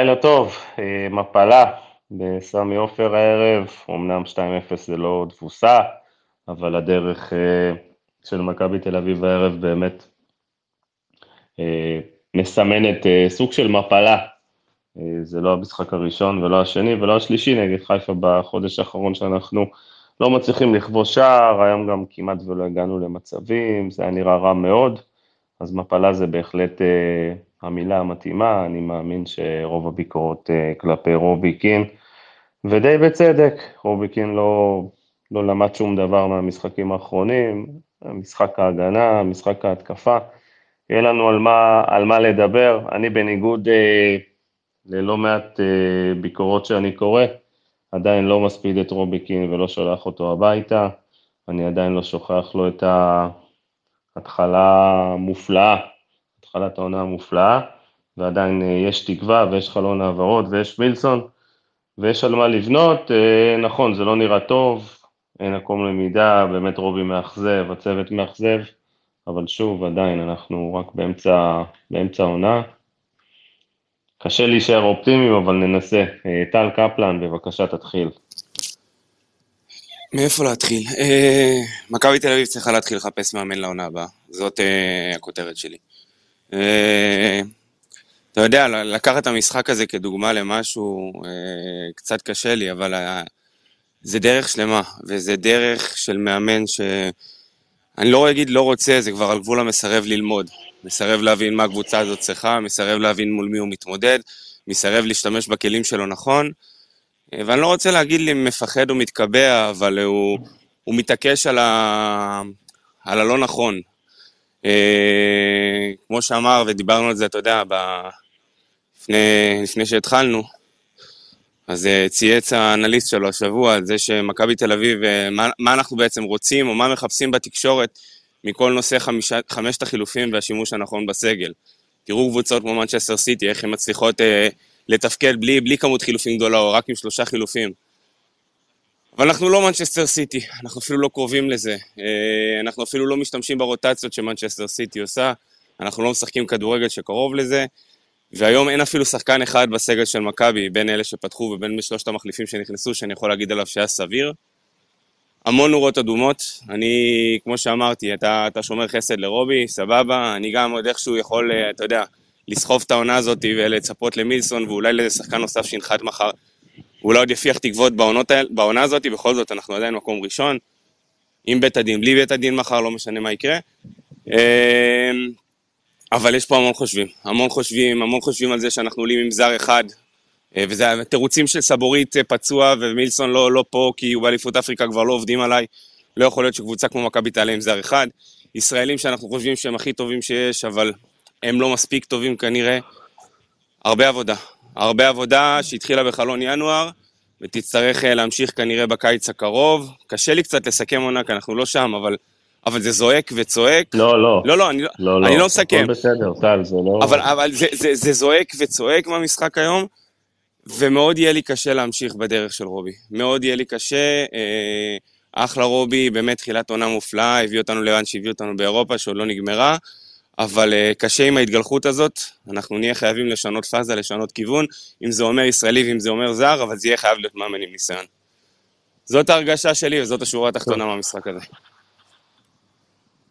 לילה טוב, אה, מפלה בסמי עופר הערב, אמנם 2-0 זה לא תבוסה, אבל הדרך אה, של מכבי תל אביב הערב באמת אה, מסמנת סוג של מפלה. זה לא המשחק הראשון ולא השני ולא השלישי נגד חיפה בחודש האחרון שאנחנו לא מצליחים לכבוש שער, היום גם כמעט ולא הגענו למצבים, זה היה נראה רע מאוד, אז מפלה זה בהחלט המילה המתאימה, אני מאמין שרוב הביקורות אה, כלפי רובי קין, ודי בצדק, רובי קין לא, לא למד שום דבר מהמשחקים האחרונים, משחק ההגנה, משחק ההתקפה, יהיה לנו על מה, על מה לדבר, אני בניגוד אה, ללא מעט אה, ביקורות שאני קורא, עדיין לא מספיד את רובי קין ולא שולח אותו הביתה, אני עדיין לא שוכח לו את ההתחלה המופלאה התחלת העונה המופלאה, ועדיין אה, יש תקווה ויש חלון העברות ויש מילסון, ויש על מה לבנות. אה, נכון, זה לא נראה טוב, אין מקום למידה, באמת רובי מאכזב, הצוות מאכזב, אבל שוב, עדיין אנחנו רק באמצע, באמצע העונה. קשה להישאר אופטימיים, אבל ננסה. אה, טל קפלן, בבקשה תתחיל. מאיפה להתחיל? מכבי תל אביב צריכה להתחיל לחפש מאמן לעונה הבאה, זאת הכותרת שלי. אה, אתה יודע, לקחת את המשחק הזה כדוגמה למשהו אה, קצת קשה לי, אבל אה, זה דרך שלמה, וזה דרך של מאמן ש... אני לא אגיד לא רוצה, זה כבר על גבול המסרב ללמוד. מסרב להבין מה הקבוצה הזאת צריכה, מסרב להבין מול מי הוא מתמודד, מסרב להשתמש בכלים שלו נכון. ואני לא רוצה להגיד לי מפחד או מתקבע, אבל הוא, הוא מתעקש על, ה... על הלא נכון. אה, כמו שאמר, ודיברנו על זה, אתה יודע, ב... לפני, לפני שהתחלנו, אז אה, צייץ האנליסט שלו השבוע על זה שמכבי תל אביב, אה, מה, מה אנחנו בעצם רוצים, או מה מחפשים בתקשורת מכל נושא חמישה, חמשת החילופים והשימוש הנכון בסגל. תראו קבוצות כמו מנצ'סטר סיטי, איך הן מצליחות אה, לתפקד בלי, בלי כמות חילופים גדולה, או רק עם שלושה חילופים. אבל אנחנו לא מנצ'סטר סיטי, אנחנו אפילו לא קרובים לזה. אה, אנחנו אפילו לא משתמשים ברוטציות שמנצ'סטר סיטי עושה, אנחנו לא משחקים כדורגל שקרוב לזה, והיום אין אפילו שחקן אחד בסגל של מכבי, בין אלה שפתחו ובין בשלושת המחליפים שנכנסו, שאני יכול להגיד עליו שהיה סביר. המון נורות אדומות, אני, כמו שאמרתי, אתה, אתה שומר חסד לרובי, סבבה, אני גם עוד איכשהו יכול, אה, אתה יודע, לסחוב את העונה הזאת ולצפות למילסון, ואולי לשחקן נוסף שינחת מחר אולי עוד יפיח תקוות בעונות, בעונה הזאת, בכל זאת אנחנו עדיין מקום ראשון, עם בית הדין, בלי בית הדין מחר, לא משנה מה יקרה. אמ, אבל יש פה המון חושבים, המון חושבים, המון חושבים על זה שאנחנו עולים עם זר אחד, אה, וזה התירוצים של סבורית אה, פצוע ומילסון לא, לא פה כי הוא באליפות אפריקה כבר לא עובדים עליי. לא יכול להיות שקבוצה כמו מכבי תעלה עם זר אחד. ישראלים שאנחנו חושבים שהם הכי טובים שיש, אבל הם לא מספיק טובים כנראה. הרבה עבודה, הרבה עבודה שהתחילה בחלון ינואר, ותצטרך אה, להמשיך כנראה בקיץ הקרוב. קשה לי קצת לסכם עונה, כי אנחנו לא שם, אבל, אבל זה זועק וצועק. לא, לא. לא, לא, אני לא, לא, אני לא, לא מסכם. הכל בסדר, טל, זה לא... אבל, אבל זה, זה, זה זועק וצועק מהמשחק היום, ומאוד יהיה לי קשה להמשיך בדרך של רובי. מאוד יהיה לי קשה. אה, אחלה רובי, באמת תחילת עונה מופלאה, הביא אותנו לאן שהביא אותנו באירופה, שעוד לא נגמרה. אבל uh, קשה עם ההתגלחות הזאת, אנחנו נהיה חייבים לשנות פאזה, לשנות כיוון, אם זה אומר ישראלי ואם זה אומר זר, אבל זה יהיה חייב להיות מאמן עם ניסיון. זאת ההרגשה שלי וזאת השורה התחתונה מהמשחק הזה.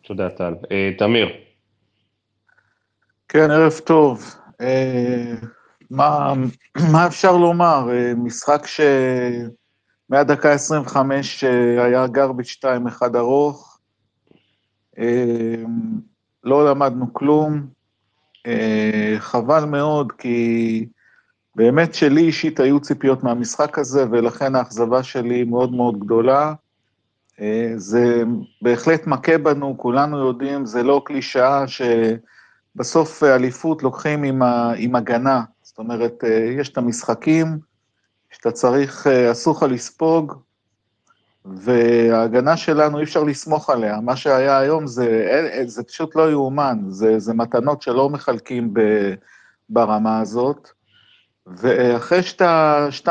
תודה, טל. Uh, תמיר. כן, ערב טוב. Uh, מה, מה אפשר לומר? משחק שמהדקה 25 היה גרביץ' 2-1 ארוך. לא למדנו כלום. אה, חבל מאוד, כי באמת שלי אישית היו ציפיות מהמשחק הזה, ולכן האכזבה שלי מאוד מאוד גדולה. אה, זה בהחלט מכה בנו, כולנו יודעים, זה לא קלישאה שבסוף אליפות לוקחים עם, ה, עם הגנה. זאת אומרת, אה, יש את המשחקים שאתה צריך, אסור לך לספוג, וההגנה שלנו, אי אפשר לסמוך עליה. מה שהיה היום זה, זה פשוט לא יאומן, זה, זה מתנות שלא מחלקים ב, ברמה הזאת. ואחרי שאתה 2-0,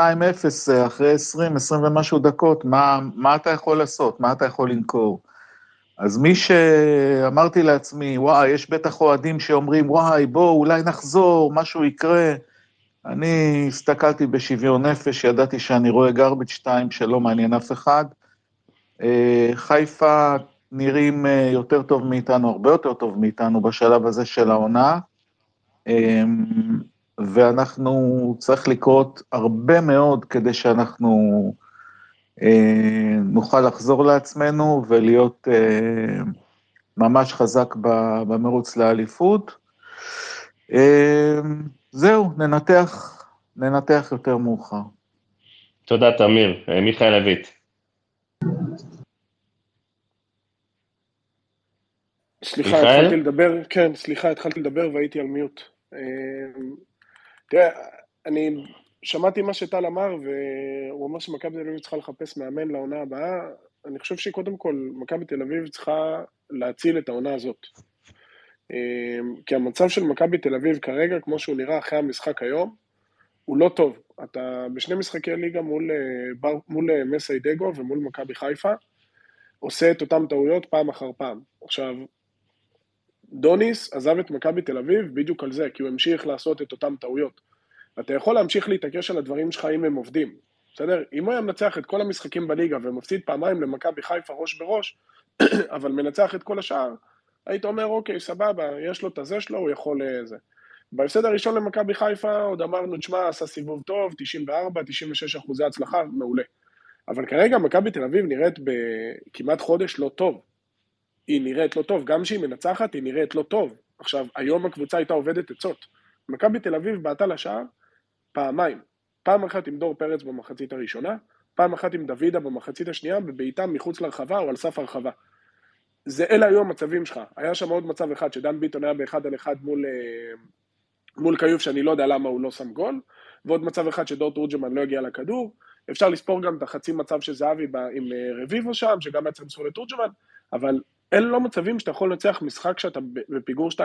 אחרי 20, 20 ומשהו דקות, מה, מה אתה יכול לעשות? מה אתה יכול למכור? אז מי שאמרתי לעצמי, וואי, יש בטח אוהדים שאומרים, וואי, בואו, אולי נחזור, משהו יקרה. אני הסתכלתי בשוויון נפש, ידעתי שאני רואה גרביץ' 2 שלא מעניין אף אחד. אה, חיפה נראים אה, יותר טוב מאיתנו, הרבה יותר טוב מאיתנו בשלב הזה של העונה, אמ, ואנחנו, צריך לקרות הרבה מאוד כדי שאנחנו אה, נוכל לחזור לעצמנו ולהיות ממש חזק במרוץ לאליפות. זהו, ננתח, ננתח יותר מאוחר. תודה, תמיר. מיכאל אביט. סליחה, התחלתי לדבר, כן, סליחה, התחלתי לדבר והייתי על מיוט. אמ, תראה, אני שמעתי מה שטל אמר, והוא אמר שמכבי תל אביב צריכה לחפש מאמן לעונה הבאה. אני חושב שקודם כל, מכבי תל אביב צריכה להציל את העונה הזאת. אמ, כי המצב של מכבי תל אביב כרגע, כמו שהוא נראה אחרי המשחק היום, הוא לא טוב. אתה בשני משחקי ליגה מול, אה, מול אה, מסיידגו ומול מכבי חיפה, עושה את אותן טעויות פעם אחר פעם. עכשיו, דוניס עזב את מכבי תל אביב בדיוק על זה, כי הוא המשיך לעשות את אותן טעויות. אתה יכול להמשיך להתעקש על הדברים שלך אם הם עובדים, בסדר? אם הוא היה מנצח את כל המשחקים בליגה ומפסיד פעמיים למכבי חיפה ראש בראש, אבל מנצח את כל השאר, היית אומר, אוקיי, סבבה, יש לו את הזה שלו, הוא יכול. אה, בהפסד הראשון למכבי חיפה עוד אמרנו, תשמע, עשה סיבוב טוב, 94, 96 אחוזי הצלחה, מעולה. אבל כרגע מכבי תל אביב נראית בכמעט חודש לא טוב. היא נראית לא טוב, גם כשהיא מנצחת היא נראית לא טוב. עכשיו, היום הקבוצה הייתה עובדת עצות. מכבי תל אביב בעטה לשער פעמיים. פעם אחת עם דור פרץ במחצית הראשונה, פעם אחת עם דוידה במחצית השנייה, בבעיטה מחוץ לרחבה או על סף הרחבה. זה אלה היו המצבים שלך. היה שם עוד מצב אחד, שדן ביטון היה באחד על אחד מול, אה, מול כיוף, שאני לא יודע למה הוא לא שם גול, ועוד מצב אחד שדור תורג'מן לא הגיע לכדור. אפשר לספור גם את החצי מצב של זהבי עם אה, רביבו שם, שגם היה צריך למסור לתורג'מן, אבל אלה לא מצבים שאתה יכול לנצח משחק כשאתה בפיגור 2-0.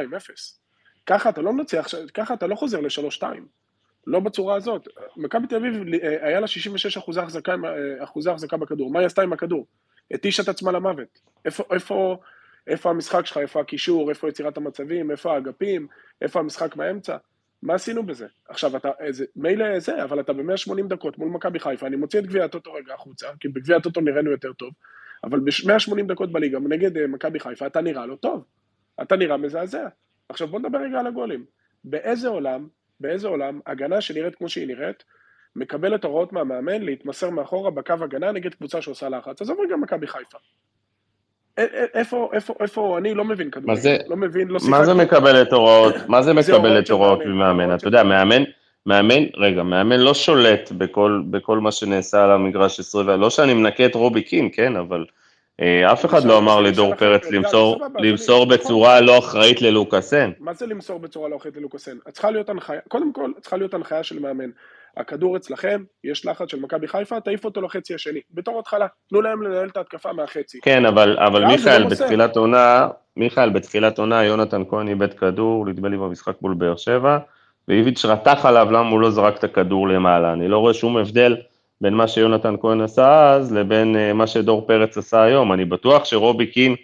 ככה אתה לא מנצח, ככה אתה לא חוזר ל-3-2. לא בצורה הזאת. מכבי תל אביב, אה, היה לה 66 אחוזי החזקה, אה, אחוזי החזקה בכדור. מה היא עשתה עם הכדור? התישה את עצמה למוות. איפה, איפה, איפה המשחק שלך, איפה הקישור, איפה יצירת המצבים, איפה האגפים, איפה המשחק באמצע? מה עשינו בזה? עכשיו, אתה, מילא זה, אבל אתה ב-180 דקות מול מכבי חיפה, אני מוציא את גביע הטוטו רגע החוצה, כי בגביע הטוטו נראינו יותר טוב, אבל ב-180 דקות בליגה נגד אה, מכבי חיפה אתה נראה לא טוב. אתה נראה מזעזע. עכשיו בוא נדבר רגע על הגולים. באיזה עולם, באיזה עולם, הגנה שנראית כמו שהיא נראית, מקבלת הוראות מהמאמן להתמסר מאחורה בקו הגנה נגד קבוצה שעושה לחץ. עזוב רגע מכבי חיפה. איפה, איפה, איפה, אני לא מבין כדורגל, לא מבין, לא שיחקתי. מה זה מקבלת הוראות, מה זה מקבלת הוראות ממאמן? אתה יודע, מאמן, מאמן, רגע, מאמן לא שולט בכל, בכל מה שנעשה על המגרש 20, לא שאני מנקה את רובי קין, כן, אבל אה, אף אחד לא אמר לדור פרץ למסור, למסור בצורה לא אחראית ללוקאסן. מה זה למסור בצורה לא אחראית ללוקאסן? צריכה להיות הנחיה, קודם כל צריכה להיות הנחיה של מאמן. הכדור אצלכם, יש לחץ של מכבי חיפה, תעיף אותו לחצי השני. בתור התחלה, תנו להם לנהל את ההתקפה מהחצי. כן, אבל, אבל מיכאל, בתחילת עונה, מיכאל, בתחילת עונה, יונתן כהן איבד כדור, נדמה לי במשחק מול באר שבע, ואיביץ' רתח עליו למה הוא לא זרק את הכדור למעלה. אני לא רואה שום הבדל בין מה שיונתן כהן עשה אז לבין uh, מה שדור פרץ עשה היום. אני בטוח שרובי קין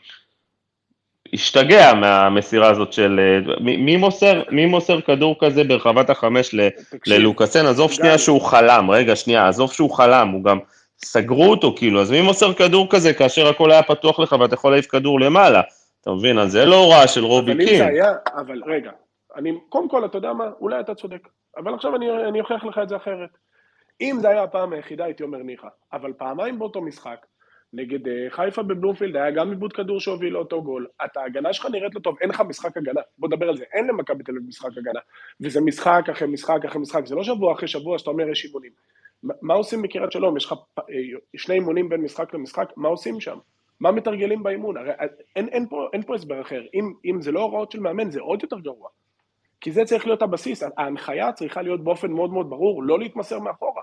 השתגע מהמסירה הזאת של... Uh, מי, מי, מוסר, מי מוסר כדור כזה ברחבת החמש ל, ללוקאסן? עזוב שנייה שהוא חלם, רגע, שנייה, עזוב שהוא חלם, הוא גם... סגרו אותו כאילו, אז מי מוסר כדור כזה כאשר הכל היה פתוח לך ואתה יכול להעיף כדור למעלה? אתה מבין? אז זה לא הוראה של רובי קין. אבל אם זה היה, אבל רגע, אני, קודם כל, אתה יודע מה, אולי אתה צודק, אבל עכשיו אני, אני אוכיח לך את זה אחרת. אם זה היה הפעם היחידה, הייתי אומר ניחא, אבל פעמיים באותו משחק, נגד uh, חיפה בבלומפילד, היה גם עיבוד כדור שהוביל לאותו גול, אתה, ההגנה שלך נראית לא טוב, אין לך משחק הגנה, בוא נדבר על זה, אין למכבי תל אביב משחק הגנה, וזה משחק אחרי משחק אחרי משחק, זה לא שבוע אחרי שבוע שאתה אומר יש אימונים. מה עושים בקריית שלום? יש לך אה, שני אימונים בין משחק למשחק, מה עושים שם? מה מתרגלים באימון? הרי אה, אין, אין, פה, אין פה הסבר אחר, אם, אם זה לא הוראות של מאמן זה עוד יותר גרוע. כי זה צריך להיות הבסיס, ההנחיה צריכה להיות באופן מאוד מאוד ברור, לא להתמסר מאחורה.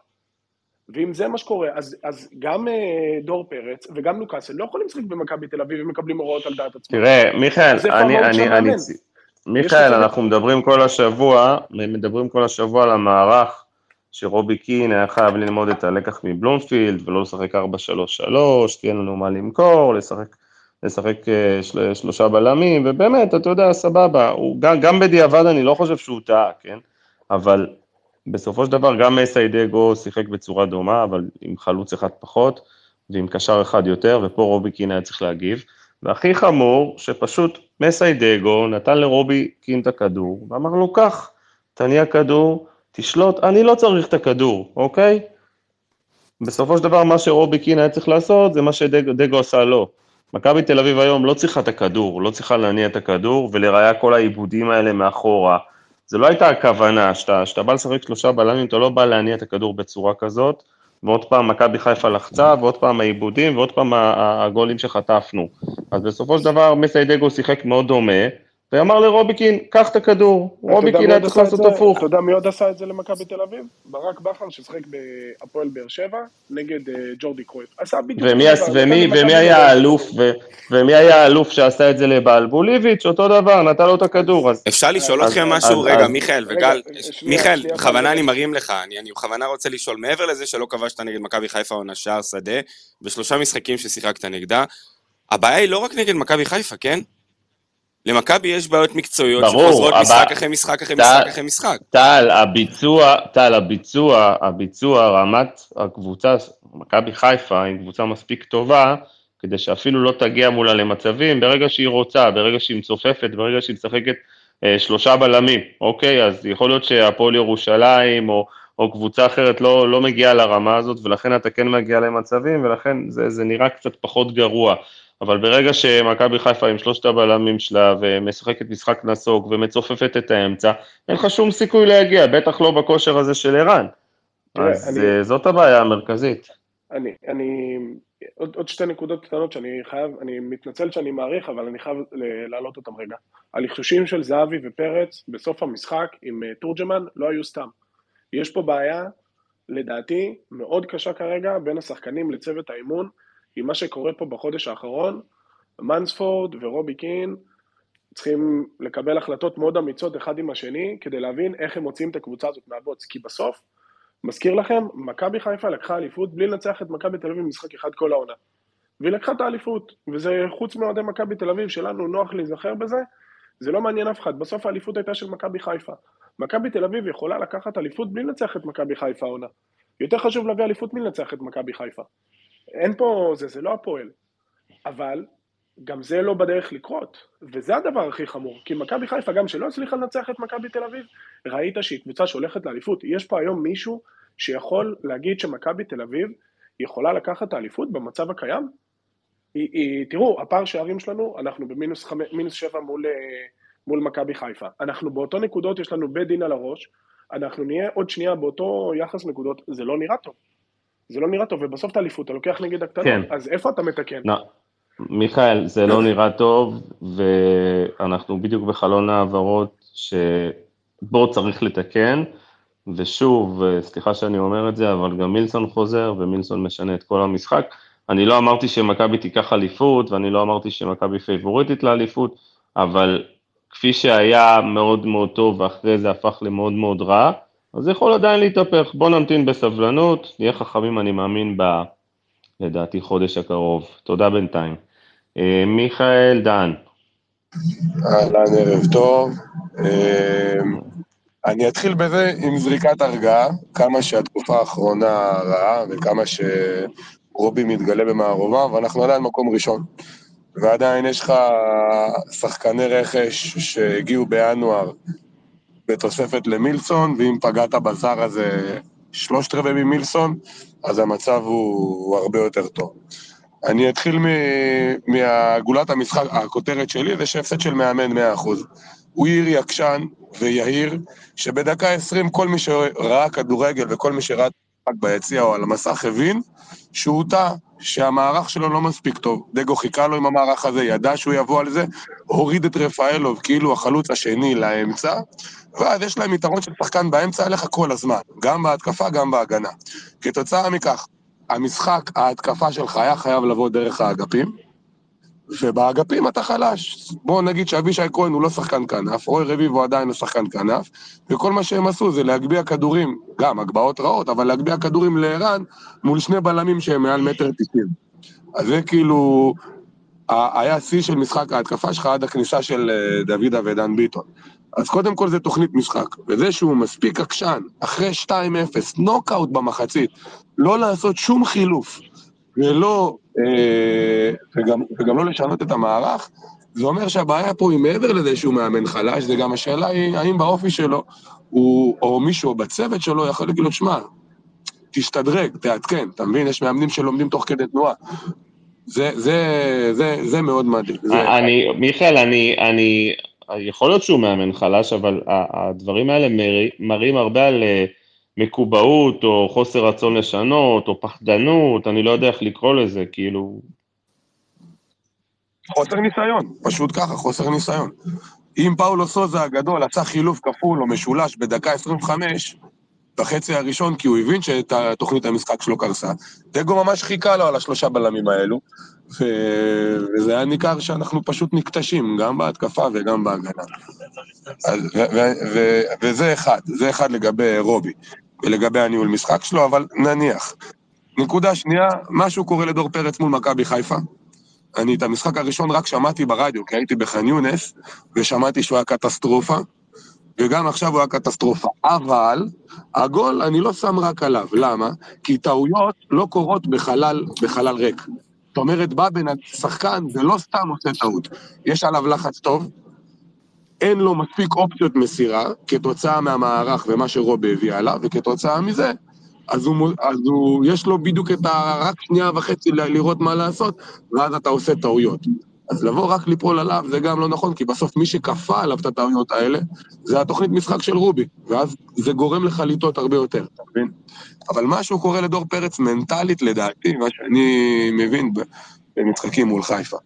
ואם זה מה שקורה, אז, אז גם uh, דור פרץ וגם לוקאסל לא יכולים לשחק במכבי תל אביב ומקבלים הוראות על דעת עצמם. תראה, מיכאל, אני, אני, אני, מיכאל, אנחנו מדברים כל השבוע, מדברים כל השבוע על המערך שרובי קין היה חייב ללמוד את הלקח מבלומפילד ולא לשחק 4-3-3, כי אין לנו מה למכור, לשחק לשחק אה, של, שלושה בלמים, ובאמת, אתה יודע, סבבה, הוא, גם, גם בדיעבד אני לא חושב שהוא טעה, כן? אבל בסופו של דבר גם מסיידגו שיחק בצורה דומה, אבל עם חלוץ אחד פחות, ועם קשר אחד יותר, ופה רובי קין היה צריך להגיב. והכי חמור, שפשוט מסיידגו נתן לרובי קין את הכדור, ואמר לו, קח, תניע כדור, תשלוט, אני לא צריך את הכדור, אוקיי? בסופו של דבר, מה שרובי קין היה צריך לעשות, זה מה שדגו עשה לו. מכבי תל אביב היום לא צריכה את הכדור, לא צריכה להניע את הכדור, ולראיה כל העיבודים האלה מאחורה. זה לא הייתה הכוונה, שאתה בא לשחק שלושה בלמים, אתה לא בא להניע את הכדור בצורה כזאת, ועוד פעם מכבי חיפה לחצה, ועוד פעם העיבודים, ועוד פעם הגולים שחטפנו. אז בסופו של דבר מסיידגו שיחק מאוד דומה, ואמר לרוביקין, קח את הכדור, רוביקין היה צריך לעשות הפוך. אתה יודע מי עוד עשה את זה למכבי תל אביב? ברק בכר ששחק בהפועל באר שבע נגד אה, ג'ורדי קרויף. עשה בדיוק... ומי היה האלוף, ומי היה האלוף שעשה את זה לבעלבוליביץ', אותו דבר, נתן לו את הכדור. אפשר לשאול אתכם משהו? רגע, מיכאל וגל, מיכאל, בכוונה אני מרים לך, אני בכוונה רוצה לשאול, מעבר לזה שלא כבשת נגד מכבי חיפה עונה שער שדה, בשלושה משחקים ששיחקת נגדה, הבעיה היא לא רק נגד מכבי חיפה, כן? למכבי יש בעיות מקצועיות ברור, שחוזרות הבא... משחק אחרי משחק אחרי טל, משחק אחרי משחק. טל, הביצוע, טל, הביצוע, הביצוע, רמת הקבוצה, מכבי חיפה היא קבוצה מספיק טובה, כדי שאפילו לא תגיע מולה למצבים, ברגע שהיא רוצה, ברגע שהיא מצופפת, ברגע שהיא משחקת אה, שלושה בלמים, אוקיי? אז יכול להיות שהפועל ירושלים או, או קבוצה אחרת לא, לא מגיעה לרמה הזאת, ולכן אתה כן מגיע למצבים, ולכן זה, זה נראה קצת פחות גרוע. אבל ברגע שמכבי חיפה עם שלושת הבלמים שלה ומשחקת משחק נסוג ומצופפת את האמצע, אין לך שום סיכוי להגיע, בטח לא בכושר הזה של ערן. אז אני, זאת הבעיה המרכזית. אני, אני, עוד, עוד שתי נקודות קטנות שאני חייב, אני מתנצל שאני מעריך, אבל אני חייב להעלות אותם רגע. הלחשושים של זהבי ופרץ בסוף המשחק עם אה, תורג'מן לא היו סתם. יש פה בעיה, לדעתי, מאוד קשה כרגע בין השחקנים לצוות האימון. עם מה שקורה פה בחודש האחרון, מנספורד ורובי קין צריכים לקבל החלטות מאוד אמיצות אחד עם השני, כדי להבין איך הם מוציאים את הקבוצה הזאת מהבוץ, כי בסוף, מזכיר לכם, מכבי חיפה לקחה אליפות בלי לנצח את מכבי תל אביב במשחק אחד כל העונה. והיא לקחה את האליפות, וזה חוץ מאוהדי מכבי תל אביב, שלנו נוח להיזכר בזה, זה לא מעניין אף אחד, בסוף האליפות הייתה של מכבי חיפה. מכבי תל אביב יכולה לקחת אליפות בלי לנצח את מכבי חיפה העונה. יותר חשוב להביא אליפות מלנצח את מכבי חיפה. אין פה, זה, זה לא הפועל. אבל גם זה לא בדרך לקרות, וזה הדבר הכי חמור, כי מכבי חיפה, גם שלא הצליחה לנצח את מכבי תל אביב, ראית שהיא קבוצה שהולכת לאליפות. יש פה היום מישהו שיכול להגיד שמכבי תל אביב יכולה לקחת את האליפות במצב הקיים? היא, היא, תראו, הפער שערים שלנו, אנחנו במינוס חמ, שבע מול, אה, מול מכבי חיפה. אנחנו באותו נקודות, יש לנו בית דין על הראש, אנחנו נהיה עוד שנייה באותו יחס נקודות, זה לא נראה טוב. זה לא נראה טוב, ובסוף את האליפות אתה לוקח נגד הקטנות, כן. אז איפה אתה מתקן? לא. מיכאל, זה לא נראה טוב, ואנחנו בדיוק בחלון העברות שבו צריך לתקן, ושוב, סליחה שאני אומר את זה, אבל גם מילסון חוזר, ומילסון משנה את כל המשחק. אני לא אמרתי שמכבי תיקח אליפות, ואני לא אמרתי שמכבי פייבוריטית לאליפות, אבל כפי שהיה מאוד מאוד טוב, ואחרי זה הפך למאוד מאוד רע, אז זה יכול עדיין להתהפך. בוא נמתין בסבלנות, נהיה חכמים, אני מאמין, ב... לדעתי, חודש הקרוב. תודה בינתיים. אה, מיכאל דן. אהלן, ערב טוב. אה, אני אתחיל בזה עם זריקת הרגעה, כמה שהתקופה האחרונה רעה וכמה שרובי מתגלה במערובה, ואנחנו עדיין מקום ראשון. ועדיין יש לך שחקני רכש שהגיעו בינואר בתוספת למילסון, ואם פגעת בזר הזה שלושת רבעי ממילסון, אז המצב הוא, הוא הרבה יותר טוב. אני אתחיל מהגולת המשחק, הכותרת שלי זה שהפסד של מאמן 100%. הוא עיר יקשן ויהיר, שבדקה 20 כל מי שראה כדורגל וכל מי שראה ביציע או על המסך הבין שהוא טעה, שהמערך שלו לא מספיק טוב. דגו חיכה לו עם המערך הזה, ידע שהוא יבוא על זה, הוריד את רפאלוב כאילו החלוץ השני לאמצע, ואז יש להם יתרון של שחקן באמצע עליך כל הזמן, גם בהתקפה, גם בהגנה. כתוצאה מכך, המשחק, ההתקפה שלך היה חייב לבוא דרך האגפים, ובאגפים אתה חלש. בואו נגיד שאבישי כהן הוא לא שחקן כנף, רוי רביבו עדיין לא שחקן כנף, וכל מה שהם עשו זה להגביה כדורים, גם הגבהות רעות, אבל להגביה כדורים לערן מול שני בלמים שהם מעל מטר תשעים. אז זה כאילו, היה שיא של משחק ההתקפה שלך עד הכניסה של אה, דוידה ודן ביטון. אז קודם כל זה תוכנית משחק, וזה שהוא מספיק עקשן, אחרי 2-0, נוקאוט במחצית, לא לעשות שום חילוף, ולא, אה, וגם, וגם לא לשנות את המערך, זה אומר שהבעיה פה היא מעבר לזה שהוא מאמן חלש, זה גם השאלה היא האם באופי שלו, הוא, או מישהו בצוות שלו יכול להגיד לו, שמע, תשתדרג, תעדכן, אתה מבין? יש מאמנים שלומדים תוך כדי תנועה. זה, זה, זה, זה מאוד מדהים. אני, מיכאל, אני, אני, יכול להיות שהוא מאמן חלש, אבל הדברים האלה מראים הרבה על אה, מקובעות, או חוסר רצון לשנות, או פחדנות, אני לא יודע איך לקרוא לזה, כאילו... חוסר ניסיון, פשוט ככה, חוסר ניסיון. אם פאולו סוזה הגדול עשה חילוף כפול או משולש בדקה 25, בחצי הראשון, כי הוא הבין שאת תוכנית המשחק שלו קרסה. דגו ממש חיכה לו על השלושה בלמים האלו, ו... וזה היה ניכר שאנחנו פשוט נקטשים, גם בהתקפה וגם בהגנה. אז, ו... ו... ו... וזה אחד, זה אחד לגבי רובי, ולגבי הניהול משחק שלו, אבל נניח. נקודה שנייה, משהו קורה לדור פרץ מול מכבי חיפה. אני את המשחק הראשון רק שמעתי ברדיו, כי הייתי בח'אן יונס, ושמעתי שהוא היה קטסטרופה. וגם עכשיו הוא היה קטסטרופה. אבל, הגול, אני לא שם רק עליו. למה? כי טעויות לא קורות בחלל, בחלל ריק. זאת אומרת, בא בן שחקן ולא סתם עושה טעות. יש עליו לחץ טוב, אין לו מספיק אופציות מסירה, כתוצאה מהמערך ומה שרובי הביא עליו, וכתוצאה מזה, אז הוא, אז הוא, יש לו בדיוק את ה... רק שנייה וחצי לראות מה לעשות, ואז אתה עושה טעויות. אז לבוא רק ליפול עליו זה גם לא נכון, כי בסוף מי שכפה עליו את הטעויות האלה, זה התוכנית משחק של רובי, ואז זה גורם לך לטעות הרבה יותר, אתה מבין? אבל משהו קורה לדור פרץ מנטלית, לדעתי, מה שאני מבין במשחקים מול חיפה.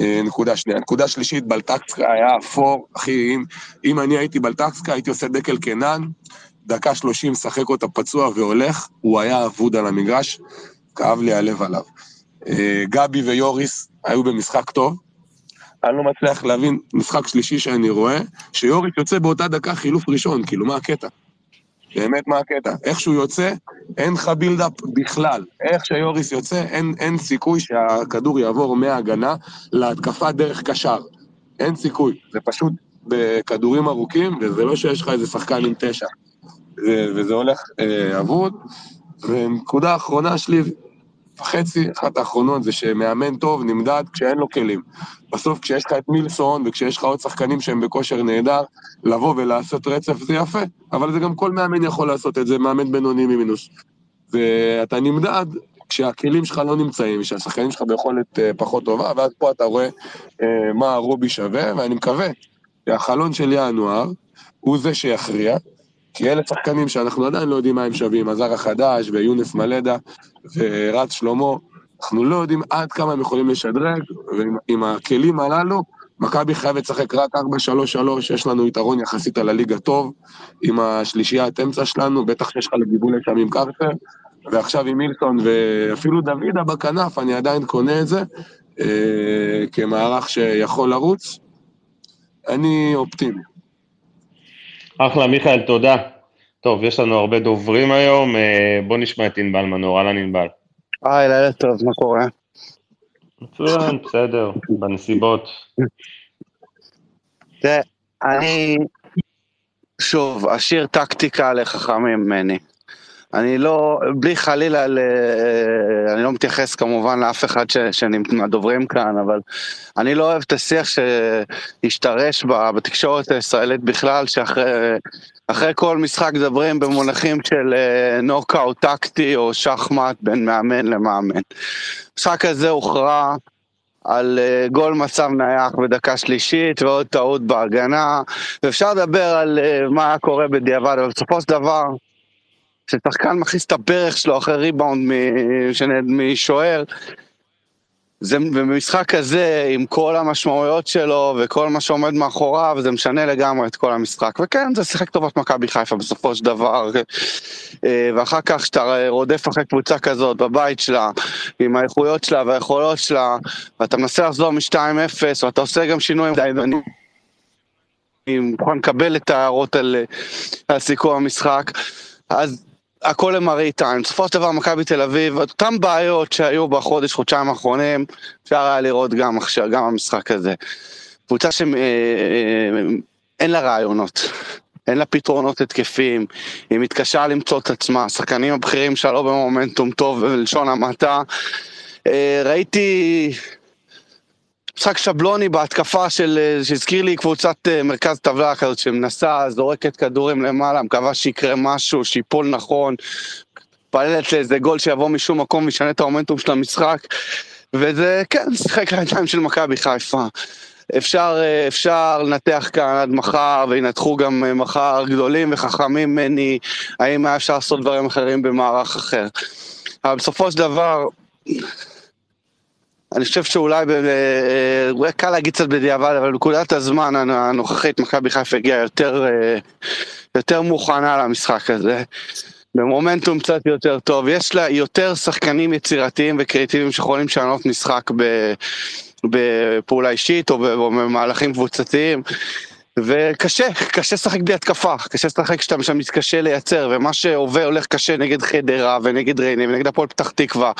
אה, נקודה שנייה. נקודה שלישית, בלטקסקה היה אפור, אחי, אם, אם אני הייתי בלטקסקה, הייתי עושה דקל קנן, דקה שלושים, שחק אותה פצוע והולך, הוא היה אבוד על המגרש, כאב לי הלב עליו. אה, גבי ויוריס היו במשחק טוב. אני לא מצליח להבין, משחק שלישי שאני רואה, שיוריס יוצא באותה דקה חילוף ראשון, כאילו, מה הקטע? באמת, מה הקטע? איך שהוא יוצא, אין לך בילדאפ בכלל. איך שיוריס יוצא, אין, אין סיכוי שהכדור יעבור מההגנה להתקפה דרך קשר. אין סיכוי. זה פשוט בכדורים ארוכים, וזה לא שיש לך איזה שחקן עם תשע. וזה הולך אה, אבוד. ונקודה אחרונה שלי, וחצי, אחת האחרונות זה שמאמן טוב נמדד כשאין לו כלים. בסוף כשיש לך את מילסון וכשיש לך עוד שחקנים שהם בכושר נהדר, לבוא ולעשות רצף זה יפה, אבל זה גם כל מאמן יכול לעשות את זה, מאמן בינוני ממינוס. ואתה נמדד כשהכלים שלך לא נמצאים, כשהשחקנים שלך ביכולת אה, פחות טובה, ואז פה אתה רואה אה, מה הרובי שווה, ואני מקווה שהחלון של ינואר הוא זה שיכריע, כי אלה שחקנים שאנחנו עדיין לא יודעים מה הם שווים, הזר החדש ויונס מלדה ורץ שלמה, אנחנו לא יודעים עד כמה הם יכולים לשדרג, ועם הכלים הללו, מכבי חייבת לשחק רק 4-3-3, יש לנו יתרון יחסית על הליגה טוב, עם השלישיית אמצע שלנו, בטח שיש לך לגיבול לשם עם קרטר, ועכשיו עם מילסון ואפילו דוידה בכנף, אני עדיין קונה את זה, אה, כמערך שיכול לרוץ. אני אופטימי. אחלה, מיכאל, תודה. טוב, יש לנו הרבה דוברים היום, אה, בוא נשמע את ענבל מנור, אהלן ענבל. היי, לילה טוב, מה קורה? מצוין, בסדר, בנסיבות. תראה, אני, שוב, אשאיר טקטיקה לחכמים ממני. אני לא, בלי חלילה, ל... אני לא מתייחס כמובן לאף אחד מהדוברים כאן, אבל אני לא אוהב את השיח שהשתרש בתקשורת הישראלית בכלל, שאחרי כל משחק מדברים במונחים של נוקאוט אה, טקטי או שחמט בין מאמן למאמן. המשחק הזה הוכרע על אה, גול מצב נייח בדקה שלישית ועוד טעות בהגנה, ואפשר לדבר על אה, מה קורה בדיעבד, אבל בסופו של דבר, כששחקן מכניס את הברך שלו אחרי ריבאונד משוער, זה במשחק הזה, עם כל המשמעויות שלו וכל מה שעומד מאחוריו, זה משנה לגמרי את כל המשחק. וכן, זה שיחק טובת מכבי חיפה בסופו של דבר. אה, ואחר כך, כשאתה רודף אחרי קבוצה כזאת בבית שלה, עם האיכויות שלה והיכולות שלה, ואתה מנסה לחזור מ-2-0, ואתה עושה גם שינויים. אני מוכן לקבל את ההערות על, על סיכום המשחק. אז הכל למראית עין. בסופו של דבר מכבי תל אביב, אותן בעיות שהיו בחודש, חודשיים האחרונים, אפשר היה לראות גם עכשיו, גם במשחק הזה. קבוצה אין לה רעיונות. אין לה פתרונות התקפיים, היא מתקשה למצוא את עצמה, השחקנים הבכירים שלה לא במומנטום טוב בלשון המעטה. אה, ראיתי משחק שבלוני בהתקפה של, אה, שהזכיר לי קבוצת אה, מרכז טבלה כזאת שמנסה, זורקת כדורים למעלה, מקווה שיקרה משהו, שיפול נכון, מתפללת לאיזה גול שיבוא משום מקום וישנה את המומנטום של המשחק, וזה, כן, שיחק לידיים של מכבי חיפה. אפשר, אה, אפשר לנתח כאן עד מחר, וינתחו גם מחר גדולים וחכמים ממני, האם היה אפשר לעשות דברים אחרים במערך אחר. אבל בסופו של דבר, אני חושב שאולי, אה, אולי קל להגיד קצת בדיעבד, אבל בנקודת הזמן הנוכחית מכבי חיפה הגיעה יותר, יותר מוכנה למשחק הזה. במומנטום קצת יותר טוב, יש לה יותר שחקנים יצירתיים וקריאטיביים שיכולים לשנות משחק ב, בפעולה אישית או במהלכים קבוצתיים. וקשה, קשה לשחק בלי התקפה, קשה לשחק כשאתה שם מתקשה לייצר, ומה שעובר הולך קשה נגד חדרה ונגד ריינה ונגד הפועל פתח תקווה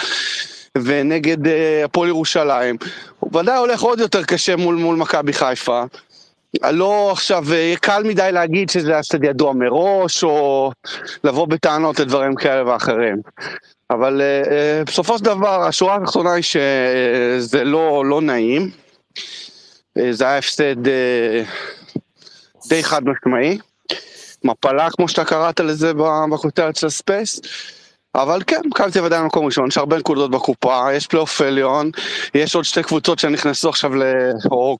ונגד uh, הפועל ירושלים, הוא ודאי הולך עוד יותר קשה מול, מול מכבי חיפה. לא עכשיו, אה, קל מדי להגיד שזה קצת ידוע מראש, או לבוא בטענות לדברים כאלה ואחרים. אבל uh, בסופו של דבר, השורה התחתונה היא שזה לא, לא נעים. זה היה הפסד די חד משמעי. מפלה, כמו שאתה קראת לזה בכותרת של ה Space. אבל כן, מכבי תל אביב עדיין במקום ראשון, יש הרבה נקודות בקופה, יש פלייאוף עליון, יש עוד שתי קבוצות שנכנסו עכשיו ל... או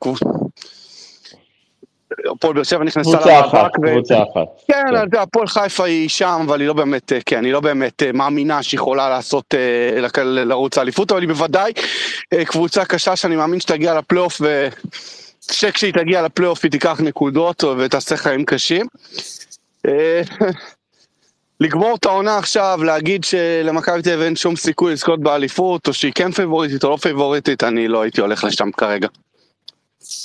הפועל באר שבע נכנסה למאבק. קבוצה אחת. כן, כן. הפועל חיפה היא שם, אבל היא לא באמת, אה, כן, היא לא באמת אה, מאמינה שהיא יכולה לעשות, אה, לרוץ האליפות, אבל היא בוודאי קבוצה קשה שאני מאמין שתגיע לפלייאוף, ושכשהיא תגיע לפלייאוף היא תיקח נקודות ותעשה חיים קשים. לגמור את העונה עכשיו, להגיד שלמכבי תל אביב אין שום סיכוי לזכות באליפות, או שהיא כן פייבוריטית או לא פייבוריטית, אני לא הייתי הולך לשם כרגע.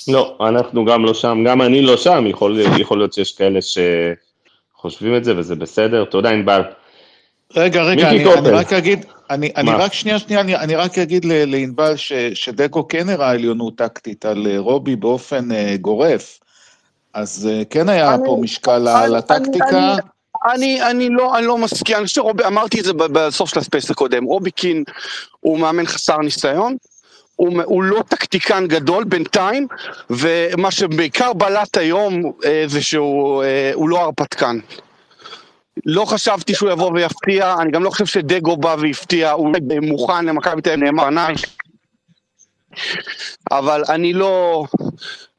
לא, אנחנו גם לא שם, גם אני לא שם, יכול, יכול להיות שיש כאלה שחושבים את זה וזה בסדר. תודה, ענבל. רגע, רגע, אני, אני רק אגיד, אני, אני רק שנייה, שנייה, אני, אני רק אגיד לענבל שדקו כן הראה עליונות טקטית על אה, רובי באופן אה, גורף, אז uh, כן היה אני, פה משקל על הטקטיקה. אני, אני, לא, אני לא מסכים, אני חושב שאמרתי את זה בסוף של הספייס הקודם, רוביקין הוא מאמן חסר ניסיון, הוא, הוא לא טקטיקן גדול בינתיים, ומה שבעיקר בלט היום אה, זה שהוא אה, לא הרפתקן. לא חשבתי שהוא יבוא ויפתיע, אני גם לא חושב שדגו בא והפתיע, הוא מוכן למכבי תל אביב נאמר עיניי. אבל אני לא,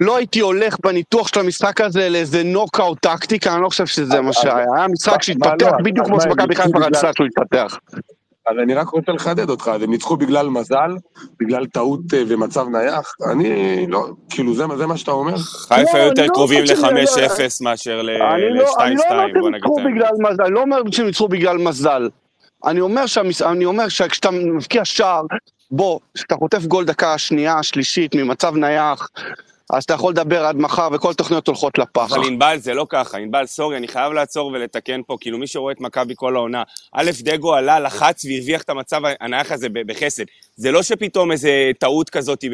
לא הייתי הולך בניתוח של המשחק הזה לאיזה נוקאוט טקטיקה, אני לא חושב שזה מה שהיה. היה משחק שהתפתח בדיוק כמו שמכבי חיפה רצתה שהוא יתפתח. אבל אני רק רוצה לחדד אותך, הם ניצחו בגלל מזל, בגלל טעות אה, ומצב נייח, אני לא, כאילו זה, זה מה שאתה אומר? חיפה היו יותר לא קרובים ל-5-0 מאשר ל-2-2, לא- אני לא אומר שהם ניצחו בגלל מזל, לא אומר שהם ניצחו בגלל מזל. אני אומר, שהמס... אני אומר שכשאתה מבקיע שער, בוא, כשאתה חוטף גול דקה שנייה, שלישית, ממצב נייח, אז אתה יכול לדבר עד מחר וכל התוכניות הולכות לפח. אבל ענבל זה לא ככה, ענבל סורי, אני חייב לעצור ולתקן פה, כאילו מי שרואה את מכבי כל העונה, א', דגו עלה, לחץ והרוויח את המצב הנייח הזה בחסד. זה לא שפתאום איזה טעות כזאת,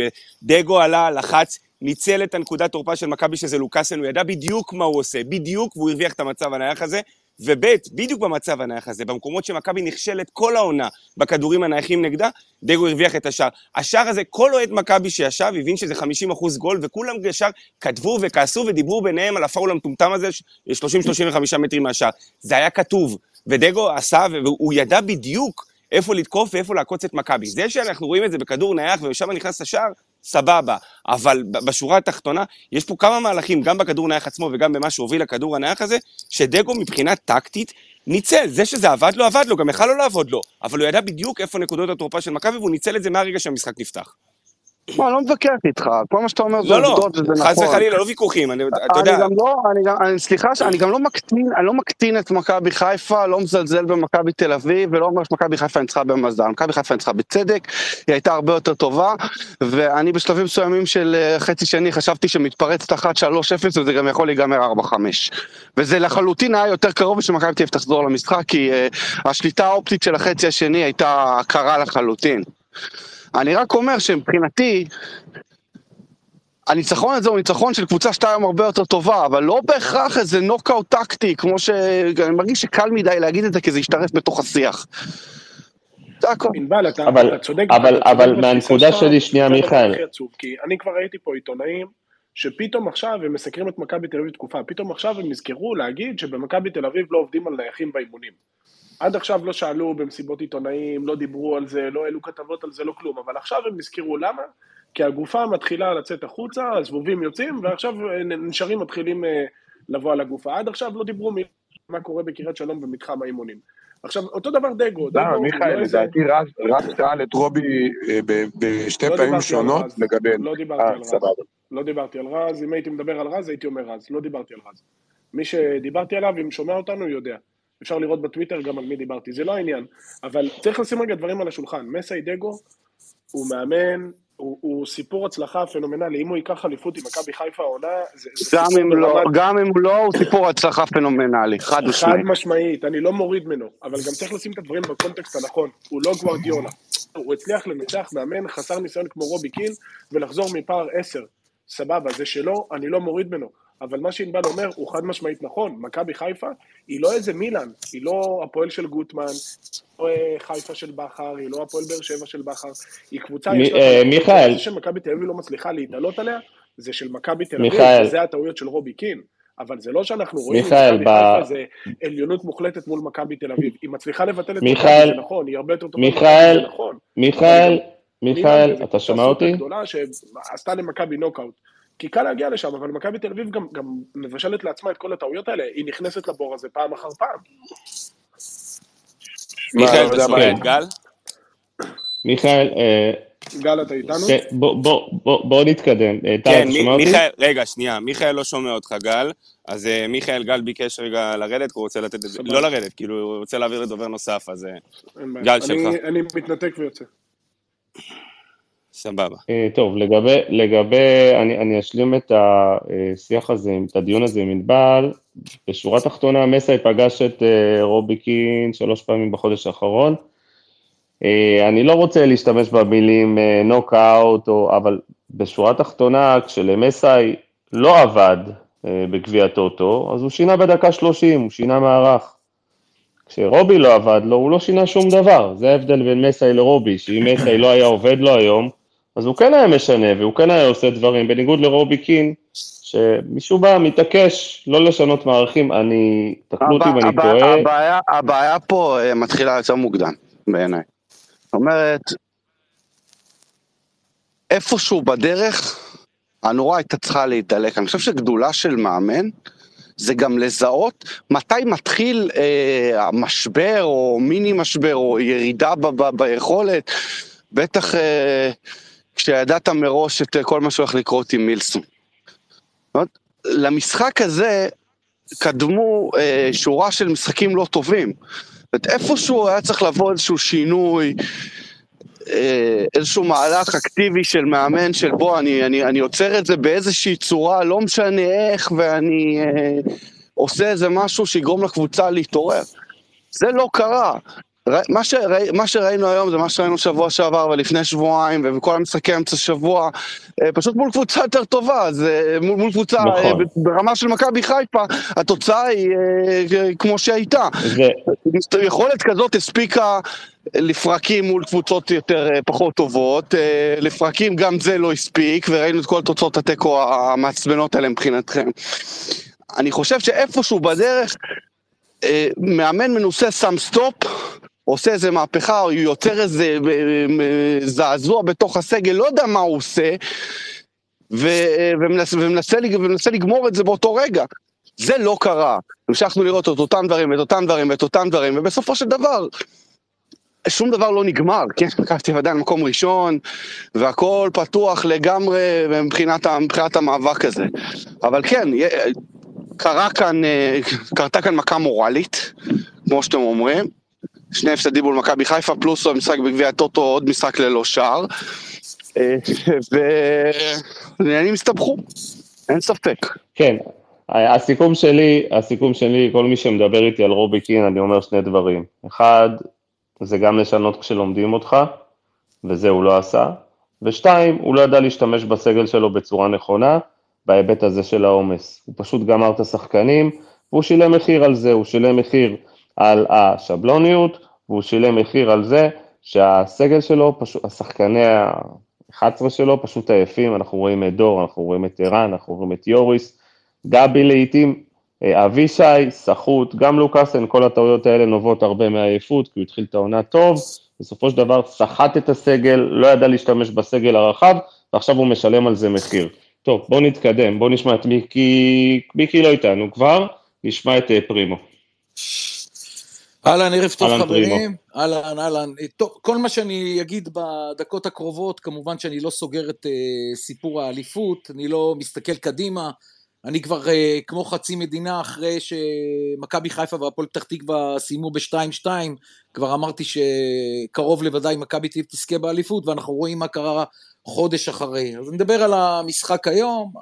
דגו עלה, לחץ, ניצל את הנקודת תורפה של מכבי שזה לוקאסן, הוא ידע בדיוק מה הוא עושה, בדיוק, והוא הרוויח את המצב הנייח הזה, וב', בדיוק במצב הנייח הזה, במקומות שמכבי נכשלת כל העונה בכדורים הנייחים נגדה, דגו הרוויח את השער. השער הזה, כל אוהד מכבי שישב הבין שזה 50 אחוז גול, וכולם ישר כתבו וכעסו ודיברו ביניהם על הפאול המטומטם הזה, 30-35 מטרים מהשער. זה היה כתוב, ודגו עשה, והוא ידע בדיוק איפה לתקוף ואיפה לעקוץ את מכבי. זה שאנחנו רואים את זה בכדור נייח ושם נכנס השער, סבבה. אבל בשורה התחתונה, יש פה כמה מהלכים, גם בכדור נייח עצמו וגם במה שהוביל לכדור הנייח הזה, שדגו מבחינה טקטית ניצל. זה שזה עבד לו, עבד לו, גם יכל לא לעבוד לו. אבל הוא ידע בדיוק איפה נקודות התורפה של מכבי, והוא ניצל את זה מהרגע שהמשחק נפתח. מה, אני לא מתווכח איתך, כל מה שאתה אומר זה לא, עובדות וזה נכון. חס וחלילה, לא ויכוחים, אתה יודע. אני גם לא, אני גם, סליחה, אני גם לא מקטין, אני לא מקטין את מכבי חיפה, לא מזלזל במכבי תל אביב, ולא אומר שמכבי חיפה ניצחה במזל. מכבי חיפה ניצחה בצדק, היא הייתה הרבה יותר טובה, ואני בשלבים מסוימים של אה, חצי שני חשבתי שמתפרצת אחת 3-0, וזה גם יכול להיגמר 4-5. וזה לחלוטין היה יותר קרוב שמכבי תל אביב תחזור למשחק, כי uh, השליטה האופטית של החצי השני הייתה קרה לחלוטין. אני רק אומר שמבחינתי, הניצחון הזה הוא ניצחון של קבוצה שאתה היום הרבה יותר טובה, אבל לא בהכרח איזה נוקאוט טקטי, כמו ש... אני מרגיש שקל מדי להגיד את זה, כי זה ישתרף בתוך השיח. זה הכל. ענבל, אתה, אבל, אתה צודק. אבל, אתה אבל מהנקודה שלי, שנייה, מיכאל. כי אני כבר ראיתי פה עיתונאים שפתאום עכשיו הם מסקרים את מכבי תל אביב תקופה, פתאום עכשיו הם נזכרו להגיד שבמכבי תל אביב לא עובדים על נייחים באימונים. עד עכשיו לא שאלו במסיבות עיתונאים, לא דיברו על זה, לא העלו כתבות על זה, לא כלום, אבל עכשיו הם נזכרו למה? כי הגופה מתחילה לצאת החוצה, הזבובים יוצאים, ועכשיו נשארים מתחילים אה, לבוא על הגופה. עד עכשיו לא דיברו מ- מה קורה בקריית שלום במתחם האימונים. עכשיו, אותו דבר דגו, למה, מיכאל, לא איזה- לדעתי רז שאל את רובי אה, בשתי לא פעמים שונות. לגבי... לא דיברתי אה, על רז. לא דיברתי על רז, אם הייתי מדבר על רז הייתי אומר רז, לא דיברתי על רז. מי שדיברתי עליו, אם שומע אותנו, יודע. אפשר לראות בטוויטר גם על מי דיברתי, זה לא העניין. אבל צריך לשים רגע דברים על השולחן. מסי דגו הוא מאמן, הוא, הוא סיפור הצלחה פנומנלי. אם הוא ייקח אליפות עם מכבי חיפה העונה, זה, זה גם אם לא, גם אם לא, הוא סיפור הצלחה פנומנלי, חד חד משמעית. משמעית, אני לא מוריד ממנו, אבל גם צריך לשים את הדברים בקונטקסט הנכון. הוא לא גוורדיולה. הוא הצליח לנצח מאמן חסר ניסיון כמו רובי קין ולחזור מפער 10. סבבה, זה שלו, אני לא מוריד ממנו. אבל מה שענבל אומר הוא חד משמעית נכון. מכבי חיפה היא לא איזה מילאן, היא לא הפועל של גוטמן, לא אה, חיפה של בכר, היא לא הפועל באר שבע של בכר. היא קבוצה. אה, מיכאל. זה שמכבי תל אביב לא מצליחה להתעלות עליה, זה של מכבי תל אביב. וזה הטעויות של רובי קין. אבל זה לא שאנחנו רואים מיכאל, מכבי ב- חיפה זה עליונות מוחלטת מול מכבי תל אביב. היא מצליחה לבטל את מיכאל, מכבי, זה נכון, היא הרבה יותר טובה מיכאל, זה נכון. מיכאל, מיכאל, זה אתה שומע אותי? גדולה שעשתה למכבי נוקאוט. כי קל להגיע לשם, אבל מכבי תל אביב גם, גם מבשלת לעצמה את כל הטעויות האלה, היא נכנסת לבור הזה פעם אחר פעם. מיכאל, אתה שומע. את גל? מיכאל, אה, גל, אתה איתנו? כן, בוא- בוא- בוא בוא נתקדם. אה, כן, אתה מי- שומע אותי? מיכאל, רגע, שנייה, מיכאל לא שומע אותך, גל. אז אה, מיכאל, גל ביקש רגע לרדת, הוא רוצה לתת את זה. לא לרדת, כאילו, הוא רוצה להעביר לדובר נוסף, אז. גל, אני- שלך. אני מתנתק ויוצא. סבבה. אה, טוב, לגבי, לגבי, אני, אני אשלים את השיח הזה, את הדיון הזה עם ענבל. בשורה התחתונה, מסי פגש את אה, רובי קין שלוש פעמים בחודש האחרון. אה, אני לא רוצה להשתמש במילים נוקאוט, אבל בשורה התחתונה, כשלמסי לא עבד בגביע הטוטו, אז הוא שינה בדקה 30, הוא שינה מערך. כשרובי לא עבד לו, הוא לא שינה שום דבר. זה ההבדל בין מסי לרובי, שאם מסי לא היה עובד לו היום, אז הוא כן היה משנה, והוא כן היה עושה דברים, בניגוד לרובי קין, שמשום מה מתעקש לא לשנות מערכים, אני, תקנו אותי אם אני טועה, הבעיה- הבעיה פה אה, מתחילה יותר מוקדם, בעיניי. זאת אומרת, איפשהו בדרך, הנורה הייתה צריכה להידלק. אני חושב שגדולה של מאמן, זה גם לזהות מתי מתחיל אה, המשבר, או מיני משבר, או ירידה ב- ב- ביכולת, בטח אה, כשידעת מראש את כל מה שהולך לקרות עם מילסון. למשחק הזה קדמו אה, שורה של משחקים לא טובים. זאת איפשהו היה צריך לבוא איזשהו שינוי, אה, איזשהו מהלך אקטיבי של מאמן של בוא, אני, אני, אני עוצר את זה באיזושהי צורה, לא משנה איך, ואני אה, עושה איזה משהו שיגרום לקבוצה להתעורר. זה לא קרה. מה, שראי, מה שראינו היום זה מה שראינו שבוע שעבר ולפני שבועיים ובכל המשחקי אמצע שבוע, אה, פשוט מול קבוצה יותר טובה, אז אה, מול, מול קבוצה נכון. אה, ברמה של מכבי חיפה, התוצאה היא כמו שהייתה. זה, יכולת כזאת הספיקה לפרקים מול קבוצות יותר פחות טובות, לפרקים גם זה לא הספיק, וראינו את כל תוצאות התיקו המעצבנות האלה מבחינתכם. אני חושב שאיפשהו בדרך, מאמן מנוסה שם סטופ, עושה איזה מהפכה, או יוצר איזה אה, אה, זעזוע בתוך הסגל, לא יודע מה הוא עושה, ו- ומנסה, ומנסה, ומנסה לגמור את זה באותו רגע. זה לא קרה. המשכנו לראות את אותם דברים, את אותם דברים, את אותם דברים, ובסופו של דבר, שום דבר לא נגמר, כן? אביב עדיין מקום ראשון, והכל פתוח לגמרי מבחינת, מבחינת המאבק הזה. אבל כן, קרה כאן, אה, קרתה כאן מכה מורלית, כמו שאתם אומרים. שני הפסדים מול מכבי חיפה, פלוס עוד משחק בגביע הטוטו, עוד משחק ללא שער. אה, ועניינים הסתבכו, אין ספק. כן, הסיכום שלי, הסיכום שלי, כל מי שמדבר איתי על רובי קין, אני אומר שני דברים. אחד, זה גם לשנות כשלומדים אותך, וזה הוא לא עשה. ושתיים, הוא לא ידע להשתמש בסגל שלו בצורה נכונה, בהיבט הזה של העומס. הוא פשוט גמר את השחקנים, והוא שילם מחיר על זה, הוא שילם מחיר על השבלוניות, והוא שילם מחיר על זה שהסגל שלו, פשוט, השחקני ה-11 שלו פשוט עייפים, אנחנו רואים את דור, אנחנו רואים את ערן, אנחנו רואים את יוריס, גבי לעיתים, אה, אבישי, סחוט, גם לוקאסן, כל הטעויות האלה נובעות הרבה מעייפות, כי הוא התחיל את העונה טוב, בסופו של דבר סחט את הסגל, לא ידע להשתמש בסגל הרחב, ועכשיו הוא משלם על זה מחיר. טוב, בואו נתקדם, בואו נשמע את מיקי, מיקי לא איתנו כבר, נשמע את אה, פרימו. אהלן, ערב טוב חברים. אהלן, אהלן. טוב, כל מה שאני אגיד בדקות הקרובות, כמובן שאני לא סוגר את uh, סיפור האליפות, אני לא מסתכל קדימה, אני כבר uh, כמו חצי מדינה אחרי שמכבי חיפה והפועל פתח תקווה סיימו ב-2-2, כבר אמרתי שקרוב לוודאי מכבי תל תזכה באליפות, ואנחנו רואים מה קרה חודש אחרי. אז נדבר על המשחק היום,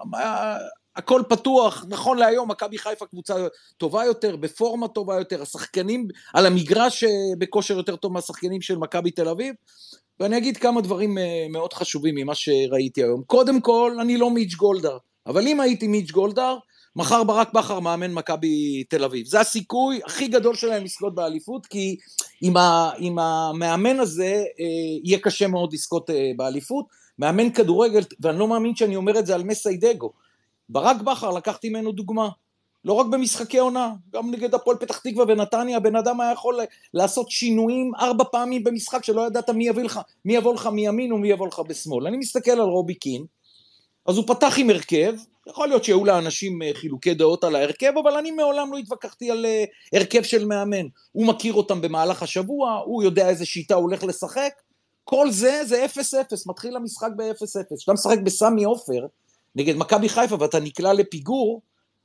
הכל פתוח, נכון להיום מכבי חיפה קבוצה טובה יותר, בפורמה טובה יותר, השחקנים על המגרש אה, בכושר יותר טוב מהשחקנים של מכבי תל אביב, ואני אגיד כמה דברים אה, מאוד חשובים ממה שראיתי היום. קודם כל, אני לא מיץ' גולדהר, אבל אם הייתי מיץ' גולדהר, מחר ברק בכר מאמן מכבי תל אביב. זה הסיכוי הכי גדול שלהם לזכות באליפות, כי עם, ה, עם המאמן הזה אה, יהיה קשה מאוד לזכות אה, באליפות. מאמן כדורגל, ואני לא מאמין שאני אומר את זה על מסיידגו. ברק בכר, לקחתי ממנו דוגמה. לא רק במשחקי עונה, גם נגד הפועל פתח תקווה ונתניה, בן אדם היה יכול לעשות שינויים ארבע פעמים במשחק שלא ידעת מי יבוא לך, מי יבוא לך מימין ומי יבוא לך בשמאל. אני מסתכל על רובי קין, אז הוא פתח עם הרכב, יכול להיות שהיו לאנשים אה, חילוקי דעות על ההרכב, אבל אני מעולם לא התווכחתי על אה, הרכב של מאמן. הוא מכיר אותם במהלך השבוע, הוא יודע איזה שיטה הוא הולך לשחק, כל זה זה 0-0, מתחיל המשחק ב-0-0. כשאתה משחק בסמי עופר, נגד מכבי חיפה ואתה נקלע לפיגור,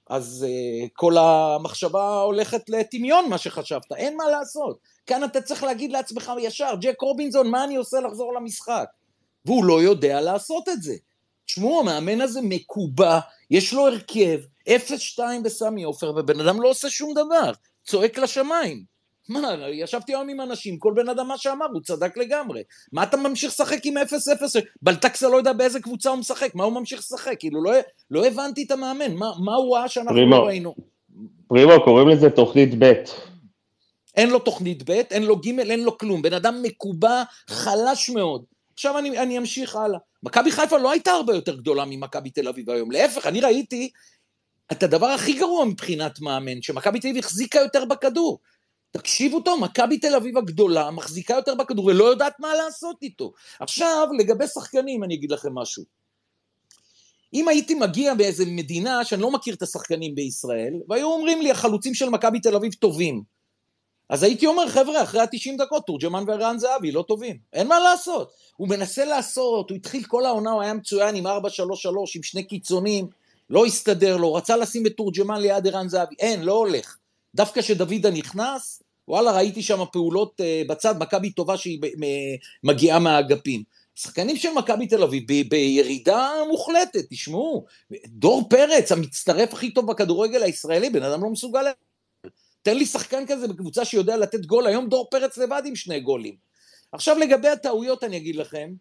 אז uh, כל המחשבה הולכת לטמיון מה שחשבת, אין מה לעשות. כאן אתה צריך להגיד לעצמך ישר, ג'ק רובינזון, מה אני עושה לחזור למשחק? והוא לא יודע לעשות את זה. תשמעו, המאמן הזה מקובע, יש לו הרכב, 0-2 בסמי עופר, ובן אדם לא עושה שום דבר, צועק לשמיים. מה, ישבתי היום עם אנשים, כל בן אדם מה שאמר, הוא צדק לגמרי. מה אתה ממשיך לשחק עם 0-0? בלטקסה לא יודע באיזה קבוצה הוא משחק, מה הוא ממשיך לשחק? כאילו, לא, לא הבנתי את המאמן, מה, מה הוא ראה שאנחנו פרימו, לא ראינו? פרימו, קוראים לזה תוכנית ב'. אין לו תוכנית ב', אין לו ג', אין לו כלום. בן אדם מקובע, חלש מאוד. עכשיו אני, אני אמשיך הלאה. מכבי חיפה לא הייתה הרבה יותר גדולה ממכבי תל אביב היום. להפך, אני ראיתי את הדבר הכי גרוע מבחינת מאמן, שמכבי תל אביב החזיקה יותר בכדור. תקשיבו טוב, מכבי תל אביב הגדולה מחזיקה יותר בכדור ולא יודעת מה לעשות איתו. עכשיו, לגבי שחקנים, אני אגיד לכם משהו. אם הייתי מגיע באיזה מדינה שאני לא מכיר את השחקנים בישראל, והיו אומרים לי, החלוצים של מכבי תל אביב טובים, אז הייתי אומר, חבר'ה, אחרי ה-90 דקות, תורג'מן וערן זהבי לא טובים. אין מה לעשות. הוא מנסה לעשות, הוא התחיל כל העונה, הוא היה מצוין עם 4-3-3, עם שני קיצונים, לא הסתדר לו, רצה לשים את תורג'מן ליד ערן זהבי, אין, לא הולך. דווקא כשדוידה נכנס, וואלה, ראיתי שם פעולות uh, בצד, מכבי טובה שהיא מגיעה מהאגפים. שחקנים של מכבי תל אביב בירידה מוחלטת, תשמעו, דור פרץ, המצטרף הכי טוב בכדורגל הישראלי, בן אדם לא מסוגל... תן לי שחקן כזה בקבוצה שיודע לתת גול, היום דור פרץ לבד עם שני גולים. עכשיו לגבי הטעויות אני אגיד לכם,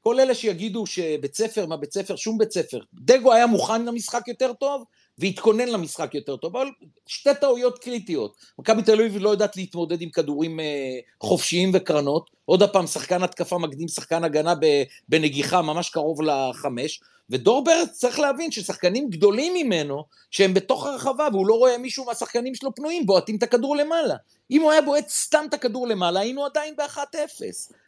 כל אלה שיגידו שבית ספר, מה בית ספר, שום בית ספר. דגו היה מוכן למשחק יותר טוב, והתכונן למשחק יותר טוב, אבל שתי טעויות קריטיות. מכבי תל אביב לא יודעת להתמודד עם כדורים אה, חופשיים וקרנות, עוד פעם שחקן התקפה מקדים שחקן הגנה בנגיחה ממש קרוב לחמש, ודור ברץ צריך להבין ששחקנים גדולים ממנו, שהם בתוך הרחבה והוא לא רואה מישהו מהשחקנים שלו פנויים, בועטים את הכדור למעלה. אם הוא היה בועט סתם את הכדור למעלה, היינו עדיין ב-1-0.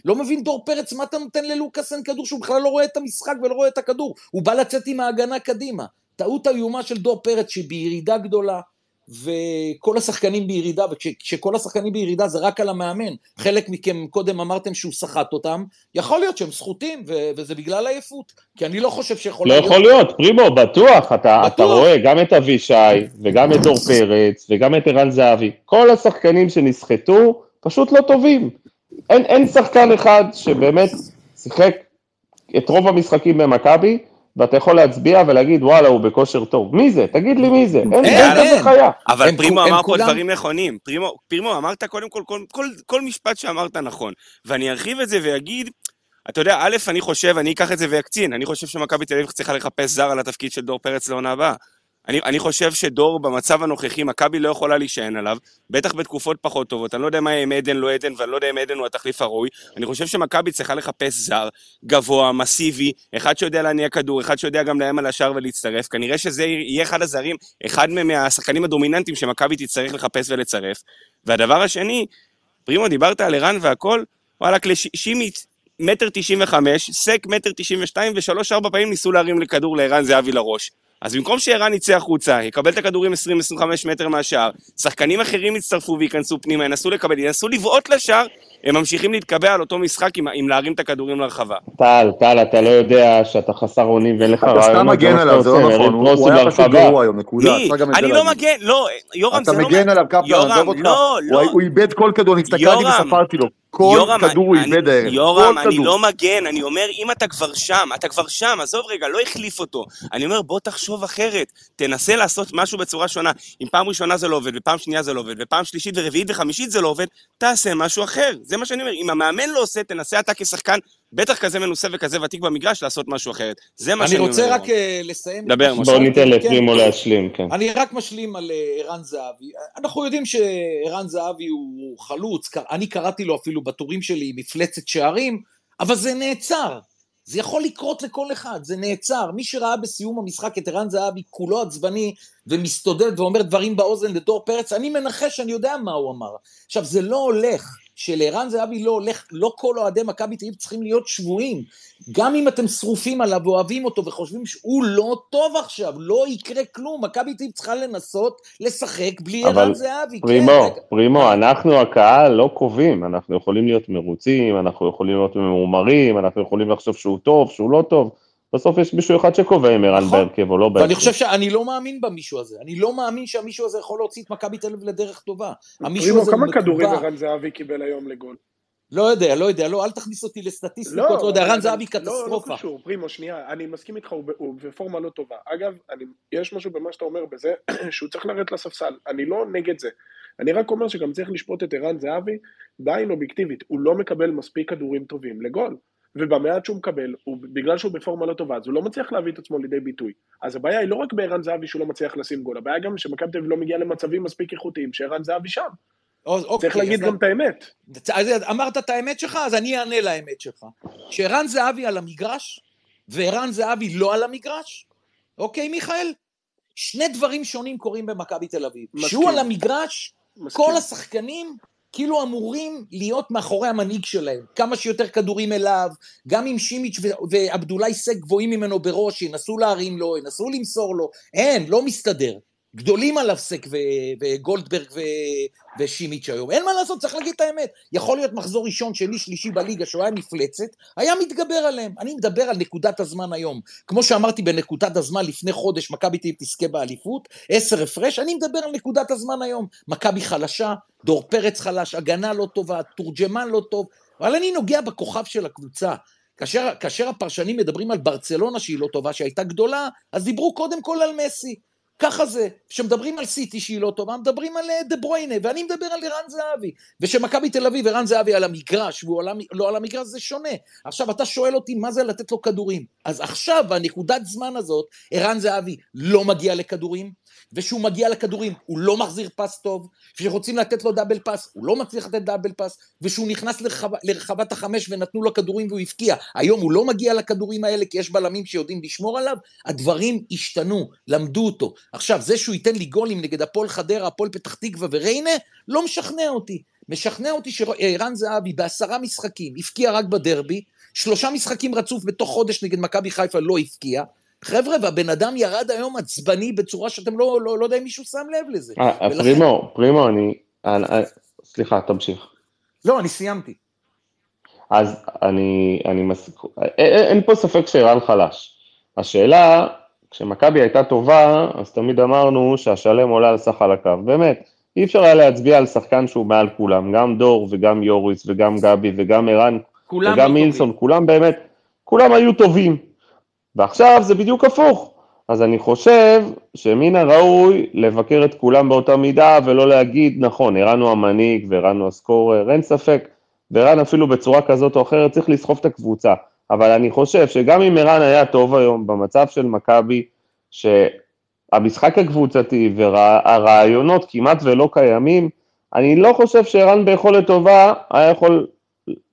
לא מבין דור פרץ, מה אתה נותן ללוקאסן כדור שהוא בכלל לא רואה את המשחק ולא רואה את הכדור? הוא בא לצאת עם ההגנה קדימה. טעות איומה של דור פרץ שהיא בירידה גדולה, וכל השחקנים בירידה, וכשכל השחקנים בירידה זה רק על המאמן, חלק מכם קודם אמרתם שהוא סחט אותם, יכול להיות שהם סחוטים, ו- וזה בגלל עייפות, כי אני לא חושב שיכול לא להיות... לא יכול להיות, פרימו, בטוח, אתה, בטוח. אתה רואה גם את אבישי, וגם את דור פרץ, וגם את ערן זהבי, כל השחקנים שנסחטו, פשוט לא טובים. אין, אין שחקן אחד שבאמת שיחק את רוב המשחקים במכבי, ואתה יכול להצביע ולהגיד וואלה הוא בכושר טוב. מי זה? תגיד לי מי זה. אין, אין כזה חיה. אבל פרימו אמר פה דברים נכונים. פרימו, פרימו אמרת קודם כל, כל, כל, כל משפט שאמרת נכון. ואני ארחיב את זה ואגיד, אתה יודע, א', אני חושב, אני אקח את זה ואקצין, אני חושב שמכבי תל אביב צריכה לחפש זר על התפקיד של דור פרץ לעונה הבאה. אני, אני חושב שדור, במצב הנוכחי, מכבי לא יכולה להישען עליו, בטח בתקופות פחות טובות. אני לא יודע מה עם עדן, לא עדן, ואני לא יודע אם עדן הוא התחליף הראוי. אני חושב שמכבי צריכה לחפש זר, גבוה, מסיבי, אחד שיודע להניע כדור, אחד שיודע גם לאיים על השער ולהצטרף. כנראה שזה יהיה אחד הזרים, אחד מהשחקנים הדומיננטיים שמכבי תצטרך לחפש ולצרף. והדבר השני, פרימו, דיברת על ערן והכל, וואלכ, לשימית, מטר תשעים וחמש, סק מטר תשעים ושתיים, ושלוש-ארבע פעמים ניסו להרים לכדור לערן זהבי לראש. אז במקום שערן יצא החוצה, יקבל את הכדורים 20-25 מטר מהשער, שחקנים אחרים יצטרפו וייכנסו פנימה, ינסו לקבל, ינסו לבעוט לשער, הם ממשיכים להתקבע על אותו משחק עם, עם להרים את הכדורים לרחבה. טל, טל, אתה לא יודע שאתה חסר אונים ואין לך רעיון. אתה סתם מגן עליו, זה לא נכון, הוא היה פשוט גרוע היום, נקודה. אני לא מגן, לא, יורם זה לא... אתה מגן עליו, קפלן, עזוב אותך. לא, לא. הוא איבד כל כדור, אני הסתכלתי וספרתי לו. כל יורם, כדור הוא איבד הערב. יורם, אני כדור. לא מגן, אני אומר, אם אתה כבר שם, אתה כבר שם, עזוב רגע, לא החליף אותו. אני אומר, בוא תחשוב אחרת, תנסה לעשות משהו בצורה שונה. אם פעם ראשונה זה לא עובד, ופעם שנייה זה לא עובד, ופעם שלישית ורביעית וחמישית זה לא עובד, תעשה משהו אחר. זה מה שאני אומר, אם המאמן לא עושה, תנסה אתה כשחקן, בטח כזה מנוסה וכזה ותיק במגרש, לעשות משהו אחרת. זה מה שאני אומר. אני רוצה רק אה, לסיים. דבר, משה. בוא ניתן לפרימו כן. להשלים, כן. אני רק משלים על אה, ערן זהבי. אנחנו יודעים שערן זהבי הוא חלוץ, אני קראתי לו אפילו בטורים שלי מפלצת שערים, אבל זה נעצר. זה יכול לקרות לכל אחד, זה נעצר. מי שראה בסיום המשחק את ערן זהבי כולו עצבני ומסתודד ואומר דברים באוזן לדור פרץ, אני מנחש, אני יודע מה הוא אמר. עכשיו, זה לא הולך. שלערן זהבי לא הולך, לא כל אוהדי מכבי תל אביב צריכים להיות שבויים. גם אם אתם שרופים עליו ואוהבים אותו וחושבים שהוא לא טוב עכשיו, לא יקרה כלום, מכבי תל אביב צריכה לנסות לשחק בלי ערן זהבי. פרימו, כן, פרימו, רגע. אנחנו הקהל לא קובעים, אנחנו יכולים להיות מרוצים, אנחנו יכולים להיות ממורמרים, אנחנו יכולים לחשוב שהוא טוב, שהוא לא טוב. בסוף יש מישהו אחד שקובע אם ערן נכון. בהרכב או לא בהרכב. ואני חושב שאני לא מאמין במישהו הזה. אני לא מאמין שהמישהו הזה יכול להוציא את מכבי תל אביב לדרך טובה. המישהו הזה כמה כדורים ערן זהבי קיבל היום לגול? לא יודע, לא יודע, לא, אל תכניס אותי לסטטיסטיקות, לא, לא יודע, ערן זהבי קטסטרופה. לא, לא קשור, פרימו, שנייה, אני מסכים איתך, הוא, בפורמה לא טובה. אגב, אני, יש משהו במה שאתה אומר בזה, שהוא צריך לרדת לספסל. אני לא נגד זה. אני רק אומר שגם צריך לשפוט את ערן זהבי בעין אובייקטיבית. הוא לא מקבל מספיק כדורים טובים לגול. ובמעט שהוא מקבל, הוא, בגלל שהוא בפורמה לא טובה, אז הוא לא מצליח להביא את עצמו לידי ביטוי. אז הבעיה היא לא רק בערן זהבי שהוא לא מצליח לשים גול, הבעיה גם שמכבי תל אביב לא מגיע למצבים מספיק איכותיים שערן זהבי שם. אז, אוקיי, צריך להגיד גם את האמת. אז אמרת את האמת שלך, אז אני אענה לאמת שלך. שערן זהבי על המגרש, וערן זהבי לא על המגרש, אוקיי, מיכאל? שני דברים שונים קורים במכבי תל אביב. מסכים. שהוא על המגרש, מסכים. כל השחקנים כאילו אמורים להיות מאחורי המנהיג שלהם, כמה שיותר כדורים אליו, גם אם שימיץ' ועבדולאי סק גבוהים ממנו בראש, ינסו להרים לו, ינסו למסור לו, אין, לא מסתדר. גדולים עליו סק וגולדברג ושימיץ' היום. אין מה לעשות, צריך להגיד את האמת. יכול להיות מחזור ראשון, שני, שלישי בליגה, שהוא היה מפלצת, היה מתגבר עליהם. אני מדבר על נקודת הזמן היום. כמו שאמרתי בנקודת הזמן לפני חודש, מכבי תל תזכה באליפות, עשר הפרש, אני מדבר על נקודת הזמן היום. מכבי חלשה, דור פרץ חלש, הגנה לא טובה, תורג'מן לא טוב, אבל אני נוגע בכוכב של הקבוצה. כאשר, כאשר הפרשנים מדברים על ברצלונה שהיא לא טובה, שהייתה גדולה, אז דיברו קודם כל על מסי. ככה זה, כשמדברים על סיטי שהיא לא טובה, מדברים על אה, דה ברויינה, ואני מדבר על ערן זהבי. ושמכבי תל אביב, ערן זהבי על המגרש, והוא על, לא על המגרש, זה שונה. עכשיו, אתה שואל אותי מה זה לתת לו כדורים. אז עכשיו, בנקודת זמן הזאת, ערן זהבי לא מגיע לכדורים, ושהוא מגיע לכדורים, הוא לא מחזיר פס טוב, כשרוצים לתת לו דאבל פס, הוא לא מצליח לתת דאבל פס, ושהוא נכנס לרחב, לרחבת החמש ונתנו לו כדורים והוא הבקיע. היום הוא לא מגיע לכדורים האלה כי יש בלמים שיודעים לשמור עליו, הדברים השתנו, למדו אותו. עכשיו, זה שהוא ייתן לי גולים נגד הפועל חדרה, הפועל פתח תקווה וריינה, לא משכנע אותי. משכנע אותי שערן זהבי בעשרה משחקים הבקיע רק בדרבי, שלושה משחקים רצוף בתוך חודש נגד מכבי חיפה לא הבקיע, חבר'ה, והבן אדם ירד היום עצבני בצורה שאתם לא, לא, לא יודע אם מישהו שם לב לזה. 아, ולכן... פרימו, פרימו, אני, אני, אני... סליחה, תמשיך. לא, אני סיימתי. אז אני, אני מס... אין, אין פה ספק שערן חלש. השאלה, כשמכבי הייתה טובה, אז תמיד אמרנו שהשלם עולה על סך על הקו. באמת, אי אפשר היה להצביע על שחקן שהוא מעל כולם, גם דור וגם יוריס וגם גבי וגם ערן וגם מילסון, כולם באמת, כולם היו טובים. ועכשיו זה בדיוק הפוך. אז אני חושב שמן הראוי לבקר את כולם באותה מידה ולא להגיד, נכון, ערן הוא המנהיג וערן הוא הסקורר, אין ספק. וערן אפילו בצורה כזאת או אחרת צריך לסחוב את הקבוצה. אבל אני חושב שגם אם ערן היה טוב היום במצב של מכבי, שהמשחק הקבוצתי והרעיונות כמעט ולא קיימים, אני לא חושב שערן ביכולת טובה היה יכול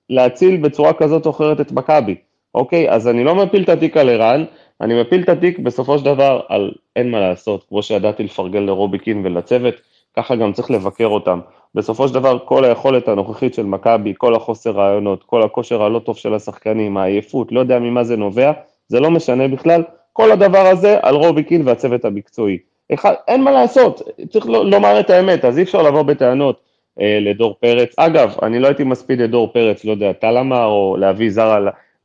להציל בצורה כזאת או אחרת את מכבי, אוקיי? אז אני לא מפיל את התיק על ערן, אני מפיל את התיק בסופו של דבר על אין מה לעשות, כמו שידעתי לפרגן לרוביקין ולצוות, ככה גם צריך לבקר אותם. בסופו של דבר כל היכולת הנוכחית של מכבי, כל החוסר רעיונות, כל הכושר הלא טוב של השחקנים, העייפות, לא יודע ממה זה נובע, זה לא משנה בכלל, כל הדבר הזה על רוביקין והצוות המקצועי. אחד, אין מה לעשות, צריך לומר את האמת, אז אי אפשר לבוא בטענות אה, לדור פרץ. אגב, אני לא הייתי מספיד את דור פרץ, לא יודע, טל אמר, או להביא זר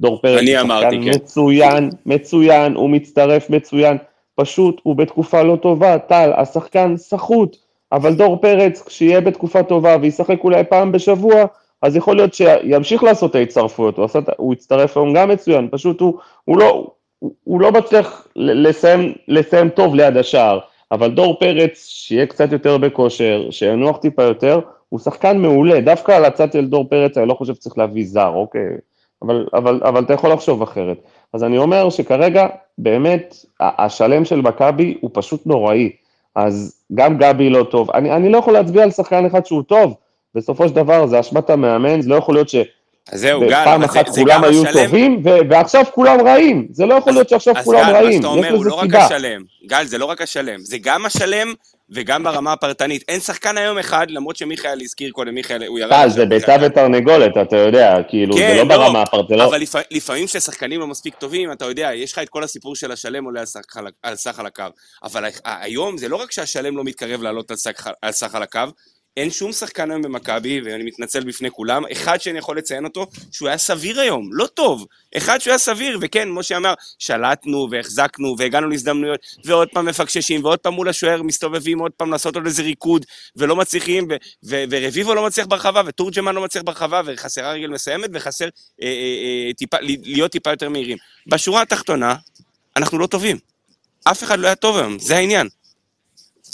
דור פרץ. אני אמרתי, כן. מצוין, מצוין, הוא מצטרף מצוין, פשוט הוא בתקופה לא טובה, טל, השחקן סחוט, אבל דור פרץ, כשיהיה בתקופה טובה וישחק אולי פעם בשבוע, אז יכול להיות שימשיך לעשות את ההצטרפויות, הוא, הוא יצטרף היום גם מצוין, פשוט הוא, הוא לא, הוא, הוא לא מצליח לסיים, לסיים טוב ליד השער, אבל דור פרץ, שיהיה קצת יותר בכושר, שינוח טיפה יותר, הוא שחקן מעולה, דווקא על הצד של דור פרץ אני לא חושב שצריך להביא זר, אוקיי, אבל, אבל, אבל אתה יכול לחשוב אחרת. אז אני אומר שכרגע, באמת, השלם של מכבי הוא פשוט נוראי. אז גם גבי לא טוב. אני, אני לא יכול להצביע על שחקן אחד שהוא טוב, בסופו של דבר זה אשמת המאמן, זה לא יכול להיות ש... אז זהו, גל, פעם אחת זה, כולם זה היו השלם... טובים, ו- ועכשיו כולם רעים. זה לא יכול להיות שעכשיו אז כולם גל, רעים, יש אומר, לזה לא סיבה. השלם. גל, זה לא רק השלם, זה גם השלם וגם ברמה הפרטנית. אין שחקן היום אחד, למרות שמיכאל הזכיר קודם, מיכאל, הוא ירד... טל, זה ביצה ותרנגולת, אתה יודע, כאילו, כן, זה לא, לא ברמה הפרטנית. אבל לפ... לפעמים כששחקנים לא מספיק טובים, אתה יודע, יש לך את כל הסיפור של השלם עולה על סך על הקו. אבל היום זה לא רק שהשלם לא מתקרב לעלות על סך על הקו, אין שום שחקן היום במכבי, ואני מתנצל בפני כולם, אחד שאני יכול לציין אותו, שהוא היה סביר היום, לא טוב. אחד שהוא היה סביר, וכן, כמו שאמר, שלטנו והחזקנו והגענו להזדמנויות, ועוד פעם מפקששים, ועוד פעם מול השוער מסתובבים עוד פעם לעשות עוד איזה ריקוד, ולא מצליחים, ורביבו לא מצליח ברחבה, ותורג'מן לא מצליח ברחבה, וחסרה רגל מסיימת, וחסר אה, אה, אה, טיפה, להיות טיפה יותר מהירים. בשורה התחתונה, אנחנו לא טובים. אף אחד לא היה טוב היום, זה העניין.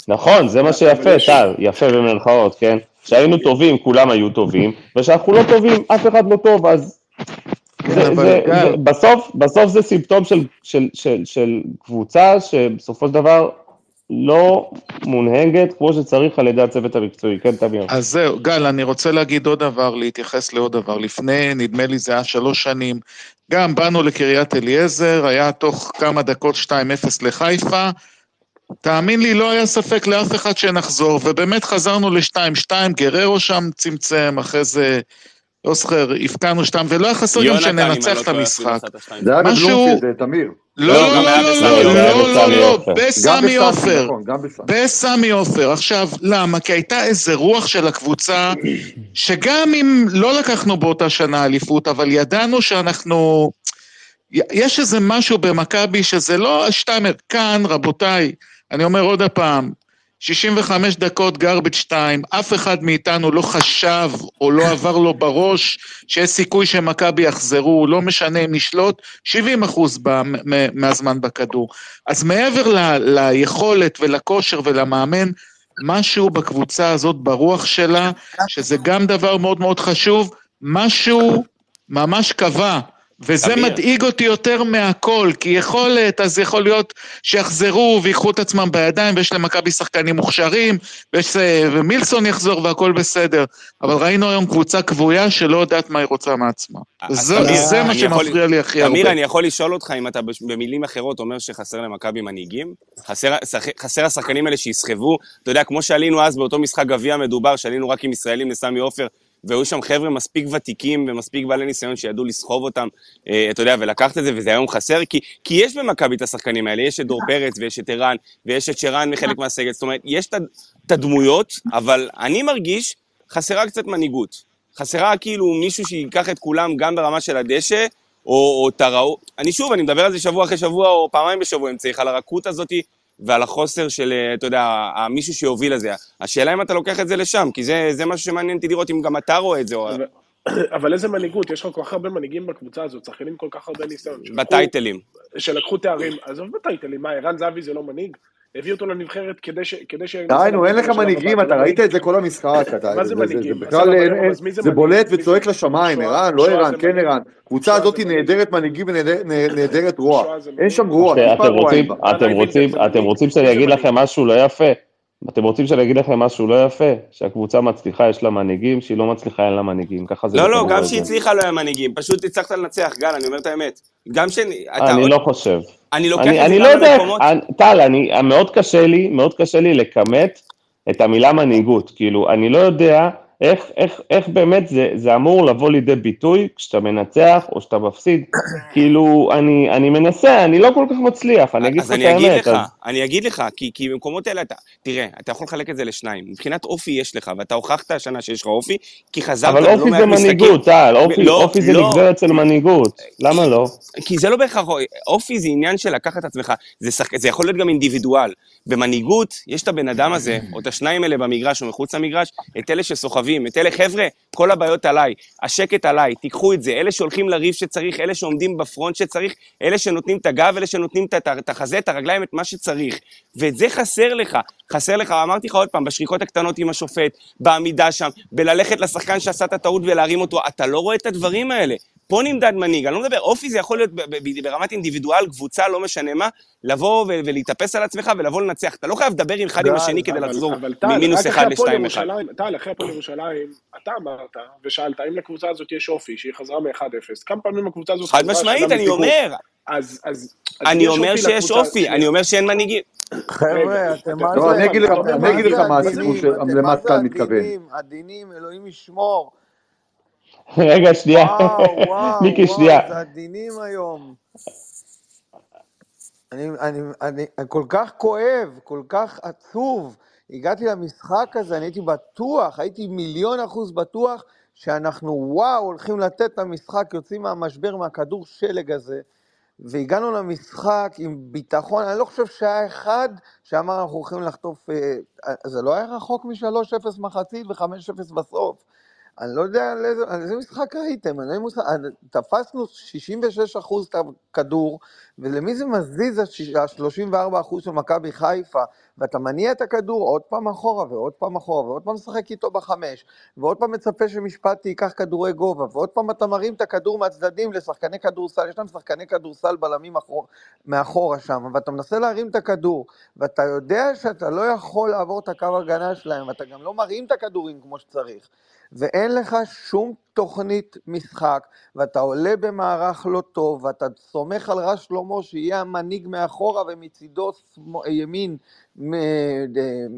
נכון, זה מה שיפה, טל, יפה במרכאות, כן? כשהיינו טובים, כולם היו טובים, וכשאנחנו לא טובים, אף אחד לא טוב, אז... זה, זה, זה, בסוף, בסוף זה סימפטום של, של, של, של קבוצה שבסופו של דבר לא מונהגת כמו שצריך על ידי הצוות המקצועי, כן, תמיר? אז זהו, גל, אני רוצה להגיד עוד דבר, להתייחס לעוד דבר. לפני, נדמה לי זה היה שלוש שנים, גם באנו לקריית אליעזר, היה תוך כמה דקות 2-0 לחיפה, תאמין לי, לא היה ספק לאף אחד שנחזור, ובאמת חזרנו ל-2-2, גררו שם צמצם, אחרי זה אוסקר, הבקענו שתיים, ולא היה חסר גם שננצח את המשחק. זה היה בבלומפילד, תמיר. לא, לא, לא, לא, לא, לא, בסמי עופר. בסמי עופר. עכשיו, למה? כי הייתה איזה רוח של הקבוצה, שגם אם לא לקחנו באותה שנה אליפות, אבל ידענו שאנחנו... יש איזה משהו במכבי שזה לא שתיים, כאן, רבותיי, אני אומר עוד הפעם, 65 דקות garbage 2, אף אחד מאיתנו לא חשב או לא עבר לו בראש שיש סיכוי שמכבי יחזרו, לא משנה אם נשלוט, 70 אחוז מהזמן בכדור. אז מעבר ל, ליכולת ולכושר ולמאמן, משהו בקבוצה הזאת, ברוח שלה, שזה גם דבר מאוד מאוד חשוב, משהו ממש קבע. וזה אמיר. מדאיג אותי יותר מהכל, כי יכולת, אז יכול להיות שיחזרו ויקחו את עצמם בידיים, ויש למכבי שחקנים מוכשרים, ויש, ומילסון יחזור והכל בסדר. אבל ראינו היום קבוצה כבויה שלא יודעת מה היא רוצה מעצמה. זה, אמיר, זה מה שמפריע יכול, לי הכי הרבה. אמיר, אני יכול לשאול אותך אם אתה במילים אחרות אומר שחסר למכבי מנהיגים? חסר, חסר השחקנים האלה שיסחבו? אתה יודע, כמו שעלינו אז באותו משחק גביע מדובר, שעלינו רק עם ישראלים לסמי עופר, והיו שם חבר'ה מספיק ותיקים ומספיק בעלי ניסיון שידעו לסחוב אותם, אה, אתה יודע, ולקחת את זה, וזה היום חסר, כי, כי יש במכבי את השחקנים האלה, יש את דור פרץ ויש את ערן, ויש את שרן מחלק מהסגל, זאת אומרת, יש את הדמויות, אבל אני מרגיש חסרה קצת מנהיגות. חסרה כאילו מישהו שייקח את כולם גם ברמה של הדשא, או, או תראו... אני שוב, אני מדבר על זה שבוע אחרי שבוע, או פעמיים בשבוע, אם צריך, על הרכות הזאתי ועל החוסר של, אה, אתה יודע, מישהו שיוביל לזה. השאלה אם אתה לוקח את זה לשם, כי זה, זה משהו שמעניין אותי לראות אם גם אתה רואה את זה. או... אבל איזה מנהיגות, יש לך כל כך הרבה מנהיגים בקבוצה הזאת, שחקנים כל כך הרבה ניסיון. בטייטלים. שלקחו תארים, עזוב בטייטלים, מה, ערן זהבי זה לא מנהיג? הביא אותו לנבחרת כדי ש... די, נו, אין לך מנהיגים, אתה ראית את זה כל המשחק. מה זה מנהיגים? זה בולט וצועק לשמיים, ערן, לא ערן, כן ערן. הקבוצה הזאת היא נהדרת מנהיגים ונהדרת רוע. אין שם רוע, בה. אתם רוצים שאני אגיד לכם משהו לא יפה? אתם רוצים שאני אגיד לכם משהו לא יפה? שהקבוצה מצליחה, יש לה מנהיגים, שהיא לא מצליחה, אין לה מנהיגים, ככה זה... לא, לא, גם שהיא הצליחה לא היה מנהיגים, פשוט הצלחת לנצח, גל, אני אומר את האמת. גם שאני... אני לא חושב. אני לוקח את זה גם למקומות... טל, מאוד קשה לי, מאוד קשה לי לכמת את המילה מנהיגות. כאילו, אני לא יודע איך, איך, איך באמת זה, זה אמור לבוא לידי ביטוי כשאתה מנצח או שאתה מפסיד. כאילו, אני, אני מנסה, אני לא כל כך מצליח, אני אגיד לך את האמת. אז אני אגיד לך, אז... אני אגיד לך, כי, כי במקומות האלה אתה, תראה, אתה יכול לחלק את זה לשניים. מבחינת אופי יש לך, ואתה הוכחת השנה שיש לך אופי, כי חזרת לא. אבל אופי זה מנהיגות, טל, אופי, לא, אופי זה לא. נגזרת של מנהיגות, למה לא? כי זה לא בהכרח, אופי זה עניין של לקחת את עצמך, זה, שח... זה יכול להיות גם אינדיבידואל. במנהיגות, יש את הבן אדם הזה, או את השניים האלה במגרש או מחוץ למגרש, את אלה שסוחבים, את אלה, חבר'ה, כל הבעיות עליי, השקט עליי, תיקחו את זה, אלה שהולכים לריב שצריך, אלה שעומדים בפרונט שצריך, אלה שנותנים את הגב, אלה שנותנים את החזה, את הרגליים, את מה שצריך. ואת זה חסר לך, חסר לך, אמרתי לך עוד פעם, בשריקות הקטנות עם השופט, בעמידה שם, בללכת לשחקן שעשה את הטעות ולהרים אותו, אתה לא רואה את הדברים האלה. פה נמדד מנהיג, אני לא מדבר, אופי זה יכול להיות ברמת אינדיבידואל, קבוצה, לא משנה מה, לבוא ולהתאפס על עצמך ולבוא לנצח. אתה לא חייב לדבר עם אחד עם השני כדי לחזור ממינוס אחד לשתיים אחד. טל, אחרי הפועל ירושלים, אתה אמרת ושאלת, האם לקבוצה הזאת יש אופי, שהיא חזרה מ-1-0, כמה פעמים הקבוצה הזאת חזרה... חד משמעית, אני אומר. אז... אני אומר שיש אופי, אני אומר שאין מנהיגים. חבר'ה, אתם מה זה... אני אגיד לך מה הסיפור למה טל מתכוון. עדינים, אלוהים ישמור. רגע, שנייה. מיקי, שנייה. וואו, זה עדינים היום. אני, אני, אני, אני כל כך כואב, כל כך עצוב. הגעתי למשחק הזה, אני הייתי בטוח, הייתי מיליון אחוז בטוח שאנחנו, וואו, הולכים לתת את המשחק, יוצאים מהמשבר, מהכדור שלג הזה. והגענו למשחק עם ביטחון, אני לא חושב שהיה אחד שאמר אנחנו הולכים לחטוף, אה, זה לא היה רחוק מ-3-0 מחצית ו-5-0 בסוף. אני לא יודע על איזה, על איזה משחק ראיתם, אני לא מושג, תפסנו 66 אחוז את הכדור, ולמי זה מזיז ה-34 אחוז של מכבי חיפה, ואתה מניע את הכדור עוד פעם אחורה, ועוד פעם אחורה, ועוד פעם משחק איתו בחמש, ועוד פעם מצפה שמשפטי ייקח כדורי גובה, ועוד פעם אתה מרים את הכדור מהצדדים לשחקני כדורסל, יש להם שחקני כדורסל בלמים אחור, מאחורה שם, ואתה מנסה להרים את הכדור, ואתה יודע שאתה לא יכול לעבור את הקו הגנה שלהם, ואתה גם לא מרים את הכדורים כמו שצריך. ואין לך שום תוכנית משחק, ואתה עולה במערך לא טוב, ואתה סומך על רז שלמה שיהיה המנהיג מאחורה ומצידו ימין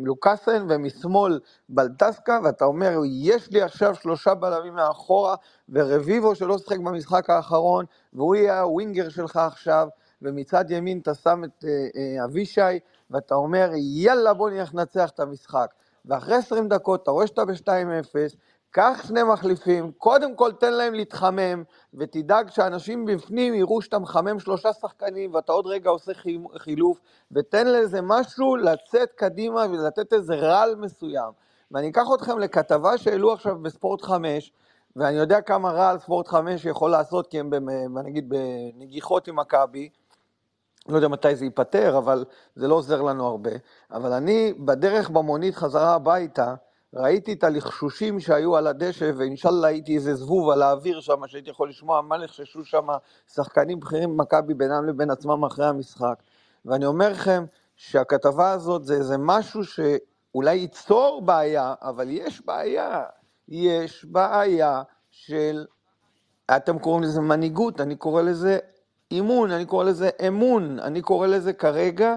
לוקאסן ומשמאל בלטסקה, ואתה אומר, יש לי עכשיו שלושה בלמים מאחורה, ורביבו שלא שחק במשחק האחרון, והוא יהיה הווינגר שלך עכשיו, ומצד ימין אתה שם את אה, אה, אבישי, ואתה אומר, יאללה בוא נלך לנצח את המשחק. ואחרי 20 דקות אתה רואה שאתה ב-2-0, קח שני מחליפים, קודם כל תן להם להתחמם, ותדאג שאנשים בפנים יראו שאתה מחמם שלושה שחקנים ואתה עוד רגע עושה חילוף, ותן לזה משהו לצאת קדימה ולתת איזה רעל מסוים. ואני אקח אתכם לכתבה שהעלו עכשיו בספורט 5, ואני יודע כמה רעל ספורט 5 יכול לעשות, כי הם, נגיד, בנגיחות עם מכבי. לא יודע מתי זה ייפתר, אבל זה לא עוזר לנו הרבה. אבל אני, בדרך במונית חזרה הביתה, ראיתי את הלחשושים שהיו על הדשא, ואינשאללה הייתי איזה זבוב על האוויר שם, שהייתי יכול לשמוע מה לחששו שם שחקנים בכירים במכבי בינם לבין עצמם אחרי המשחק. ואני אומר לכם שהכתבה הזאת זה איזה משהו שאולי ייצור בעיה, אבל יש בעיה. יש בעיה של, אתם קוראים לזה מנהיגות, אני קורא לזה אימון, אני קורא לזה אמון, אני קורא לזה כרגע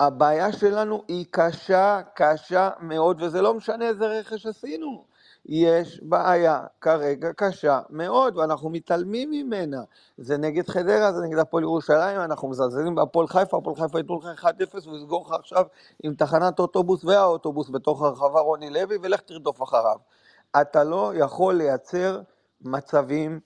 הבעיה שלנו היא קשה, קשה מאוד, וזה לא משנה איזה רכש עשינו. יש בעיה כרגע קשה מאוד, ואנחנו מתעלמים ממנה. זה נגד חדרה, זה נגד הפועל ירושלים, אנחנו מזלזלים בהפועל חיפה, הפועל חיפה ייתנו לך 1-0 ויסגור לך עכשיו עם תחנת אוטובוס והאוטובוס בתוך הרחבה רוני לוי, ולך תרדוף אחריו. אתה לא יכול לייצר מצבים,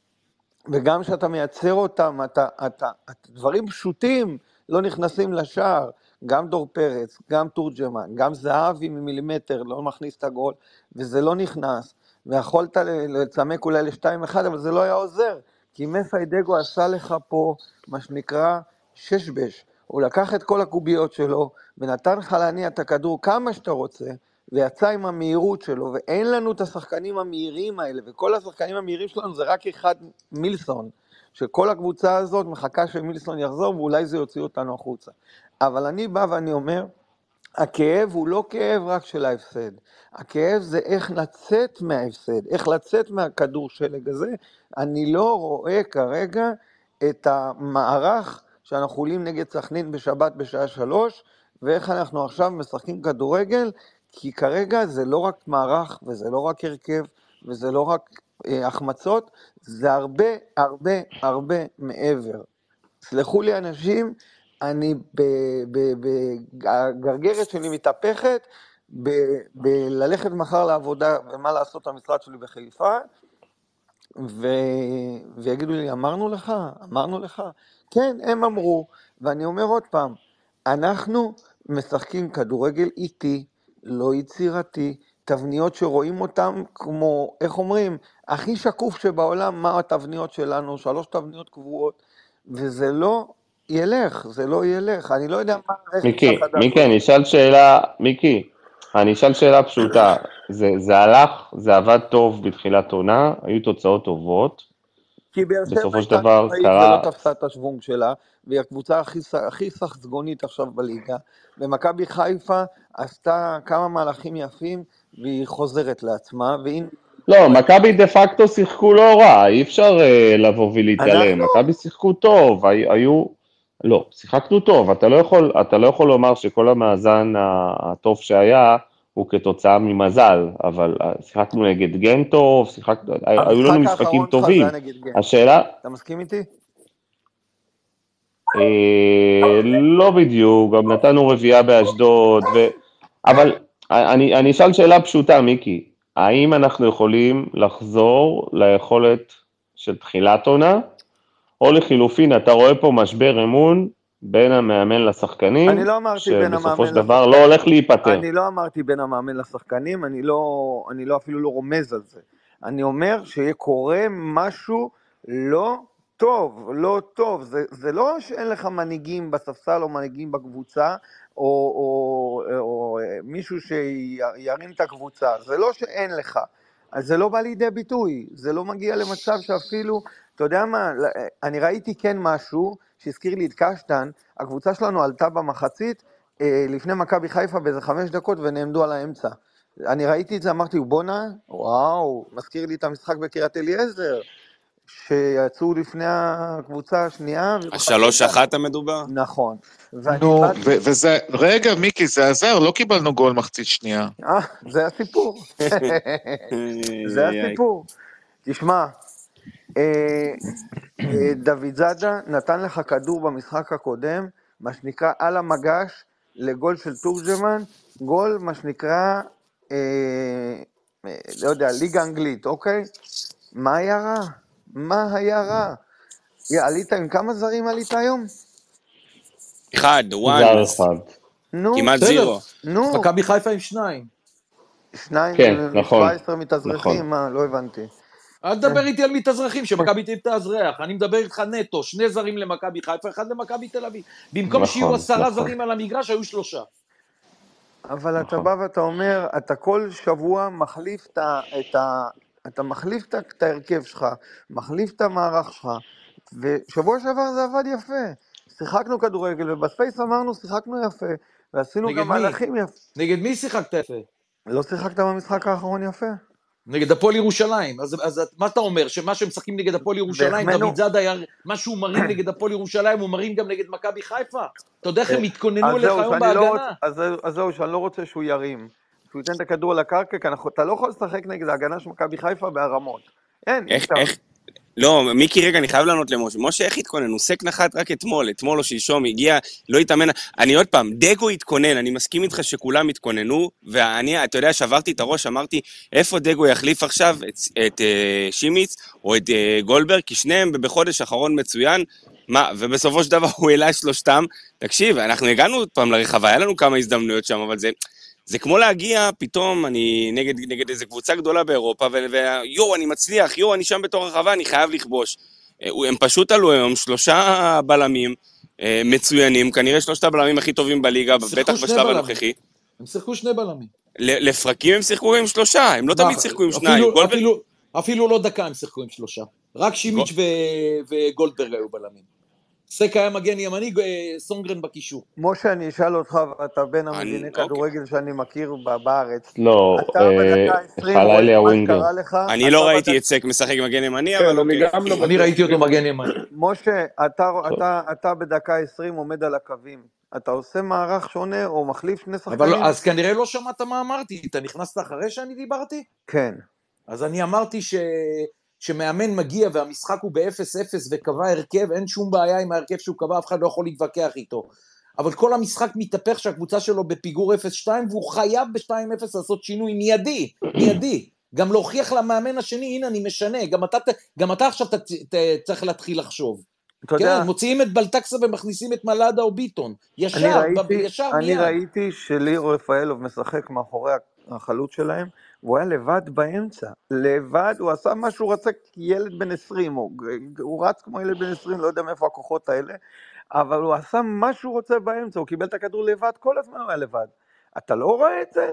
וגם כשאתה מייצר אותם, אתה, אתה, אתה, דברים פשוטים לא נכנסים לשער. גם דור פרץ, גם תורג'מן, גם זהבי ממילימטר לא מכניס את הגול, וזה לא נכנס. ויכולת לצמק אולי ל-2-1, אבל זה לא היה עוזר, כי מסיידגו עשה לך פה, מה שנקרא, ששבש. הוא לקח את כל הקוביות שלו ונתן לך להניע את הכדור כמה שאתה רוצה, ויצא עם המהירות שלו, ואין לנו את השחקנים המהירים האלה, וכל השחקנים המהירים שלנו זה רק אחד מילסון, שכל הקבוצה הזאת מחכה שמילסון יחזור, ואולי זה יוציא אותנו החוצה. אבל אני בא ואני אומר, הכאב הוא לא כאב רק של ההפסד, הכאב זה איך לצאת מההפסד, איך לצאת מהכדור שלג הזה. אני לא רואה כרגע את המערך שאנחנו עולים נגד סכנין בשבת בשעה שלוש, ואיך אנחנו עכשיו משחקים כדורגל, כי כרגע זה לא רק מערך, וזה לא רק הרכב, וזה לא רק אה, החמצות, זה הרבה הרבה הרבה מעבר. סלחו לי אנשים, אני בגרגרת שלי מתהפכת, בללכת מחר לעבודה ומה לעשות המשרד שלי בחיפה, ו... ויגידו לי, אמרנו לך, אמרנו לך. כן, הם אמרו, ואני אומר עוד פעם, אנחנו משחקים כדורגל איטי, לא יצירתי, תבניות שרואים אותן כמו, איך אומרים, הכי שקוף שבעולם, מה התבניות שלנו, שלוש תבניות קבועות, וזה לא ילך, זה לא ילך, אני לא יודע מה... מיקי, מיקי, אני אשאל שאלה, מיקי, אני אשאל שאלה פשוטה, זה, זה הלך, זה עבד טוב בתחילת עונה, היו תוצאות טובות, כי באר שבע בסופו של דבר קרה... ולא תפסה את השוונג שלה, והיא הקבוצה הכי, הכי סחזגונית עכשיו בליגה, ומכבי חיפה עשתה כמה מהלכים יפים, והיא חוזרת לעצמה, והיא... לא, מכבי דה פקטו שיחקו לא רע, אי אפשר uh, לבוא ולהתעלם. מכבי שיחקו טוב, היו... לא, שיחקנו טוב, אתה לא יכול, אתה לא יכול לומר שכל המאזן הטוב שהיה הוא כתוצאה ממזל, אבל אה, שיחקנו נגד גן טוב, שיחקנו, היו לנו משחקים טובים. השאלה... אתה מסכים איתי? אה, לא בדיוק, גם נתנו רביעייה באשדוד, ו... אבל אני, אני אשאל שאלה פשוטה, מיקי, האם אנחנו יכולים לחזור ליכולת של תחילת עונה, או לחילופין, אתה רואה פה משבר אמון בין המאמן לשחקנים, אני לא אמרתי בין המאמן שבסופו של דבר לא הולך להיפטר. אני לא אמרתי בין המאמן לשחקנים, אני לא, אני לא אפילו לא רומז על זה. אני אומר שקורה משהו לא טוב, לא טוב. זה, זה לא שאין לך מנהיגים בספסל או מנהיגים בקבוצה, או, או, או, או מישהו שירים את הקבוצה, זה לא שאין לך. אז זה לא בא לידי ביטוי, זה לא מגיע למצב שאפילו, אתה יודע מה, אני ראיתי כן משהו, שהזכיר לי את קשטן, הקבוצה שלנו עלתה במחצית אה, לפני מכבי חיפה באיזה חמש דקות ונעמדו על האמצע. אני ראיתי את זה, אמרתי, בואנה, וואו, מזכיר לי את המשחק בקריית אליעזר, שיצאו לפני הקבוצה השנייה. השלוש אחת המדובר? נכון. נו, וזה, רגע, מיקי, זה עזר, לא קיבלנו גול מחצית שנייה. אה, זה הסיפור. זה הסיפור. תשמע, דוד זאדה נתן לך כדור במשחק הקודם, מה שנקרא על המגש לגול של תורג'מן, גול, מה שנקרא, אה, לא יודע, ליגה אנגלית, אוקיי? מה היה רע? מה היה רע? עלית עם כמה זרים עלית היום? אחד, וואן. נו, כמעט זירו. נו. מכבי חיפה עם שניים. שניים, כן, נכון. 17 מתאזרחים, נכון. מה, לא הבנתי. אל תדבר איתי על מתאזרחים, שמכבי תל אביב תאזרח. אני מדבר איתך נטו, שני זרים למכבי חיפה, אחד למכבי תל אביב. במקום נכון, שיהיו עשרה נכון. זרים על המגרש, היו שלושה. אבל אתה בא ואתה אומר, אתה כל שבוע מחליף את ה... אתה מחליף את ההרכב שלך, מחליף את המערך שלך, ושבוע שעבר זה עבד יפה. שיחקנו כדורגל, ובספייס אמרנו, שיחקנו יפה, ועשינו גם מהלכים יפה. נגד מי שיחקת יפה? לא שיחקת במשחק האחרון יפה? נגד הפועל ירושלים. אז, אז מה אתה אומר, שמה שהם משחקים נגד הפועל ירושלים, דוד זאדה, מה שהוא מרים נגד הפועל ירושלים, הוא מרים גם נגד מכבי חיפה? אתה יודע איך הם התכוננו אליך היום לא בהגנה? אז זהו, שאני לא רוצה שהוא ירים. שהוא ייתן את הכדור על הקרקע, כי אתה לא יכול לשחק נגד ההגנה של מכבי חיפה בהרמות. אין, איך, איך, לא, מיקי, רגע, אני חייב לענות למשה. משה, איך התכונן? הוא סק נחת רק אתמול, אתמול או שלשום, הגיע, לא התאמן. אני עוד פעם, דגו התכונן, אני מסכים איתך שכולם התכוננו, ואני, אתה יודע, שברתי את הראש, אמרתי, איפה דגו יחליף עכשיו את, את uh, שימיץ או את uh, גולדברג, כי שניהם בחודש האחרון מצוין. מה, ובסופו של דבר הוא העלה שלושתם. תקשיב, אנחנו הגענו עוד פעם לרחבה, היה לנו כמה הזדמנויות שם, אבל זה... זה כמו להגיע, פתאום אני נגד, נגד איזה קבוצה גדולה באירופה, ויואו, אני מצליח, יואו, אני שם בתור הרחבה, אני חייב לכבוש. הם פשוט עלו היום שלושה בלמים מצוינים, כנראה שלושת הבלמים הכי טובים בליגה, בטח בשלב הנוכחי. הם שיחקו שני בלמים. לפרקים הם שיחקו עם שלושה, הם לא תמיד שיחקו עם שניים. אפילו לא דקה הם שיחקו עם שלושה. רק שימיץ' וגולדברג היו בלמים. סק היה מגן ימני, אה, סונגרן בקישור. משה, אני אשאל אותך, אתה בין המביני אוקיי. כדורגל שאני מכיר בארץ. לא, חלילי הווינגר. אני לא ראיתי את סק משחק מגן ימני, אבל אוקיי. לא אני ראיתי אותו מגן ימני. משה, אתה בדקה 20 עומד על הקווים. אתה עושה מערך שונה או מחליף שני שחקנים? לא, אז כנראה לא שמעת מה אמרתי. אתה נכנסת אחרי שאני דיברתי? כן. אז אני אמרתי ש... שמאמן מגיע והמשחק הוא ב-0-0 וקבע הרכב, אין שום בעיה עם ההרכב שהוא קבע, אף אחד לא יכול להתווכח איתו. אבל כל המשחק מתהפך שהקבוצה שלו בפיגור 0-2 והוא חייב ב-2-0 לעשות שינוי מיידי, מיידי. גם להוכיח למאמן השני, הנה אני משנה, גם אתה, גם אתה עכשיו ת, ת, צריך להתחיל לחשוב. כן, יודע, מוציאים את בלטקסה ומכניסים את מלאדה או ביטון. ישר, אני ראיתי, ישר אני מיד. אני ראיתי שליאור רפאלוב משחק מאחורי החלוץ שלהם, והוא היה לבד באמצע, לבד, הוא עשה מה שהוא רצה כילד בן 20, הוא, הוא רץ כמו ילד בן 20, לא יודע מאיפה הכוחות האלה, אבל הוא עשה מה שהוא רוצה באמצע, הוא קיבל את הכדור לבד, כל הזמן הוא היה לבד. אתה לא רואה את זה?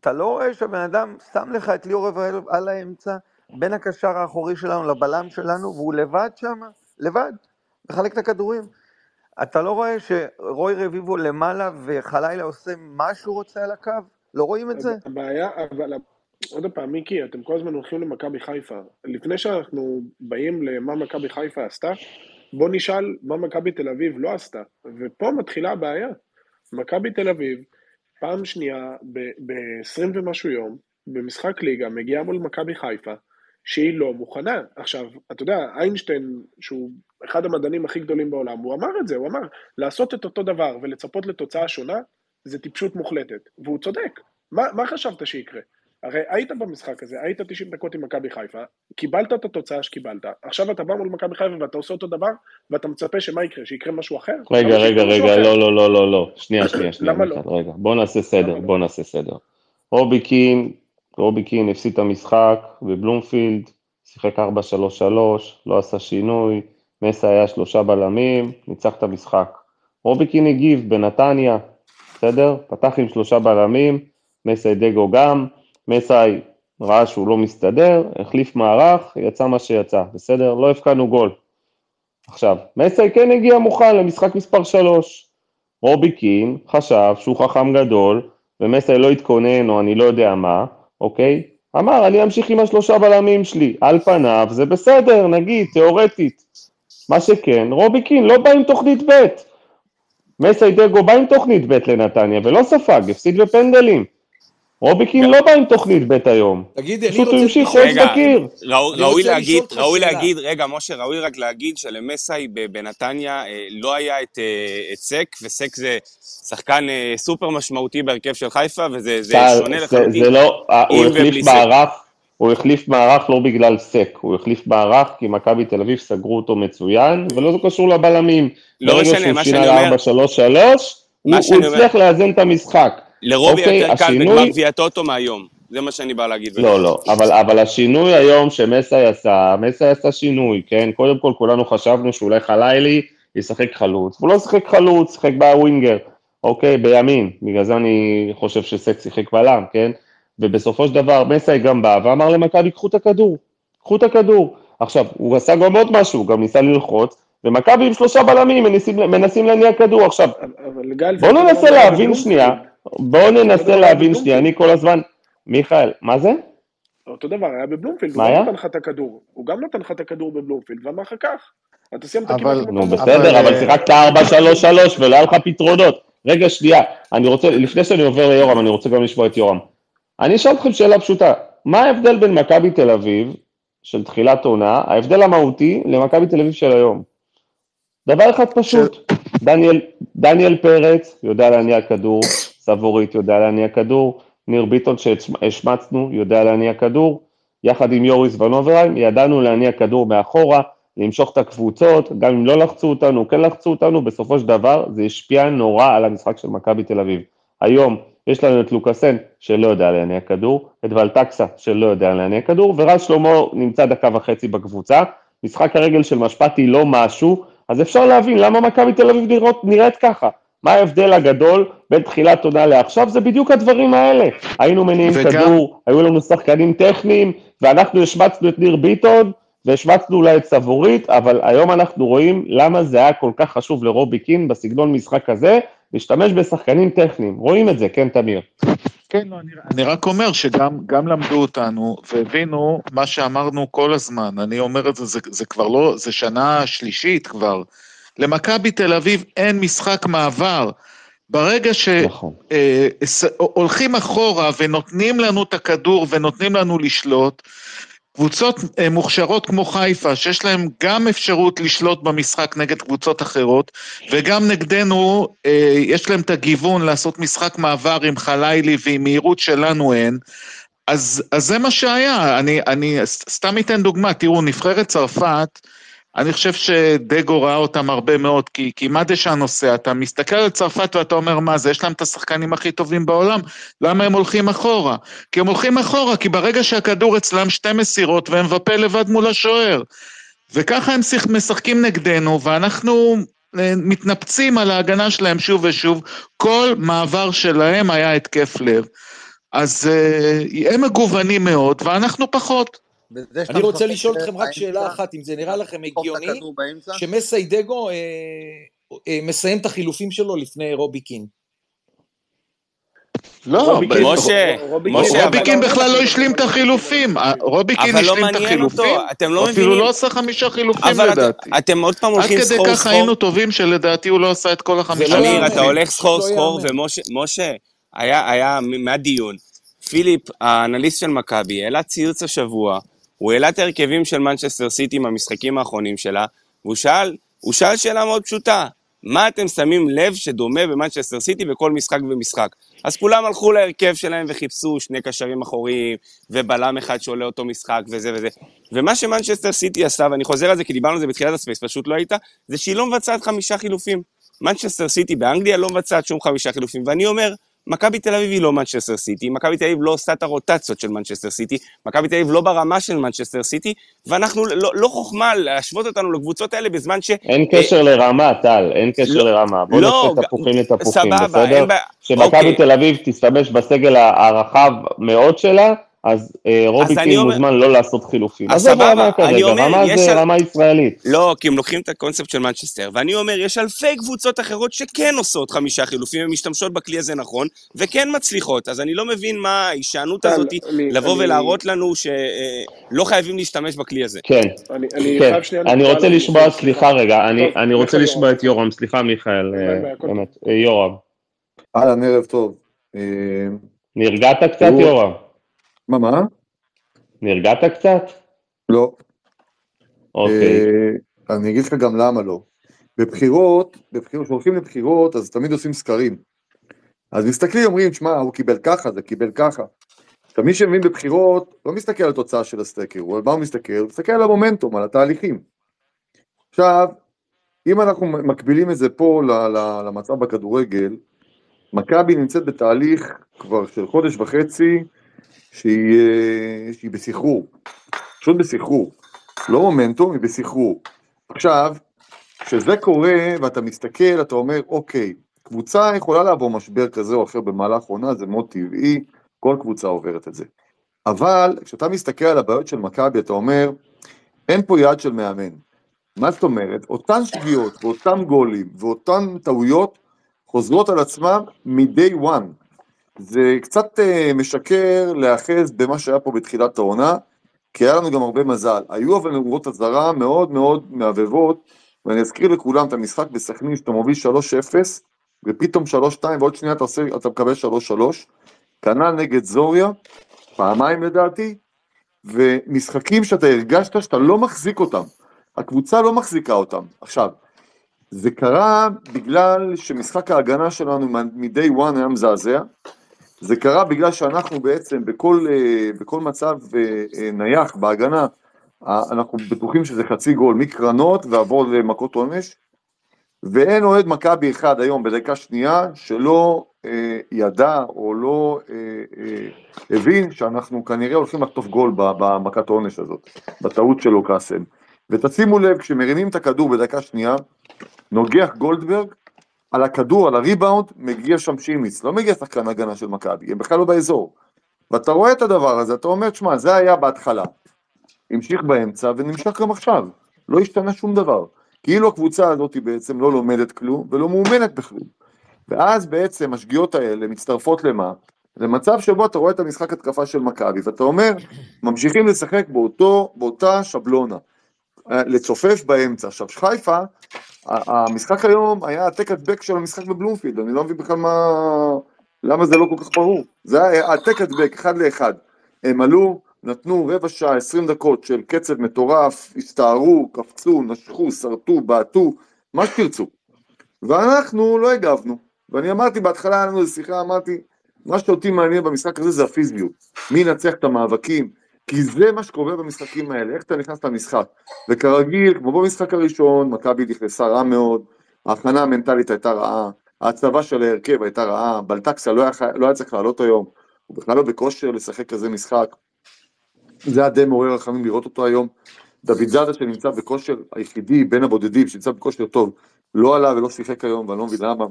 אתה לא רואה שהבן אדם שם לך את ליאור רפאלוב על האמצע, בין הקשר האחורי שלנו לבלם שלנו, והוא לבד שם, לבד, מחלק את הכדורים. אתה לא רואה שרוי רביבו למעלה וחלילה עושה מה שהוא רוצה על הקו? לא רואים את זה? הבעיה, אבל עוד פעם, מיקי, אתם כל הזמן הולכים למכבי חיפה. לפני שאנחנו באים למה מכבי חיפה עשתה, בואו נשאל מה מכבי תל אביב לא עשתה. ופה מתחילה הבעיה. מכבי תל אביב, פעם שנייה, ב-20 ומשהו יום, במשחק ליגה, מגיעה מול מכבי חיפה, שהיא לא מוכנה. עכשיו, אתה יודע, איינשטיין, שהוא אחד המדענים הכי גדולים בעולם, הוא אמר את זה, הוא אמר, לעשות את אותו דבר ולצפות לתוצאה שונה, זה טיפשות מוחלטת. והוא צודק. מה, מה חשבת שיקרה? הרי היית במשחק הזה, היית 90 דקות עם מכבי חיפה, קיבלת את התוצאה שקיבלת, עכשיו אתה בא מול מכבי חיפה ואתה עושה אותו דבר, ואתה מצפה שמה יקרה, שיקרה משהו אחר? רגע, רגע, רגע, לא, לא, לא, לא, לא, שנייה, שנייה, שנייה, למה לא? רגע, בוא נעשה סדר, לא? בוא נעשה סדר. רובי קין, רובי קין הפסיד את המשחק בבלומפילד, שיחק 4-3-3, לא עשה שינוי, מסה היה שלושה בלמים, ניצח את המשחק. רובי קין הגיב בנתניה, בסדר? פתח עם שלושה בלמים, מסי דגו גם, מסאי ראה שהוא לא מסתדר, החליף מערך, יצא מה שיצא, בסדר? לא הפקענו גול. עכשיו, מסאי כן הגיע מוכן למשחק מספר 3. רובי קין חשב שהוא חכם גדול, ומסאי לא התכונן או אני לא יודע מה, אוקיי? אמר, אני אמשיך עם השלושה בלמים שלי. על פניו זה בסדר, נגיד, תיאורטית. מה שכן, רובי קין לא בא עם תוכנית ב'. מסי דגו בא עם תוכנית ב' לנתניה ולא ספג, הפסיד בפנדלים. רוביקין לא בא עם תוכנית ב' היום. תגיד, אני רוצה... פשוט הוא המשיך חוץ בקיר. ראוי להגיד, ראוי להגיד, רגע, משה, ראוי רק להגיד שלמסאי בנתניה אה, לא היה את אה, סק, וסק זה שחקן אה, סופר משמעותי בהרכב של חיפה, וזה שונה לחלוטין. זה לא, הוא החליף מערך, הוא החליף מערך לא בגלל סק, הוא החליף מערך כי מכבי תל אביב סגרו אותו מצוין, ולא זה קשור לבלמים. לא משנה, מה שאני אומר... ברגע שהוא שינה ל-4-3-3, הוא הצליח לאזן את המשחק. לרובי אוקיי, יותר קל בגמר גביע הטוטו מהיום. זה מה שאני בא להגיד. לא, לא, אבל, אבל השינוי היום שמסאי עשה, מסאי עשה שינוי, כן? קודם כל כולנו חשבנו שאולי חלילי ישחק חלוץ, הוא לא שיחק חלוץ, שיחק בווינגר, אוקיי, בימין, בגלל זה אני חושב שסק שיחק בלם, כן? ובסופו של דבר מסאי גם בא ואמר למכבי, קחו את הכדור, קחו את הכדור. עכשיו, הוא עשה גם עוד משהו, גם ניסה ללחוץ, ומכבי עם שלושה בלמים מנסים, מנסים להניע כדור. עכשיו, בואו ננסה להבין שנייה, בואו ננסה להבין שנייה, אני כל הזמן... מיכאל, מה זה? אותו דבר, היה בבלומפילד, הוא גם נתן לך את הכדור, הוא גם נתן לך את הכדור בבלומפילד, ואמר לך כך, אתה סיימת כמעט... נו בסדר, אבל שיחקת 4-3-3 ולא היה לך פתרונות. רגע, שנייה, אני רוצה, לפני שאני עובר ליורם, אני רוצה גם לשמוע את יורם. אני אשאל אתכם שאלה פשוטה, מה ההבדל בין מכבי תל אביב של תחילת עונה, ההבדל המהותי, למכבי תל אביב של היום? דבר אחד פשוט, דניאל, דניאל פרץ יודע להניע כדור, סבורית יודע להניע כדור, ניר ביטון שהשמצנו יודע להניע כדור, יחד עם יוריס ונוברהיים ידענו להניע כדור מאחורה, למשוך את הקבוצות, גם אם לא לחצו אותנו, כן לחצו אותנו, בסופו של דבר זה השפיע נורא על המשחק של מכבי תל אביב. היום יש לנו את לוקאסן שלא יודע להניע כדור, את ולטקסה שלא יודע להניע כדור, ורז שלמה נמצא דקה וחצי בקבוצה, משחק הרגל של משפטי לא משהו, אז אפשר להבין למה מכבי תל אביב נראית ככה. מה ההבדל הגדול בין תחילת עונה לעכשיו? זה בדיוק הדברים האלה. היינו מניעים וגם... כדור, היו לנו שחקנים טכניים, ואנחנו השמצנו את ניר ביטון, והשמצנו אולי את סבורית, אבל היום אנחנו רואים למה זה היה כל כך חשוב לרובי קין בסגנון משחק הזה, להשתמש בשחקנים טכניים. רואים את זה, כן, תמיר? כן, לא, אני, אני רק אומר שגם למדו אותנו והבינו מה שאמרנו כל הזמן. אני אומר את זה, זה, זה כבר לא, זה שנה שלישית כבר. למכבי תל אביב אין משחק מעבר. ברגע שהולכים נכון. אה, אחורה ונותנים לנו את הכדור ונותנים לנו לשלוט, קבוצות אה, מוכשרות כמו חיפה, שיש להן גם אפשרות לשלוט במשחק נגד קבוצות אחרות, וגם נגדנו אה, יש להן את הגיוון לעשות משחק מעבר עם חלילי ועם מהירות שלנו אין, אז, אז זה מה שהיה. אני, אני סתם אתן דוגמה, תראו, נבחרת צרפת, אני חושב שדגו ראה אותם הרבה מאוד, כי, כי מה דשא נוסע? אתה מסתכל על צרפת ואתה אומר, מה זה, יש להם את השחקנים הכי טובים בעולם, למה הם הולכים אחורה? כי הם הולכים אחורה, כי ברגע שהכדור אצלם שתי מסירות והם ופה לבד מול השוער. וככה הם משחקים נגדנו, ואנחנו אה, מתנפצים על ההגנה שלהם שוב ושוב, כל מעבר שלהם היה התקף לב. אז uh, הם מגוונים מאוד, ואנחנו פחות. אני רוצה לשאול אתכם רק שאלה אחת, אם זה נראה לכם הגיוני, שמסיידגו אה, אה, מסיים את החילופים שלו לפני רובי קין. לא, משה, רובי קין בכלל לא השלים את החילופים, רובי קין לא השלים את החילופים, הוא אפילו לא עשה חמישה חילופים לדעתי. אתם עוד פעם הולכים סחור סחור. עד כדי כך היינו טובים שלדעתי הוא לא עשה את כל החמישה חילופים. אמיר, אתה הולך סחור סחור, ומשה, היה מהדיון, פיליפ, האנליסט של מכבי, העלה ציוץ השבוע, הוא העלה את ההרכבים של מנצ'סטר סיטי מהמשחקים האחרונים שלה, והוא שאל, הוא שאל שאלה מאוד פשוטה, מה אתם שמים לב שדומה במנצ'סטר סיטי בכל משחק ומשחק? אז כולם הלכו להרכב שלהם וחיפשו שני קשרים אחוריים, ובלם אחד שעולה אותו משחק, וזה וזה. ומה שמנצ'סטר סיטי עשה, ואני חוזר על זה כי דיברנו על זה בתחילת ה Space, פשוט לא היית, זה שהיא לא מבצעת חמישה חילופים. מנצ'סטר סיטי באנגליה לא מבצעת שום חמישה חילופים, ואני אומר, מכבי תל אביב היא לא מנצ'סטר סיטי, מכבי תל אביב לא עושה את הרוטציות של מנצ'סטר סיטי, מכבי תל אביב לא ברמה של מנצ'סטר סיטי, ואנחנו, לא, לא חוכמה להשוות אותנו לקבוצות האלה בזמן ש... אין קשר אה, לרמה, טל, אין קשר לא, לרמה. בוא לא, נעשה תפוחים לתפוחים, סבבה, בסדר? שמכבי אוקיי. תל אביב תשתמש בסגל הרחב מאוד שלה, אז אה, רובי קין מוזמן לא לעשות חילופים. אז זה רמה כרגע, רמה זה רמה ישראלית. לא, כי הם לוקחים את הקונספט של מנצ'סטר, ואני אומר, יש אלפי קבוצות אחרות שכן עושות חמישה חילופים, הן משתמשות בכלי הזה נכון, וכן מצליחות, אז אני לא מבין מה ההישענות הזאת לבוא ולהראות לנו שלא חייבים להשתמש בכלי הזה. כן, כן, אני רוצה לשמוע, סליחה רגע, אני רוצה לשמוע את יורם, סליחה מיכאל, אה, באמת, יורם. אהלן, ערב טוב. אה, נרגעת קצת, יורם? מה, מה? נרגעת קצת? לא. אוקיי. אה, אני אגיד לך גם למה לא. בבחירות, בבחירות, כשהולכים לבחירות, אז תמיד עושים סקרים. אז מסתכלים, אומרים, שמע, הוא קיבל ככה, זה קיבל ככה. עכשיו, מי שמבין בבחירות, לא מסתכל על התוצאה של הסטקר, הוא על מה הוא מסתכל? הוא מסתכל על המומנטום, על התהליכים. עכשיו, אם אנחנו מקבילים את זה פה למצב בכדורגל, מכבי נמצאת בתהליך כבר של חודש וחצי, שהיא, אה, שהיא בסחרור, פשוט בסחרור, לא מומנטום, היא בסחרור. עכשיו, כשזה קורה ואתה מסתכל, אתה אומר, אוקיי, קבוצה יכולה לעבור משבר כזה או אחר במהלך עונה, זה מאוד טבעי, כל קבוצה עוברת את זה. אבל כשאתה מסתכל על הבעיות של מכבי, אתה אומר, אין פה יד של מאמן. מה זאת אומרת? אותן שגיאות ואותם גולים ואותן טעויות חוזרות על עצמם מ-day one. זה קצת uh, משקר להיאחז במה שהיה פה בתחילת העונה, כי היה לנו גם הרבה מזל. היו אבל נורות אזהרה מאוד מאוד מעבבות, ואני אזכיר לכולם את המשחק בסכנין, שאתה מוביל 3-0, ופתאום 3-2, ועוד שנייה אתה, עושה, אתה מקבל 3-3, כנ"ל נגד זוריה, פעמיים לדעתי, ומשחקים שאתה הרגשת שאתה לא מחזיק אותם. הקבוצה לא מחזיקה אותם. עכשיו, זה קרה בגלל שמשחק ההגנה שלנו מ-day one היה מזעזע, זה קרה בגלל שאנחנו בעצם בכל, אה, בכל מצב אה, אה, נייח בהגנה, אנחנו בטוחים שזה חצי גול מקרנות ועבור למכות עונש, ואין אוהד מכבי אחד היום בדקה שנייה שלא אה, ידע או לא אה, אה, הבין שאנחנו כנראה הולכים לחטוף גול במכת העונש הזאת, בטעות שלו קאסם. ותשימו לב, כשמרימים את הכדור בדקה שנייה, נוגח גולדברג, על הכדור, על הריבאונד, מגיע שם שימיץ, לא מגיע שחקן הגנה של מכבי, הם בכלל לא באזור. ואתה רואה את הדבר הזה, אתה אומר, שמע, זה היה בהתחלה. המשיך באמצע ונמשך גם עכשיו. לא השתנה שום דבר. כאילו הקבוצה הזאת בעצם לא לומדת כלום ולא מאומנת בכלום. ואז בעצם השגיאות האלה מצטרפות למה? למצב שבו אתה רואה את המשחק התקפה של מכבי, ואתה אומר, ממשיכים לשחק באותו, באותה שבלונה. אה, לצופף באמצע. עכשיו, חיפה, המשחק היום היה העתק הדבק של המשחק בבלומפילד, אני לא מבין בכלל מה... למה זה לא כל כך ברור. זה היה העתק הדבק, אחד לאחד. הם עלו, נתנו רבע שעה, עשרים דקות של קצב מטורף, הסתערו, קפצו, נשכו, שרטו, בעטו, מה שתרצו. ואנחנו לא הגבנו. ואני אמרתי בהתחלה, היה לנו איזו שיחה, אמרתי, מה שאותי מעניין במשחק הזה זה הפיזיות. מי ינצח את המאבקים, כי זה מה שקורה במשחקים האלה, איך אתה נכנס למשחק. וכרגיל, כמו במשחק הראשון, מכבי נכנסה רע מאוד, ההכנה המנטלית הייתה רעה, ההצבה של ההרכב הייתה רעה, בלטקסה לא, לא היה צריך לעלות היום, הוא בכלל לא בכושר לשחק כזה משחק. זה היה די מעורר רחמים לראות אותו היום. דוד זאדה שנמצא בכושר היחידי בין הבודדים שנמצא בכושר טוב, לא עלה ולא שיחק היום ואני לא מבין למה.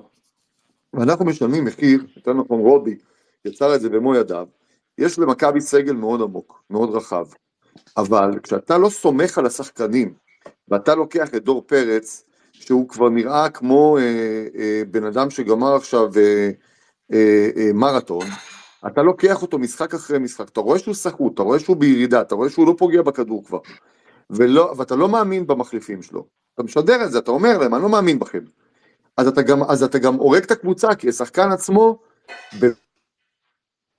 ואנחנו משלמים מחיר, יותר נכון רובי יצר את זה במו ידיו, יש למכבי סגל מאוד עמוק, מאוד רחב, אבל כשאתה לא סומך על השחקנים ואתה לוקח את דור פרץ, שהוא כבר נראה כמו אה, אה, בן אדם שגמר עכשיו אה, אה, אה, מרתון, אתה לוקח אותו משחק אחרי משחק, אתה רואה שהוא סחוט, אתה רואה שהוא בירידה, אתה רואה שהוא לא פוגע בכדור כבר, ולא, ואתה לא מאמין במחליפים שלו. אתה משדר את זה, אתה אומר להם, אני לא מאמין בכם. אז אתה גם, אז אתה גם הורג את הקבוצה, כי השחקן עצמו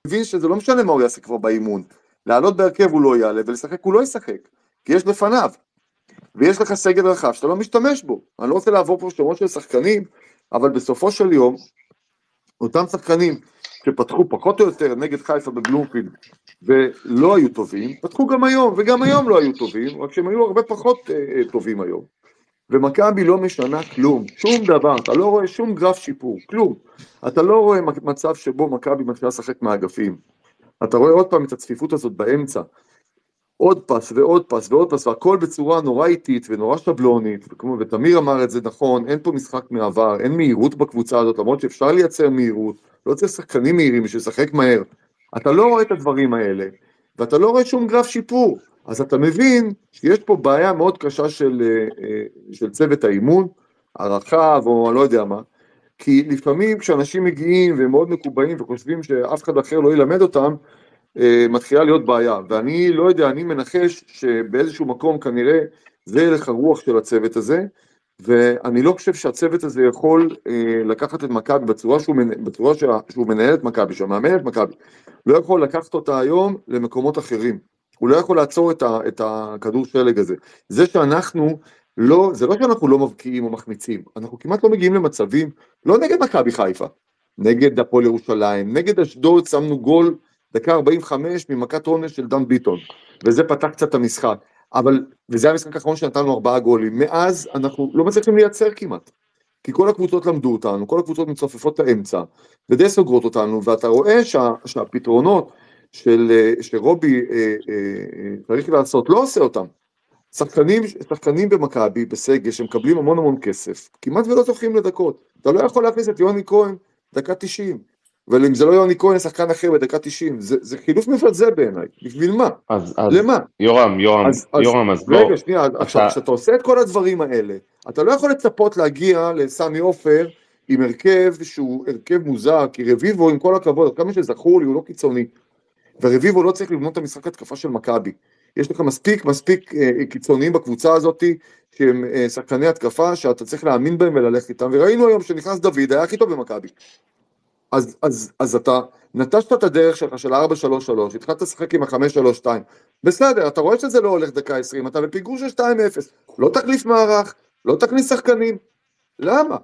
מבין שזה לא משנה מה הוא יעשה כבר באימון. לעלות בהרכב הוא לא יעלה, ולשחק הוא לא ישחק, כי יש לפניו. ויש לך סגל רחב שאתה לא משתמש בו. אני לא רוצה לעבור פה שמות של שחקנים, אבל בסופו של יום, אותם שחקנים שפתחו פחות או יותר נגד חיפה בבלומפילד ולא היו טובים, פתחו גם היום, וגם היום לא היו טובים, רק שהם היו הרבה פחות אה, אה טובים היום. ומכבי לא משנה כלום, שום דבר, אתה לא רואה שום גרף שיפור, כלום. אתה לא רואה מצב שבו מכבי מתחילה לשחק מהאגפים. אתה רואה עוד פעם את הצפיפות הזאת באמצע. עוד פס ועוד פס ועוד פס, והכל בצורה נורא איטית ונורא שבלונית, וכמו, ותמיר אמר את זה נכון, אין פה משחק מעבר, אין מהירות בקבוצה הזאת, למרות שאפשר לייצר מהירות, לא צריך שחקנים מהירים בשביל לשחק מהר. אתה לא רואה את הדברים האלה, ואתה לא רואה שום גרף שיפור. אז אתה מבין שיש פה בעיה מאוד קשה של, אה, אה, של צוות האימון, הרחב או לא יודע מה, כי לפעמים כשאנשים מגיעים והם מאוד מקובעים וחושבים שאף אחד אחר לא ילמד אותם, אה, מתחילה להיות בעיה, ואני לא יודע, אני מנחש שבאיזשהו מקום כנראה זה הלך הרוח של הצוות הזה, ואני לא חושב שהצוות הזה יכול לקחת את מכבי בצורה, שהוא, בצורה שהוא מנהל את מכבי, שהוא מאמן את מכבי, לא יכול לקחת אותה היום למקומות אחרים. הוא לא יכול לעצור את, ה, את הכדור שלג הזה. זה שאנחנו לא, זה לא שאנחנו לא מבקיעים או מחמיצים, אנחנו כמעט לא מגיעים למצבים, לא נגד מכבי חיפה, נגד הפועל ירושלים, נגד אשדוד שמנו גול דקה 45 ממכת עונש של דן ביטון, וזה פתח קצת את המשחק. אבל, וזה המשחק האחרון שנתנו ארבעה גולים, מאז אנחנו לא מצליחים לייצר כמעט. כי כל הקבוצות למדו אותנו, כל הקבוצות מצופפות את האמצע, ודי סוגרות אותנו, ואתה רואה שה, שהפתרונות של, אה, שרובי אה, אה, צריך לעשות, לא עושה אותם. שחקנים, שחקנים במכבי, בסגל, שמקבלים המון המון כסף, כמעט ולא זוכים לדקות. אתה לא יכול להכניס את יוני כהן דקה 90. אבל אם זה לא יוני כהן, שחקן אחר בדקה 90, זה, זה חילוף מבזה בעיניי, בשביל מה? אז, אז למה? יורם, יורם, אז, יורם, אז, אז רגע. שנייה, אתה... עכשיו, כשאתה עושה את כל הדברים האלה, אתה לא יכול לצפות להגיע לסמי עופר עם הרכב שהוא הרכב מוזר, כי רביבו, עם כל הכבוד, כמה שזכור לי, הוא לא קיצוני. ורביבו לא צריך לבנות את המשחק התקפה של מכבי. יש לך מספיק מספיק אה, קיצוניים בקבוצה הזאת, שהם אה, שחקני התקפה, שאתה צריך להאמין בהם וללכת איתם, וראינו היום שנכנס דוד, היה הכי טוב במכבי. אז, אז, אז אתה נטשת את הדרך שלך של 4-3-3, התחלת לשחק עם ה-5-3-2, בסדר, אתה רואה שזה לא הולך דקה 20, אתה בפיגור של 2-0, לא תחליף מערך, לא תכניס שחקנים, למה?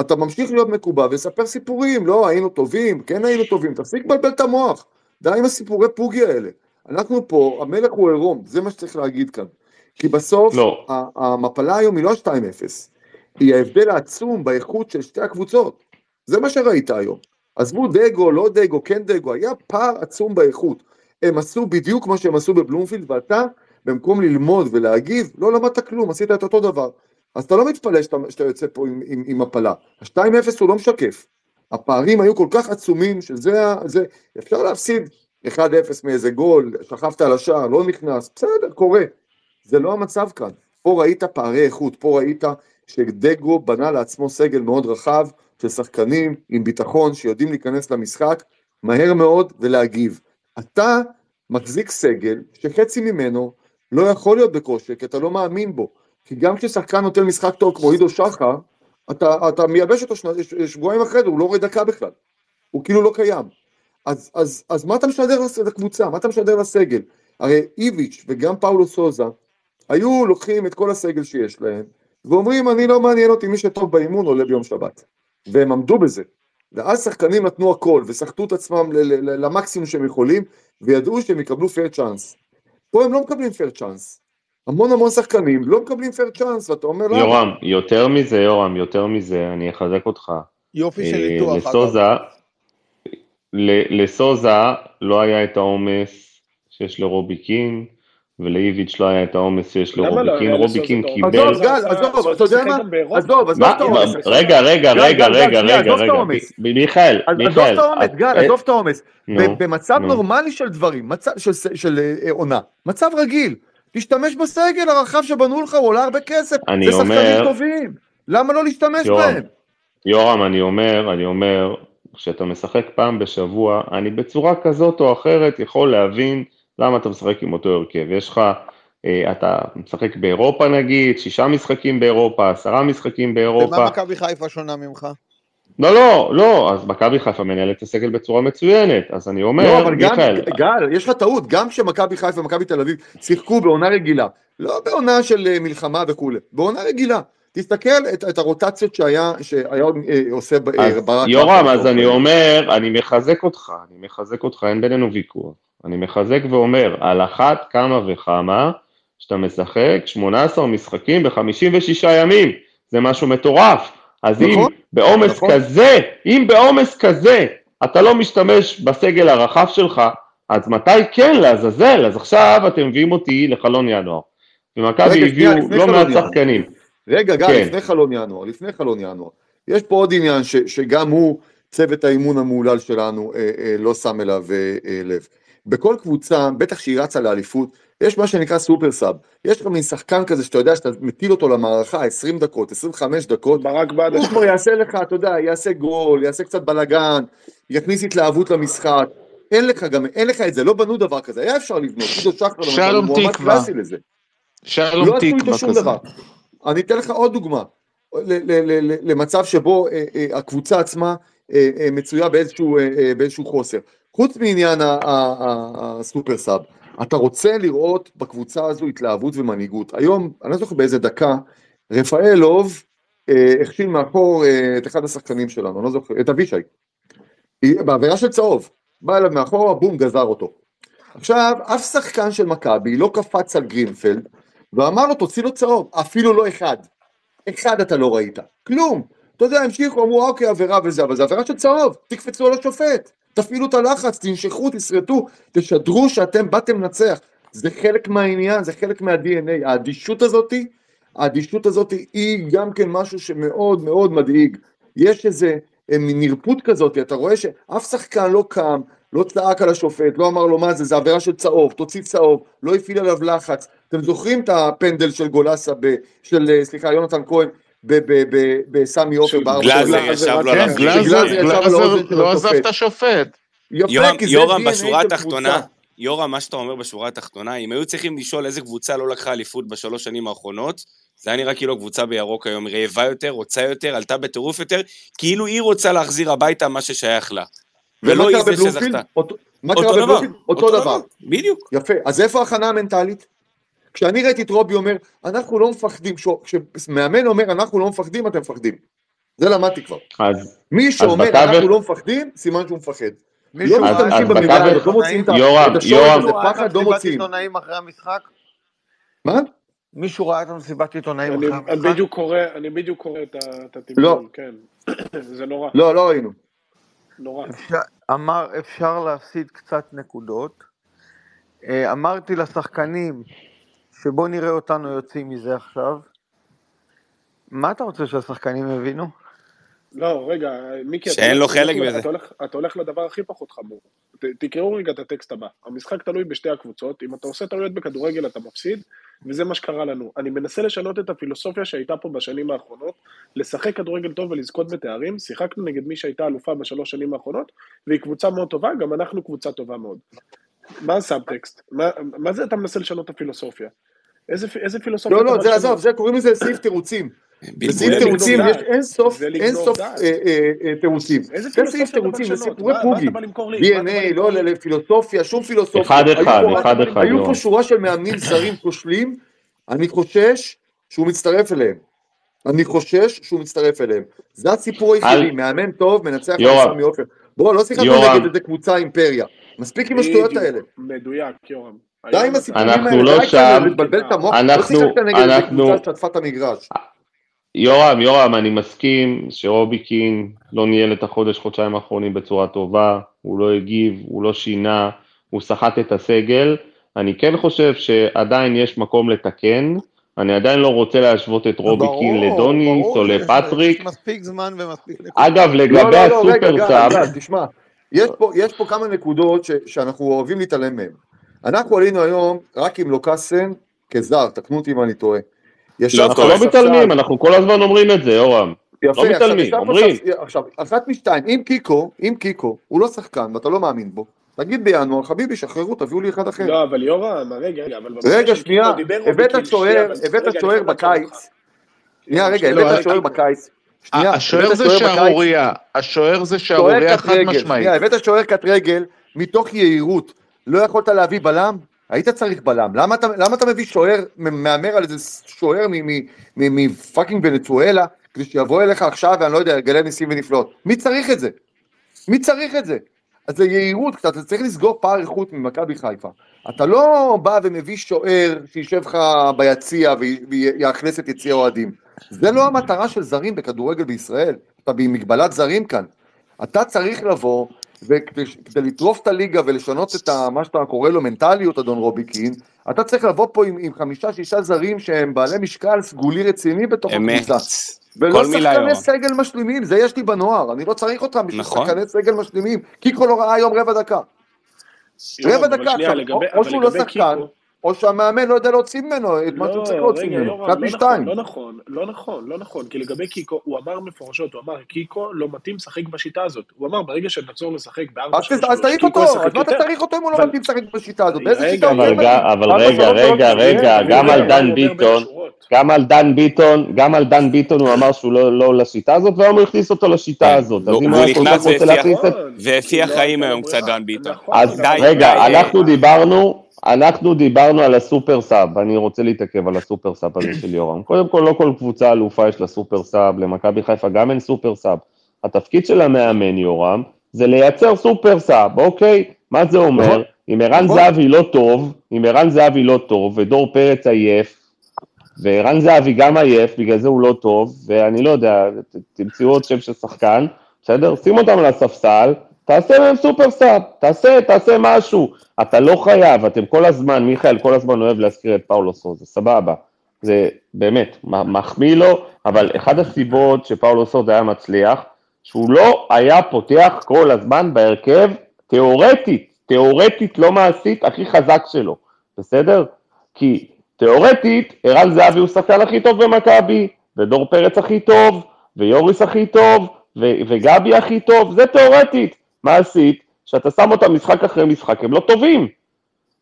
אתה ממשיך להיות מקובע ולספר סיפורים, לא, היינו טובים, כן היינו טובים, תפסיק לבלבל את המוח, די עם הסיפורי פוגי האלה. אנחנו פה, המלך הוא עירום, זה מה שצריך להגיד כאן. כי בסוף, לא. המפלה היום היא לא 2-0, היא ההבדל העצום באיכות של שתי הקבוצות. זה מה שראית היום. עזבו דגו, לא דגו, כן דגו, היה פער עצום באיכות. הם עשו בדיוק מה שהם עשו בבלומפילד, ואתה במקום ללמוד ולהגיב, לא למדת כלום, עשית את אותו דבר. אז אתה לא מתפלא שאתה, שאתה יוצא פה עם, עם, עם הפלה. ה-2-0 הוא לא משקף. הפערים היו כל כך עצומים, שזה, זה, אפשר להפסיד 1-0 מאיזה גול, שכבת על השער, לא נכנס, בסדר, קורה. זה לא המצב כאן. פה ראית פערי איכות, פה ראית שדגו בנה לעצמו סגל מאוד רחב של שחקנים עם ביטחון שיודעים להיכנס למשחק מהר מאוד ולהגיב. אתה מחזיק סגל שחצי ממנו לא יכול להיות בכושר, כי אתה לא מאמין בו. כי גם כששחקן נותן משחק טוב כמו עידו שחר, אתה, אתה מייבש אותו שבועיים אחרי זה, הוא לא רואה דקה בכלל. הוא כאילו לא קיים. אז, אז, אז מה אתה משדר לקבוצה? מה אתה משדר לסגל? הרי איביץ' וגם פאולו סוזה היו לוקחים את כל הסגל שיש להם, ואומרים, אני לא מעניין אותי, מי שטוב באימון עולה ביום שבת. והם עמדו בזה. ואז שחקנים נתנו הכל, וסחטו את עצמם למקסימום שהם יכולים, וידעו שהם יקבלו fair chance. פה הם לא מקבלים fair chance. המון המון שחקנים לא מקבלים fair chance, ואתה אומר למה? יורם, יותר מזה, יורם, יותר מזה, אני אחזק אותך. יופי של ניתוח, אגב. לסוזה, לסוזה לא היה את העומס שיש לרובי קין, ולאיביץ' לא היה את העומס שיש לרובי לא? קין, רובי קין קיבל... עזוב, גל, עזוב, אתה יודע מה? עזוב, עזוב את העומס. רגע, רגע, רגע, רגע, רגע, רגע, מיכאל, מיכאל. עזוב את העומס, גל, עזוב את העומס. במצב נורמלי של דברים, של עונה, מצב רגיל, תשתמש בסגל הרחב שבנו לך, הוא עולה הרבה כסף, זה שחקנים טובים, למה לא להשתמש בהם? יורם, אני אומר, אני אומר, כשאתה משחק פעם בשבוע, אני בצורה כזאת או אחרת יכול להבין למה אתה משחק עם אותו הרכב. יש לך, אה, אתה משחק באירופה נגיד, שישה משחקים באירופה, עשרה משחקים באירופה. ומה מכבי חיפה שונה ממך? לא, לא, לא, אז מכבי חיפה מנהלת את הסגל בצורה מצוינת, אז אני אומר, לא, אבל מיכאל... גל, יש לך טעות, גם כשמכבי חיפה ומכבי תל אביב שיחקו בעונה רגילה, לא בעונה של אה, מלחמה וכולי, בעונה רגילה. תסתכל את, את הרוטציות שהיה, שהיה אה, עושה אז ברק. יורם, אז אני אומר, אני מחזק אותך, אני מחזק אותך, אין בינינו ויכוח. אני מחזק ואומר, על אחת כמה וכמה, שאתה משחק 18 משחקים ב-56 ימים, זה משהו מטורף. אז נכון, אם בעומס נכון. כזה, אם בעומס כזה אתה לא משתמש בסגל הרחב שלך, אז מתי כן לעזאזל? אז עכשיו אתם מביאים אותי לחלון ינואר. ומכבי הביאו לא מעט שחקנים. רגע, גל, כן. לפני חלון ינואר, לפני חלון ינואר. יש פה עוד עניין ש, שגם הוא, צוות האימון המהולל שלנו, אה, אה, לא שם אליו אה, אה, לב. בכל קבוצה, בטח שהיא רצה לאליפות, יש מה שנקרא סופר סאב. יש לך מין שחקן כזה שאתה יודע שאתה מטיל אותו למערכה 20 דקות, 25 דקות, ברק בדש. הוא כבר יעשה לך, אתה יודע, יעשה גול, יעשה קצת בלאגן, יכניס התלהבות למשחק. אין לך גם, אין לך את זה, לא בנו דבר כזה, היה אפשר לבנות, מועמד קלאסי לזה. שלום לא תקווה כזה. דבר. אני אתן לך עוד דוגמה, למצב שבו אה, אה, הקבוצה עצמה אה, מצויה באיזשהו, באיזשהו חוסר. חוץ מעניין הסופר סאב, אתה רוצה לראות בקבוצה הזו התלהבות ומנהיגות. היום, אני לא זוכר באיזה דקה, רפאלוב אה, הכשיל מאחור אה, את אחד השחקנים שלנו, אני לא זוכר, את אבישי. בעבירה של צהוב, בא אליו מאחורה, בום, גזר אותו. עכשיו, אף שחקן של מכבי לא קפץ על גרינפלד ואמר לו, תוציא לו צהוב, אפילו לא אחד. אחד אתה לא ראית, כלום. אתה יודע, המשיכו, אמרו, אוקיי, עבירה וזה, אבל זה עבירה של צהוב, תקפצו על השופט. תפעילו את הלחץ, תנשכו, תשרטו, תשדרו שאתם באתם לנצח. זה חלק מהעניין, זה חלק מה-DNA. האדישות הזאתי, האדישות הזאתי היא גם כן משהו שמאוד מאוד מדאיג. יש איזה אה, נרפות כזאת, אתה רואה שאף שחקן לא קם, לא צעק על השופט, לא אמר לו מה זה, זה עבירה של צהוב, תוציא צהוב, לא הפעיל עליו לחץ. אתם זוכרים את הפנדל של גולסה, ב, של, אה, סליחה, יונתן כהן, בסמי עופר בארבע. גלאזר ישב לו על גלאזר לא עזב את השופט. יורם, בשורה התחתונה, יורם, מה שאתה אומר בשורה התחתונה, אם היו צריכים לשאול איזה קבוצה לא לקחה אליפות בשלוש שנים האחרונות, זה היה נראה כאילו קבוצה בירוק היום רעבה יותר, רוצה יותר, עלתה בטירוף יותר, כאילו היא רוצה להחזיר הביתה מה ששייך לה. ולא היא זה שזכתה. מה קרה בבלומפילד? אותו דבר. בדיוק. יפה. אז איפה ההכנה המנטלית? כשאני ראיתי את רובי אומר, אנחנו לא מפחדים, כשמאמן אומר, אנחנו לא מפחדים, אתם מפחדים. זה למדתי כבר. אז... מי שאומר, אנחנו לא מפחדים, סימן שהוא מפחד. מישהו לא משתמשים במילה הזאת, לא מוציאים את השור הזה, פחד, לא מוציאים. עיתונאים אחרי המשחק? מה? מישהו ראה את המסיבת עיתונאים אחרי המשחק? אני בדיוק קורא את הטיפול, כן. זה נורא. לא, לא ראינו. נורא. אמר, אפשר להפסיד קצת נקודות. אמרתי לשחקנים, שבוא נראה אותנו יוצאים מזה עכשיו. מה אתה רוצה שהשחקנים יבינו? לא, רגע, מיקי, אתה שאין לו חלק בזה. אתה הולך- אתה הולך לדבר הכי פחות חמור. ת- תקראו רגע את הטקסט הבא. המשחק תלוי בשתי הקבוצות, אם אתה עושה טעויות בכדורגל אתה מפסיד, וזה מה שקרה לנו. אני מנסה לשנות את הפילוסופיה שהייתה פה בשנים האחרונות, לשחק כדורגל טוב ולזכות בתארים, שיחקנו נגד מי שהייתה אלופה בשלוש שנים האחרונות, והיא קבוצה מאוד טובה, גם אנחנו קבוצה טובה מאוד. מה הסאבטקסט? מה, מה זה אתה מנסה לשנות את הפילוסופיה? איזה, איזה פילוסופיה לא, לא, זה? עזוב, זה קוראים לזה סעיף תירוצים. בסעיף תירוצים יש. אין סוף, אין סוף. אה, אה, אה, תירוצים. איזה זה פילוסופיה סעיף אתה בא תירוצים, זה לשנות? סיפורי מה- פוגי. אתה בא למכור לי? מה אתה בא DNA, לא? לפילוסופיה, שום פילוסופיה. אחד אחד, אחד אחד, היו יורם. פה שורה של מאמנים זרים כושלים, אני חושש שהוא מצטרף אליהם. אני חושש שהוא מצטרף אליהם. זה הסיפור היחידי, מאמן טוב, מנצח. סמי עופר. בוא, לא שיחקנו. נגד איזה קבוצה אימפריה. מספיק עם השטויות האלה. מדויק, יורם. די עם הסיפורים אנחנו האלה, לא די שם. כבר לבלבל את המוח. לא אנחנו- שיחקת נגד איזה אנחנו- קבוצה שטפה את המגרש. יורם, יורם, אני מסכים שרובי קין לא ניהל את החודש, חודשיים האחרונים בצורה טובה, הוא לא הגיב, הוא לא שינה, הוא סחט את הסגל. אני כן חושב שעדיין יש מקום לתקן, אני עדיין לא רוצה להשוות את רובי קין לדוניס או לפטריק. יש מספיק זמן ומספיק נקודות. אגב, לא, לגבי לא, לא, רגע, הסופר סאב, תשמע, יש פה, יש פה כמה נקודות ש, שאנחנו אוהבים להתעלם מהן. אנחנו עלינו היום רק עם לוקאסן כזר, תקנו אותי אם אני טועה. ישב לא אנחנו לא מתעלמים, אנחנו כל הזמן אומרים את זה, יורם. יפה, לא מתעלמים, אומרים. עכשיו, אחת משתיים, אם קיקו, אם קיקו, הוא לא שחקן ואתה לא מאמין בו, תגיד בינואר, חביבי, שחררו, תביאו לי אחד אחר. לא, אבל יורם, רגע, רגע, אבל... רגע, שנייה, הבאת שוער, הבאת שוער. בקיץ. שנייה, רגע, הבאת שוער. בקיץ. שנייה, השוער זה. שערורייה, השוער זה שערורייה חד משמעית. שנייה, הבאת שוער קט רגל מתוך יהירות, לא יכולת להביא בלם? היית צריך בלם, למה אתה, למה אתה מביא שוער, מהמר על איזה שוער מפאקינג ונצואלה, כדי שיבוא אליך עכשיו ואני לא יודע, יגלה ניסים ונפלאות? מי צריך את זה? מי צריך את זה? אז זה יהירות, קצת, אתה צריך לסגור פער איכות ממכבי חיפה. אתה לא בא ומביא שוער שישב לך ביציע וי- ויאכלס את יציע האוהדים. זה לא המטרה של זרים בכדורגל בישראל, אתה במגבלת זרים כאן. אתה צריך לבוא, וכדי כדי לטרוף את הליגה ולשנות את ה, מה שאתה קורא לו מנטליות, אדון רוביקין, אתה צריך לבוא פה עם, עם חמישה, שישה זרים שהם בעלי משקל סגולי רציני בתוך אמת. הקבוצה. ולא כל מילה, שחקני. סגל משלימים, זה יש לי בנוער, אני לא צריך אותם בשביל נכון. שחקני סגל משלימים. קיקו לא ראה היום רבע דקה. רבע דקה עכשיו, או- שהוא לא שחקן, קיקו- או שהמאמן לא יודע להוציא ממנו את מה שהוא צריך לא, להוציא רגע, ממנו, לא משתיים. נכון, לא נכון, לא נכון, לא נכון, כי לגבי קיקו, הוא אמר מפורשות, הוא אמר, קיקו לא מתאים לשחק בשיטה הזאת. הוא אמר, ברגע שנחזור לשחק בארבע אז שלוש אז תעיף אותו, אז מה אתה. צריך אותו אם הוא לא מתאים לשחק בשיטה הזאת? באיזה שיטה הוא אבל, רגע, רגע, רגע, גם על דן ביטון. גם על דן ביטון, גם על דן ביטון הוא אמר שהוא לא, לא לשיטה הזאת, והיום הוא הכניס אותו לשיטה כן, הזאת. אז אם הוא היה כל נכנס כך רוצה והפיח- לא חיים היום קצת. דן ביטון. נכון, אז רגע, אנחנו דיברנו, אנחנו דיברנו על ה super sub, אני רוצה להתעכב על ה super sub הזה של יורם. קודם כל, לא כל קבוצה אלופה יש לה super sub, למכבי חיפה גם אין super sub. התפקיד של המאמן, יורם, זה לייצר super sub, אוקיי? מה זה אומר? נכון. אם ערן נכון. זהבי לא טוב, אם ערן זהבי לא טוב, ודור פרץ עייף, וערן זהבי גם עייף, בגלל זה הוא לא טוב, ואני לא יודע, תמצאו עוד שם של שחקן, בסדר? שים אותם על הספסל, תעשה מהם סופר סאב, תעשה, תעשה משהו. אתה לא חייב, אתם כל הזמן, מיכאל כל הזמן אוהב להזכיר את פאולו סוזה, סבבה. זה באמת, מחמיא לו, אבל אחד הסיבות שפאולו סוזה היה מצליח, שהוא לא היה פותח כל הזמן בהרכב, תיאורטית, תיאורטית, לא מעשית, הכי חזק שלו, בסדר? כי תיאורטית, ערן זהבי הוא השחקן הכי טוב במכבי, ודור פרץ הכי טוב, ויוריס הכי טוב, ו- וגבי הכי טוב, זה תיאורטית. מעשית, שאתה שם אותם משחק אחרי משחק, הם לא טובים.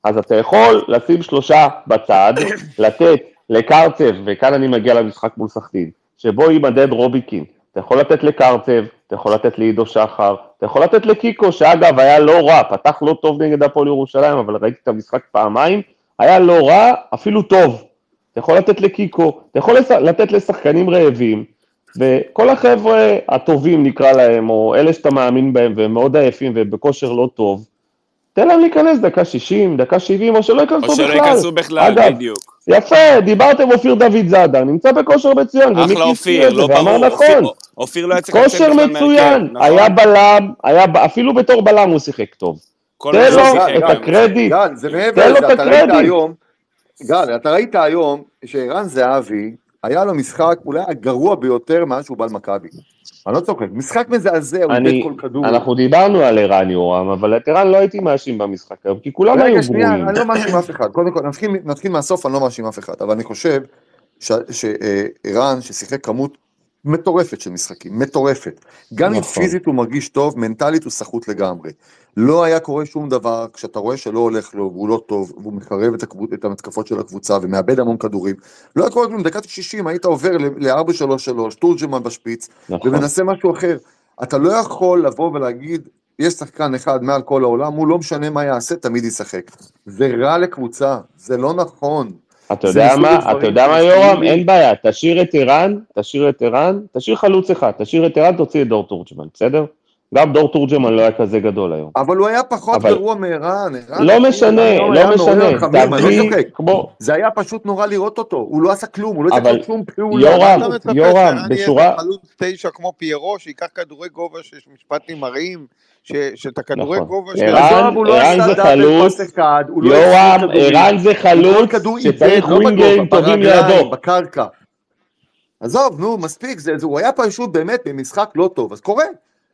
אז אתה יכול לשים שלושה בצד, לתת לקרצב, וכאן אני מגיע למשחק מול סכנין, שבו יימדד רוביקין. אתה יכול לתת לקרצב, אתה יכול לתת לעידו שחר, אתה יכול לתת לקיקו, שאגב היה לא רע, פתח לא טוב נגד הפועל ירושלים, אבל ראיתי את המשחק פעמיים, היה לא רע, אפילו טוב. אתה יכול לתת לקיקו, אתה יכול לתת לשחקנים רעבים, וכל החבר'ה הטובים נקרא להם, או אלה שאתה מאמין בהם והם מאוד עייפים ובכושר לא טוב, תן להם להיכנס דקה 60, דקה 70, או שלא ייכנסו או שלא בכלל. ייכנסו בכלל, אגב, בדיוק. יפה, דיברתם אופיר דוד זאדה, נמצא בכושר מצוין, אחלה אופיר, לא ואמר ברור. נכון, אופיר- אופיר לא היה צריך לצאת כושר בכלל מצוין, מהרכב, היה נכון? בלם, היה, אפילו בתור בלם הוא שיחק טוב. תן לו את. הקרדיט, גל, זה מעבר תן לו לזה, את אתה ראית הקרדיט. היום, גל, אתה ראית היום שערן זהבי, היה לו משחק אולי הגרוע ביותר מאז שהוא בא למכבי. אני לא צוחק, משחק מזעזע, הוא איבד כל כדור. אנחנו דיברנו על ערן יורם, אבל את ערן לא הייתי מאשים במשחק היום, כי כולם היו גרועים. אני לא מאשים אף אחד. קודם כל, נתחיל, נתחיל מהסוף, אני לא מאשים אף אחד, אבל אני חושב שערן, ששיחק כמות מטורפת של משחקים, מטורפת. גם נכון. אם פיזית הוא מרגיש טוב, מנטלית הוא סחוט לגמרי. לא היה קורה שום דבר כשאתה רואה שלא הולך לו והוא לא טוב, והוא מקרב את, הקבוצ... את המתקפות של הקבוצה ומאבד המון כדורים. לא היה קורה כלום, דקת 60 היית עובר ל-4-3-3, תורג'מן בשפיץ, נכון. ומנסה משהו אחר. אתה לא יכול לבוא ולהגיד, יש שחקן אחד מעל כל העולם, הוא לא משנה מה יעשה, תמיד ישחק. זה רע לקבוצה, זה לא נכון. אתה יודע מה, אתה יודע מה יורם? אין בעיה, תשאיר את ערן, תשאיר את ערן, תשאיר חלוץ אחד, תשאיר את ערן, תוציא את דור תורג'מן, בסדר? גם דור תורג'מן לא היה כזה גדול היום. אבל הוא היה פחות אבל... גרוע מערן. לא משנה, לא משנה. תביא כמו... זה היה פשוט נורא לראות אותו, הוא לא עשה כלום, הוא לא אבל... שום פעולה. יורם, יורם, בשורה... חלוץ תשע כמו פיירו, שייקח כדורי גובה של משפטים מראים. שאת הכדורי נכון. גובה שלו, ערן לא זה חלוץ, לא יורם, ערן זה חלוץ שצריך לא ווינגרים טובים לידו. בקרקע. עזוב, נו, מספיק, זה, זה, הוא היה פשוט באמת במשחק לא טוב, אז קורה.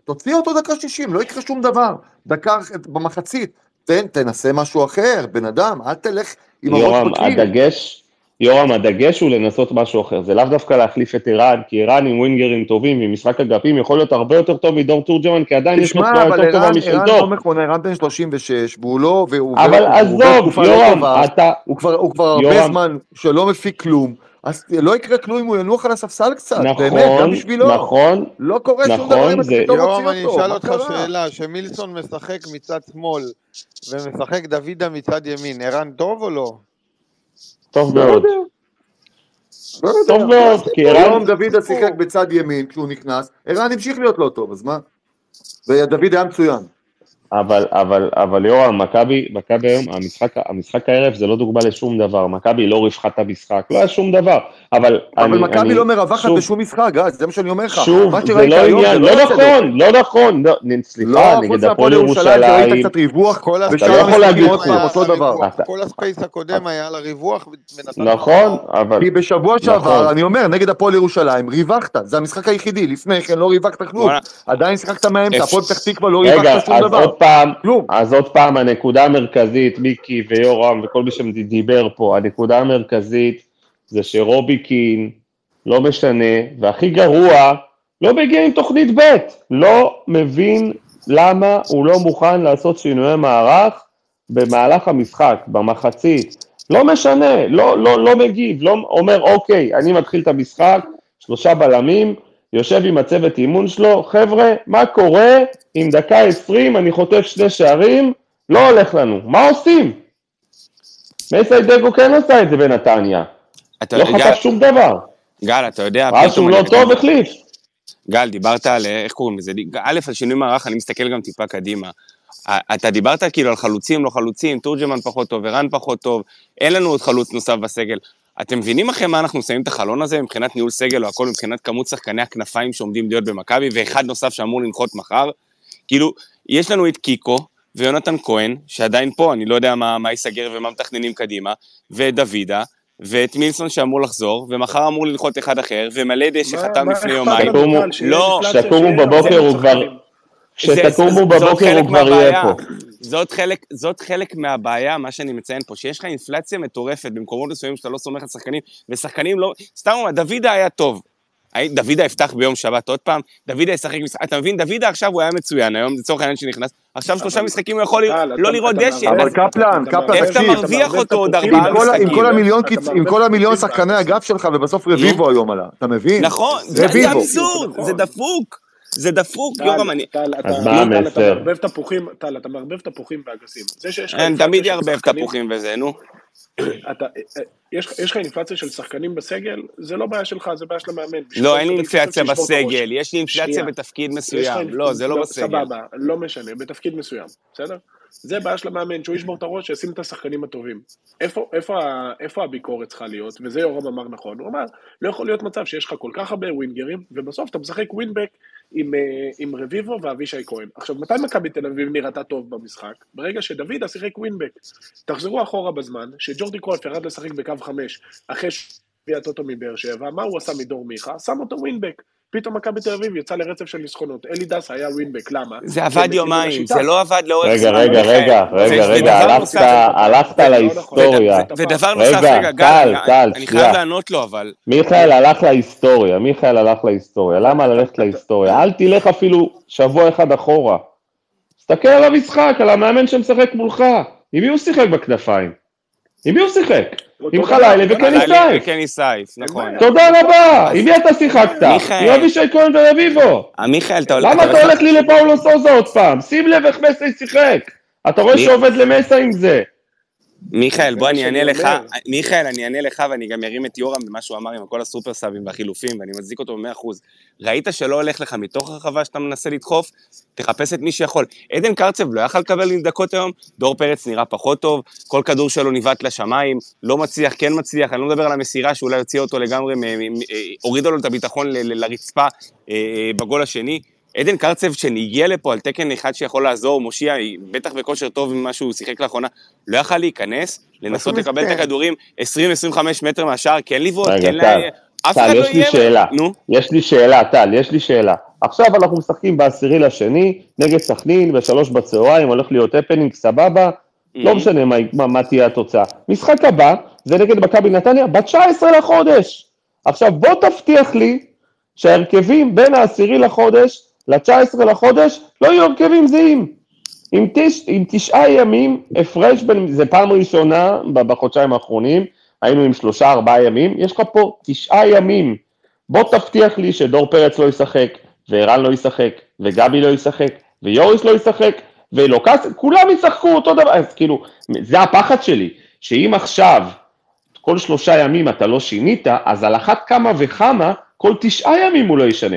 תוציא אותו דקה 60, לא יקרה שום דבר. דקה במחצית, תן, תנסה משהו אחר, בן אדם, אל תלך עם הראש. יורם, הדגש, יורם, הדגש הוא לנסות משהו אחר, זה לאו דווקא להחליף את ערן, כי ערן עם ווינגרים טובים, עם משחק אגפים, יכול להיות הרבה יותר טוב מדור תורג'מן, כי עדיין יש לו תנועה יותר טובה משל דור. תשמע, אבל ערן לא מכונה, ערן בן 36, והוא לא, והוא אבל עזוב, לא יורם, אתה... הוא כבר, הוא כבר הרבה זמן שלא מפיק כלום. אז לא יקרה כלום אם הוא ינוח על הספסל קצת, נכון, באמת, גם בשבילו. נכון, לא קורה נכון, שום דבר אם אתה פתאום מוציא אותו. יורם, אני אשאל אותך שאלה, שמילסון משחק מצד שמאל, ומשחק דוידה מצד ימין, ערן טוב או לא? טוב מאוד. לא טוב מאוד, כי ערן... היום דוד שיחק בצד ימין כשהוא נכנס, ערן המשיך להיות לא טוב, אז מה? ודוד היה מצוין. אבל, אבל, אבל יורם, מכבי, מכבי היום, המשחק, המשחק הערב זה לא דוגמה לשום דבר, מכבי לא ריווחת את המשחק, לא היה שום דבר, אבל אבל מכבי לא מרווחת שוב, בשום משחק, גז, זה מה שאני אומר לך. שוב, זה לא עניין, לא, לא נכון, לא נכון, לא, סליחה, לא, נגד הפועל ירושלים, ראית קצת ריווח, אתה לא יכול להגיד אותו דבר. כל הספייס הקודם היה על הריווח, נכון, אבל... כי בשבוע נכון. שעבר, אני אומר, נגד הפועל ירושלים, ריווחת, זה המשחק היחידי, לפני כן לא ריווחת כלום, עדיין שיחקת מהאמצע, הפועל פתח תקווה לא ריווחת שום דבר. פעם, כלום. אז עוד פעם, הנקודה המרכזית, מיקי ויורם וכל מי שדיבר פה, הנקודה המרכזית זה שרובי קין, לא משנה, והכי גרוע, לא מגיע עם תוכנית ב', לא מבין למה הוא לא מוכן לעשות שינויי מערך במהלך המשחק, במחצית. לא משנה, לא, לא, לא מגיב, לא אומר, אוקיי, אני מתחיל את המשחק, שלושה בלמים, יושב עם הצוות אימון שלו, חבר'ה, מה קורה אם דקה עשרים אני חוטף שני שערים, לא הולך לנו, מה עושים? מסיידגו כן עשה את זה בנתניה, לא חטף שום דבר. גל, אתה יודע... ראה שהוא לא טוב, החליף. גל, דיברת על, איך קוראים לזה? א', על שינוי מערך, אני מסתכל גם טיפה קדימה. אתה דיברת כאילו על חלוצים, לא חלוצים, תורג'מן פחות טוב, ערן פחות טוב, אין לנו עוד חלוץ נוסף בסגל. אתם מבינים אחרי מה אנחנו שמים את החלון הזה מבחינת ניהול סגל או הכל מבחינת כמות שחקני הכנפיים שעומדים להיות במכבי ואחד נוסף שאמור לנחות מחר? כאילו, יש לנו את קיקו ויונתן כהן, שעדיין פה, אני לא יודע מה, מה ייסגר ומה מתכננים קדימה, ואת דוידה, ואת מילסון שאמור לחזור, ומחר אמור לנחות אחד אחר, ומלא דשא חתם לפני יומיים. לא, שתקומו בבוקר הוא כבר... כשתקומו בבוקר הוא כבר יהיה פה. זאת חלק, זאת חלק מהבעיה, מה שאני מציין פה, שיש לך אינפלציה מטורפת במקומות מסוימים שאתה לא סומך על שחקנים, ושחקנים לא... סתם אומר, דוידה היה טוב. דוידה יפתח ביום שבת עוד פעם, דוידה ישחק משחק, אתה מבין, דוידה עכשיו הוא היה מצוין, היום לצורך העניין שנכנס, עכשיו שלושה משחקים הוא יכול לא לראות דשא. אבל קפלן, קפלן, איך אתה מרוויח אותו עוד ארבעה משחקים? עם כל המיליון שחקני אגף שלך, ובסוף רביבו היום עלה, אתה מבין? נכון, זה אבסורד, זה דפוק. זה דפוק, יורם, אני... אז מה המסר? טל, אתה מערבב תפוחים ואגסים. אין, תמיד יערבב תפוחים וזה, נו. יש לך אינפלציה של שחקנים בסגל, זה לא בעיה שלך, זה בעיה של המאמן. לא, אין לי אינפלציה בסגל, יש לי אינפלציה בתפקיד מסוים. לא, זה לא בסגל. סבבה, לא משנה, בתפקיד מסוים, בסדר? זה בעיה של המאמן, שהוא ישבור את הראש, שישים את השחקנים הטובים. איפה, איפה, איפה הביקורת צריכה להיות? וזה יורם אמר נכון, הוא אמר, לא יכול להיות מצב שיש לך כל כך הרבה ווינגרים, ובסוף אתה משחק ווינבק עם, אה, עם רביבו ואבישי כהן. עכשיו, מתי מכבי תל אביב נראתה טוב במשחק? ברגע שדוידה שיחק ווינבק. תחזרו אחורה בזמן, שג'ורדי קרויף ירד לשחק בקו חמש, אחרי שהביא הטוטו מבאר שבע, מה הוא עשה מדור מיכה? שם אותו ווינבק. פתאום מכבי תל אביב יצא לרצף של ניסחונות. אלי דסה היה ווינבק, למה? זה עבד יומיים, זה לא עבד לאורך רגע, רגע, רגע, רגע, רגע, הלכת להיסטוריה. ודבר נוסף, רגע, גל, גל, אני חייב לענות לו, אבל... מיכאל הלך להיסטוריה, מיכאל הלך להיסטוריה. למה ללכת להיסטוריה? אל תלך אפילו שבוע אחד אחורה. תסתכל על המשחק, על המאמן שמשחק מולך. עם מי הוא שיחק בכנפיים? עם מי הוא שיחק? עם חלילי וקני סייף. וקני סייף, נכון. תודה רבה. עם מי אתה שיחקת? עם אבישי כהן ורביבו. מיכאל, אתה הולך... למה אתה הולך לי לפאולו סוזה עוד פעם? שים לב איך מסי שיחק. אתה רואה שעובד למסה עם זה. מיכאל, בוא אני אענה לך, מיכאל, אני אענה לך ואני גם ארים את יורם במה שהוא אמר עם כל הסופר סאבים והחילופים, ואני מצדיק אותו במאה אחוז. ראית שלא הולך לך מתוך הרחבה שאתה מנסה לדחוף? תחפש את מי שיכול. עדן קרצב לא יכל לקבל דקות היום, דור פרץ נראה פחות טוב, כל כדור שלו ניווט לשמיים, לא מצליח, כן מצליח, אני לא מדבר על המסירה שאולי הוציאה אותו לגמרי, הורידה לו את הביטחון לרצפה בגול השני. עדן קרצב שהגיע לפה על תקן אחד שיכול לעזור, מושיע, בטח בכושר טוב ממה שהוא שיחק לאחרונה, לא יכל להיכנס, לנסות לקבל את הכדורים 20-25 מטר מהשער, כן לבעוט, כן לה... אף אחד לא יהיה... שאלה, נו. יש לי שאלה, טל, יש לי שאלה. עכשיו אנחנו משחקים בעשירי לשני, נגד סכנין, בשלוש בצהריים, הולך להיות הפנינג, סבבה, לא משנה מה תהיה התוצאה. משחק הבא, זה נגד מכבי נתניה, ב-19 לחודש. עכשיו בוא תבטיח לי שההרכבים בין העשירי לחודש ל-19 לחודש לא יהיו הרכבים זהים. עם, תש, עם תשעה ימים הפרש בין, זה פעם ראשונה בחודשיים האחרונים, היינו עם שלושה ארבעה ימים, יש לך פה תשעה ימים. בוא תבטיח לי שדור פרץ לא ישחק, וערן לא ישחק, וגבי לא ישחק, ויוריס לא ישחק, ואלוקס, כולם ישחקו אותו דבר, אז כאילו, זה הפחד שלי, שאם עכשיו, כל שלושה ימים אתה לא שינית, אז על אחת כמה וכמה, כל תשעה ימים הוא לא ישנה.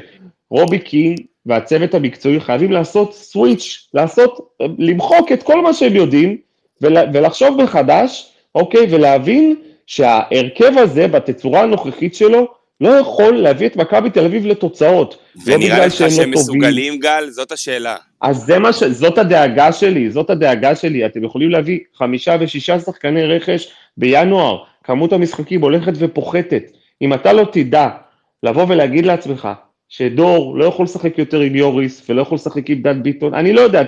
רובי קין והצוות המקצועי חייבים לעשות סוויץ', לעשות, למחוק את כל מה שהם יודעים ולחשוב מחדש, אוקיי, ולהבין שההרכב הזה בתצורה הנוכחית שלו לא יכול להביא את מכבי תל אביב לתוצאות. לא ונראה לך שהם לא מסוגלים, גל? זאת השאלה. אז זה מה ש... זאת הדאגה שלי, זאת הדאגה שלי. אתם יכולים להביא חמישה ושישה שחקני רכש בינואר, כמות המשחקים הולכת ופוחתת. אם אתה לא תדע לבוא ולהגיד לעצמך, שדור לא יכול לשחק יותר עם יוריס ולא יכול לשחק עם דן ביטון, אני לא יודע,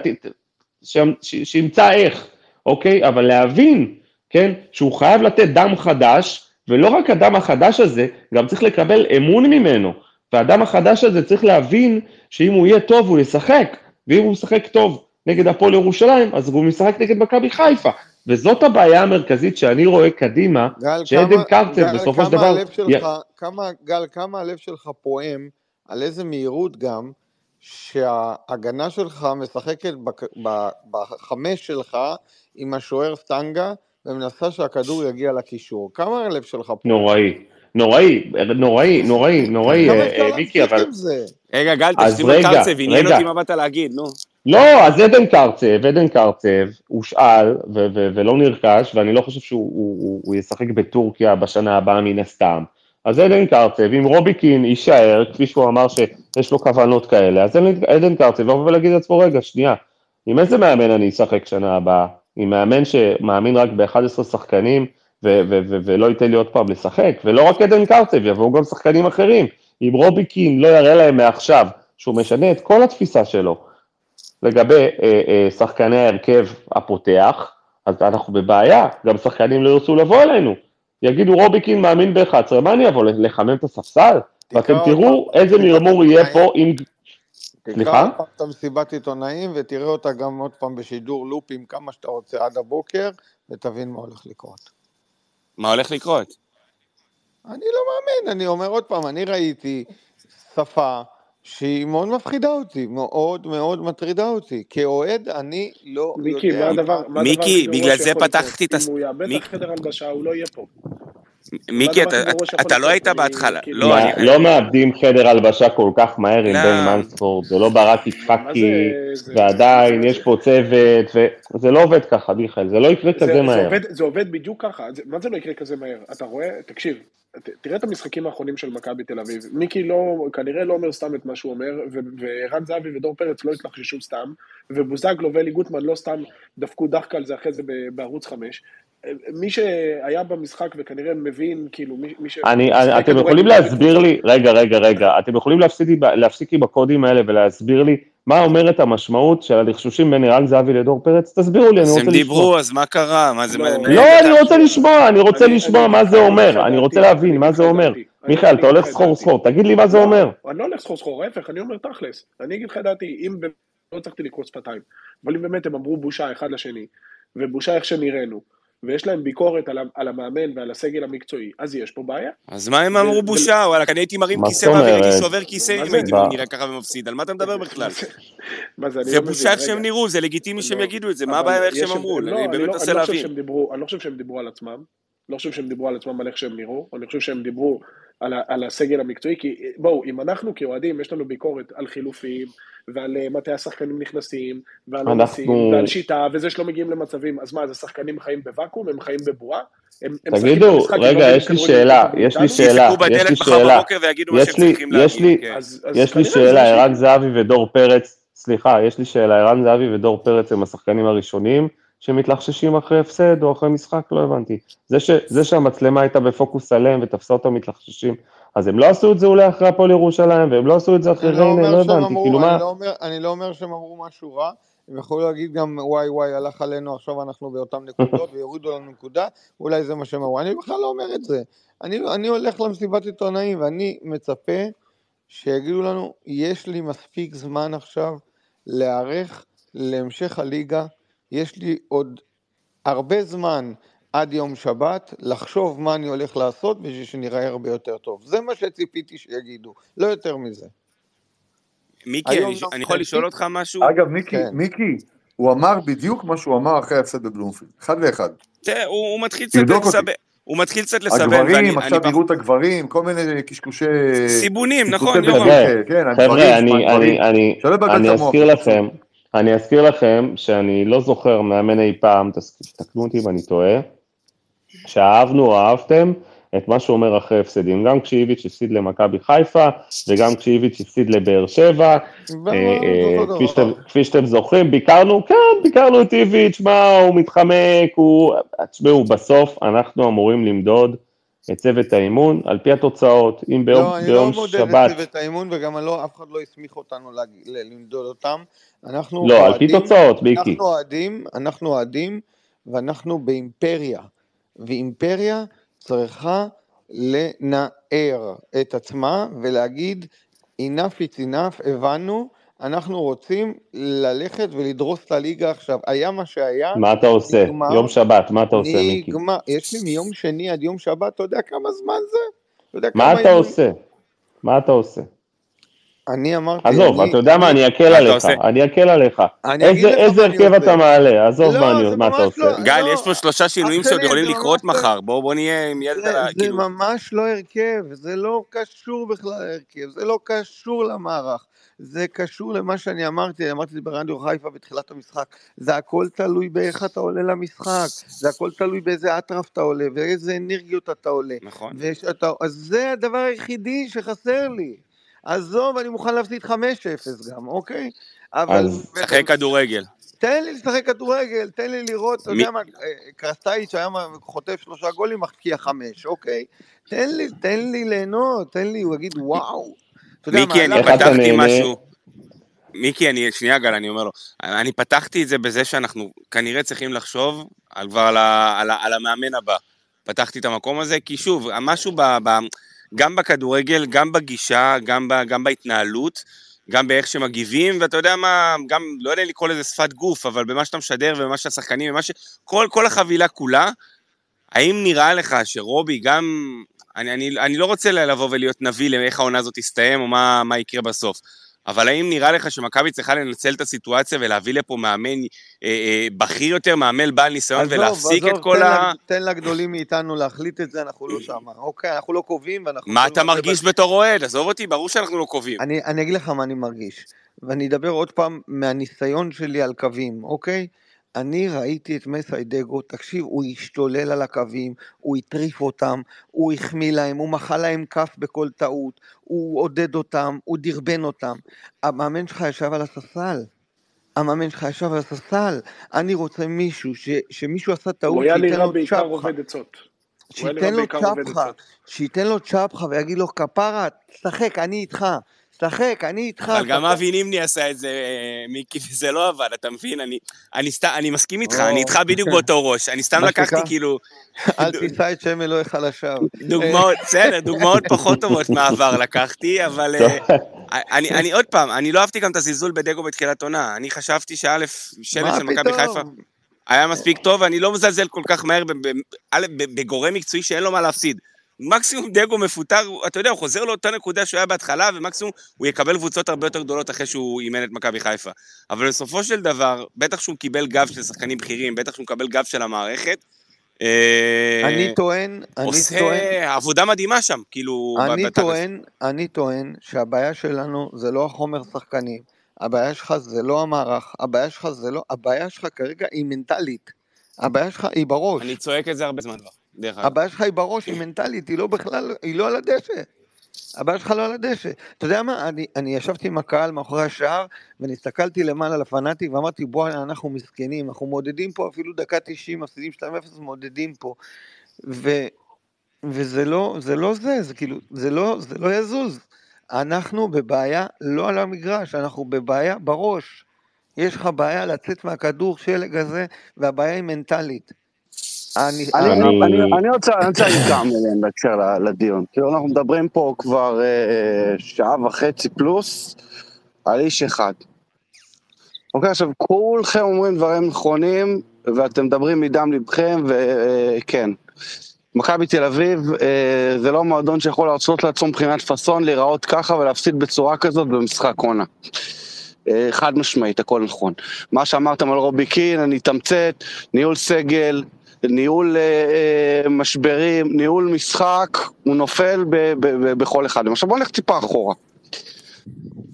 שימצא איך, אוקיי? אבל להבין, כן, שהוא חייב לתת דם חדש, ולא רק הדם החדש הזה, גם צריך לקבל אמון ממנו. והדם החדש הזה צריך להבין שאם הוא יהיה טוב הוא ישחק, ואם הוא משחק טוב נגד הפועל ירושלים, אז הוא משחק נגד מכבי חיפה. וזאת הבעיה המרכזית שאני רואה קדימה, שעדן קרצב בסופו של דבר... שלך, כמה, גל, כמה הלב שלך פועם על איזה מהירות גם, שההגנה שלך משחקת בחמש שלך עם השוער סטנגה, ומנסה שהכדור יגיע לקישור. כמה הלב שלך פה? נוראי. נוראי, נוראי, נוראי, נוראי, מיקי, אבל... רגע, גל, תשתים את קרצב, עניין אותי מה באת להגיד, נו. לא, אז עדן קרצב, עדן קרצב, הושאל ולא נרכש, ואני לא חושב שהוא ישחק בטורקיה בשנה הבאה מן הסתם. אז עדן קרצב, אם רובי קין יישאר, כפי שהוא אמר שיש לו כוונות כאלה, אז עדן קרצב יבוא ולהגיד לעצמו, רגע, שנייה, עם איזה מאמן אני אשחק שנה הבאה? עם מאמן שמאמין רק ב-11 שחקנים ו- ו- ו- ולא ייתן לי עוד פעם לשחק, ולא רק עדן קרצב, יבואו גם שחקנים אחרים. אם רובי קין לא יראה להם מעכשיו שהוא משנה את כל התפיסה שלו לגבי אה, אה, שחקני ההרכב הפותח, אז אנחנו בבעיה, גם שחקנים לא ירצו לבוא אלינו. יגידו רוביקין מאמין ב-11, מה אני אבוא, לחמם את הספסל? ואתם תראו איזה מרמור יהיה פה עם... סליחה? תקרא את המסיבת עיתונאים ותראה אותה גם עוד פעם בשידור לופים כמה שאתה רוצה עד הבוקר, ותבין מה הולך לקרות. מה הולך לקרות? אני לא מאמין, אני אומר עוד פעם, אני ראיתי שפה שהיא מאוד מפחידה אותי, מאוד מאוד מטרידה אותי. כאוהד, אני לא מיקי, יודע... מה הדבר, מיקי, בגלל זה פתחתי את הס... אם הוא יאבד את חדר הלבשה, הוא לא יהיה פה. מיקי, אתה לא היית בהתחלה. כאילו- לא, לא מאבדים חדר הלבשה כל כך מהר עם לא. בן מנספורד, זה לא ברק יצחקי, ועדיין יש פה צוות, וזה לא עובד ככה, מיכאל, זה לא יקרה כזה מהר. זה עובד בדיוק ככה, מה זה לא יקרה כזה מהר? אתה רואה, תקשיב, תראה את המשחקים האחרונים של מכבי תל אביב. מיקי לא, כנראה לא אומר סתם את מה שהוא אומר, וערן זהבי ודור פרץ לא התלחששו סתם, ובוזגלו ואלי גוטמן לא סתם דפקו דחקה על זה אחרי זה בערוץ חמש. מי שהיה במשחק וכנראה מבין, כאילו, מי ש... אני, אתם יכולים להסביר לי, רגע, רגע, רגע, אתם יכולים להפסיק עם הקודים האלה ולהסביר לי מה אומרת המשמעות של הלחשושים בין ערן זהבי לדור פרץ? תסבירו לי, אני רוצה לשמוע. אז הם דיברו, אז מה קרה? מה זה... לא, אני רוצה לשמוע, אני רוצה לשמוע מה זה אומר, אני רוצה להבין מה זה אומר. מיכאל, אתה הולך סחור סחור, תגיד לי מה זה אומר. אני לא הולך סחור סחור, ההפך, אני אומר תכלס. אני אגיד לך דעתי, אם לא הצלחתי לקרוץ שפתיים, אבל אם באמת הם אמרו בושה אחד לשני, ובושה איך שנראינו, ויש להם ביקורת על, על המאמן ועל הסגל המקצועי, אז יש פה בעיה. אז מה הם אמרו בושה? וואלה, אני הייתי מרים כיסא באוויר, הייתי שובר כיסא אם הייתי נראה ככה ומפסיד, על מה אתה מדבר בכלל? זה לא בושה איך שהם נראו, זה לגיטימי שהם לא, יגידו את זה, מה הבעיה איך שהם אמרו? אני באמת לא- מנסה להבין. אני לא חושב שהם דיברו על עצמם, לא חושב שהם דיברו על עצמם על איך שהם נראו, אני חושב שהם דיברו על, על הסגל המקצועי, כי בואו, אם אנחנו כאוהדים, יש לנו ביקורת על חילופים, ועל אה, מתי השחקנים נכנסים, ועל עומסים, אנחנו... ועל שיטה, וזה שלא מגיעים למצבים, אז מה, אז השחקנים חיים בוואקום? הם חיים בבועה? הם, תגידו, רגע, יש לי שאלה, יש לי שאלה, יש לי שאלה, יש לי שאלה, ערן זהבי ודור פרץ, סליחה, יש לי שאלה, ערן זהבי ודור פרץ הם השחקנים הראשונים שמתלחששים אחרי הפסד או אחרי משחק, לא הבנתי. זה, ש, זה שהמצלמה הייתה בפוקוס עליהם ותפסה אותם מתלחששים, אז הם לא עשו את זה אולי אחרי הפועל ירושלים, והם לא עשו את זה אחרי לא ריינה, לא הבנתי, כאילו מה... לא אני לא אומר שהם אמרו משהו רע, הם יכולו להגיד גם וואי וואי הלך עלינו עכשיו אנחנו באותן נקודות ויורידו לנו נקודה, אולי זה מה שהם אמרו, אני בכלל לא אומר את זה, אני, אני הולך למסיבת עיתונאים ואני מצפה שיגידו לנו, יש לי מספיק זמן עכשיו להיערך להמשך הליגה, יש לי עוד הרבה זמן עד יום שבת לחשוב מה אני הולך לעשות בשביל שנראה הרבה יותר טוב. זה מה שציפיתי שיגידו, לא יותר מזה. מיקי, אני, אני יכול לשאול אותך משהו? אגב, מיקי, כן. מיקי, הוא אמר בדיוק מה שהוא אמר אחרי ההפסד בבלומפילד, אחד לאחד. תראה, הוא, הוא מתחיל קצת לסבן. הוא מתחיל קצת לסבן, הגברים, עכשיו יראו את הגברים, כל מיני קשקושי... סיבונים, נכון, יורם. כן, חבר'ה, אני אזכיר לכם, אני אזכיר לכם שאני לא זוכר מאמן אי פעם, תקנו אותי אם אני טועה, שאהבנו או אהבתם את מה שהוא אומר אחרי הפסדים, גם כשאיביץ' הפסיד למכבי חיפה וגם כשאיביץ' הפסיד לבאר שבע, אה, אה, כפי שאתם זוכרים, ביקרנו, כן, ביקרנו את איביץ', מה, הוא מתחמק, הוא... תשמעו, בסוף אנחנו אמורים למדוד את צוות האימון על פי התוצאות, אם ביום, לא, ביום שבת... לא, אני לא מודד את צוות האימון וגם לא, אף אחד לא הסמיך אותנו למדוד אותם. אנחנו לא, אוהדים, על פי תוצאות, מיקי. אנחנו אוהדים, אנחנו אוהדים ואנחנו באימפריה. ואימפריה צריכה לנער את עצמה ולהגיד enough is enough, הבנו, אנחנו רוצים ללכת ולדרוס את הליגה עכשיו. היה מה שהיה. מה אתה עושה? נגמר, יום שבת, מה אתה עושה, מיקי? נגמר, יש לי מיום שני עד יום שבת, אתה יודע כמה זמן זה? אתה מה אתה עושה? מה אתה עושה? אני אמרתי... עזוב, אתה יודע מה, אני אקל עליך, אני אקל עליך. איזה הרכב אתה מעלה? עזוב לא, מה אתה עושה. לא, גל, יש פה שלושה שינויים שעוד יכולים לקרות מחר, בואו נהיה עם יד על ה... זה ממש לא הרכב, זה לא קשור בכלל להרכב, זה לא קשור למערך. זה קשור למה שאני אמרתי, אמרתי את זה ברדיו חיפה בתחילת המשחק, זה הכל תלוי באיך אתה עולה למשחק, זה הכל תלוי באיזה אטרף אתה עולה, ואיזה אנרגיות אתה עולה. נכון. ושאתה, אז זה הדבר היחידי שחסר לי. עזוב, אני מוכן להפסיד 5-0 גם, אוקיי? אבל... שחק כדורגל. תן לי לשחק כדורגל, תן לי לראות, אתה יודע מה, קרסטייץ' היה חוטף שלושה גולים, מחקיע חמש, אוקיי? תן לי, תן לי ליהנות, תן לי, הוא יגיד וואו. מיקי, אני פתחתי משהו. מיקי, אני, שנייה גל, אני אומר לו, אני פתחתי את זה בזה שאנחנו כנראה צריכים לחשוב על כבר על, על, על המאמן הבא. פתחתי את המקום הזה, כי שוב, משהו ב... ב גם בכדורגל, גם בגישה, גם, ב, גם בהתנהלות, גם באיך שמגיבים, ואתה יודע מה, גם, לא יודע לקרוא לזה שפת גוף, אבל במה שאתה משדר ובמה שהשחקנים, במה ש... כל, כל החבילה כולה, האם נראה לך שרובי גם... אני, אני, אני לא רוצה לבוא ולהיות נביא לאיך העונה הזאת תסתיים, או מה, מה יקרה בסוף. אבל האם נראה לך שמכבי צריכה לנצל את הסיטואציה ולהביא לפה מאמן אה, אה, בכיר יותר, מאמן בעל ניסיון, עזוב, ולהפסיק עזוב, את כל תן ה... ל- תן לגדולים מאיתנו להחליט את זה, אנחנו לא שם. אוקיי, אנחנו לא קובעים ואנחנו... מה יכולים אתה מרגיש בתור אוהד? עזוב אותי, ברור שאנחנו לא קובעים. אני, אני אגיד לך מה אני מרגיש, ואני אדבר עוד פעם מהניסיון שלי על קווים, אוקיי? אני ראיתי את מסיידגו, תקשיב, הוא השתולל על הקווים, הוא הטריף אותם, הוא החמיא להם, הוא מחא להם כף בכל טעות, הוא עודד אותם, הוא דרבן אותם. המאמן שלך ישב על הספסל. המאמן שלך ישב על הספסל. אני רוצה מישהו, ש, שמישהו עשה טעות, הוא היה שייתן נראה לו בעיקר צ'פחה. עובד עצות. הוא היה שייתן נראה לו בעיקר עובד צ'פחה, עצות. שייתן לו צ'פחה ויגיד לו, כפרה, תשחק, אני איתך, תשחק, אני איתך. אבל גם אבי נימני עשה את זה, אה, מיקי, וזה לא עבד, אתה מבין? אני, אני, סת, אני מסכים איתך. אני איתך בדיוק באותו ראש. אני סתם לקחתי? כאילו אל תישא את שם אלוהיך לשווא. דוגמאות, בסדר, דוגמאות פחות טובות מהעבר לקחתי, אבל אה, אני, אני עוד פעם, אני לא אהבתי גם את הזלזול בדגו בתחילת עונה. אני חשבתי שא', שלט של מכבי? חיפה היה מספיק טוב, ואני לא מזלזל כל כך מהר בגורם מקצועי שאין לו מה להפסיד. מקסימום דגו מפוטר, אתה יודע, הוא חוזר לאותה נקודה שהוא היה בהתחלה, ומקסימום הוא יקבל קבוצות הרבה יותר גדולות אחרי שהוא אימן את מכבי חיפה. אבל בסופו של דבר, בטח שהוא קיבל גב של שחקנים בכירים, בטח שהוא מקבל גב של המערכת. אה, אני טוען, אני עושה טוען, עבודה מדהימה שם, כאילו, אני. טוען, אני טוען שהבעיה שלנו זה לא החומר שחקנים, הבעיה שלך זה לא המערך, הבעיה שלך זה לא, הבעיה שלך כרגע היא מנטלית, הבעיה שלך היא בראש, אני צועק את זה הרבה זמן כבר. הבעיה שלך היא בראש, היא מנטלית, היא לא בכלל, היא לא על הדשא. הבעיה שלך לא על הדשא. אתה יודע מה, אני, אני ישבתי עם הקהל מאחורי השער, ונסתכלתי למעלה לפנאטי, ואמרתי, בואנה, אנחנו מסכנים, אנחנו מעודדים פה אפילו דקה 90, מפסידים 2-0, מעודדים פה. ו, וזה לא, זה לא זה, זה כאילו, זה לא, זה לא יזוז. אנחנו בבעיה לא על המגרש, אנחנו בבעיה בראש. יש לך בעיה לצאת מהכדור שלג הזה, והבעיה היא מנטלית. אני, אני, אני- אני, אני רוצה להגיד כמה מילים בהקשר לדיון. כאילו, אנחנו מדברים פה כבר אה, שעה וחצי פלוס על איש אחד. אוקיי, עכשיו, כולכם אומרים דברים נכונים, ואתם מדברים מדם ליבכם, וכן. מכבי תל אביב אה, זה לא מועדון שיכול להרשות לעצמו מבחינת פאסון להיראות ככה ולהפסיד בצורה כזאת במשחק עונה. אה, חד משמעית, הכל נכון. מה שאמרתם על רובי קין, אני אתמצת, ניהול סגל, ניהול אה, אה, משברים, ניהול משחק, הוא נופל ב, ב, ב, בכל אחד. עכשיו בואו נלך טיפה אחורה.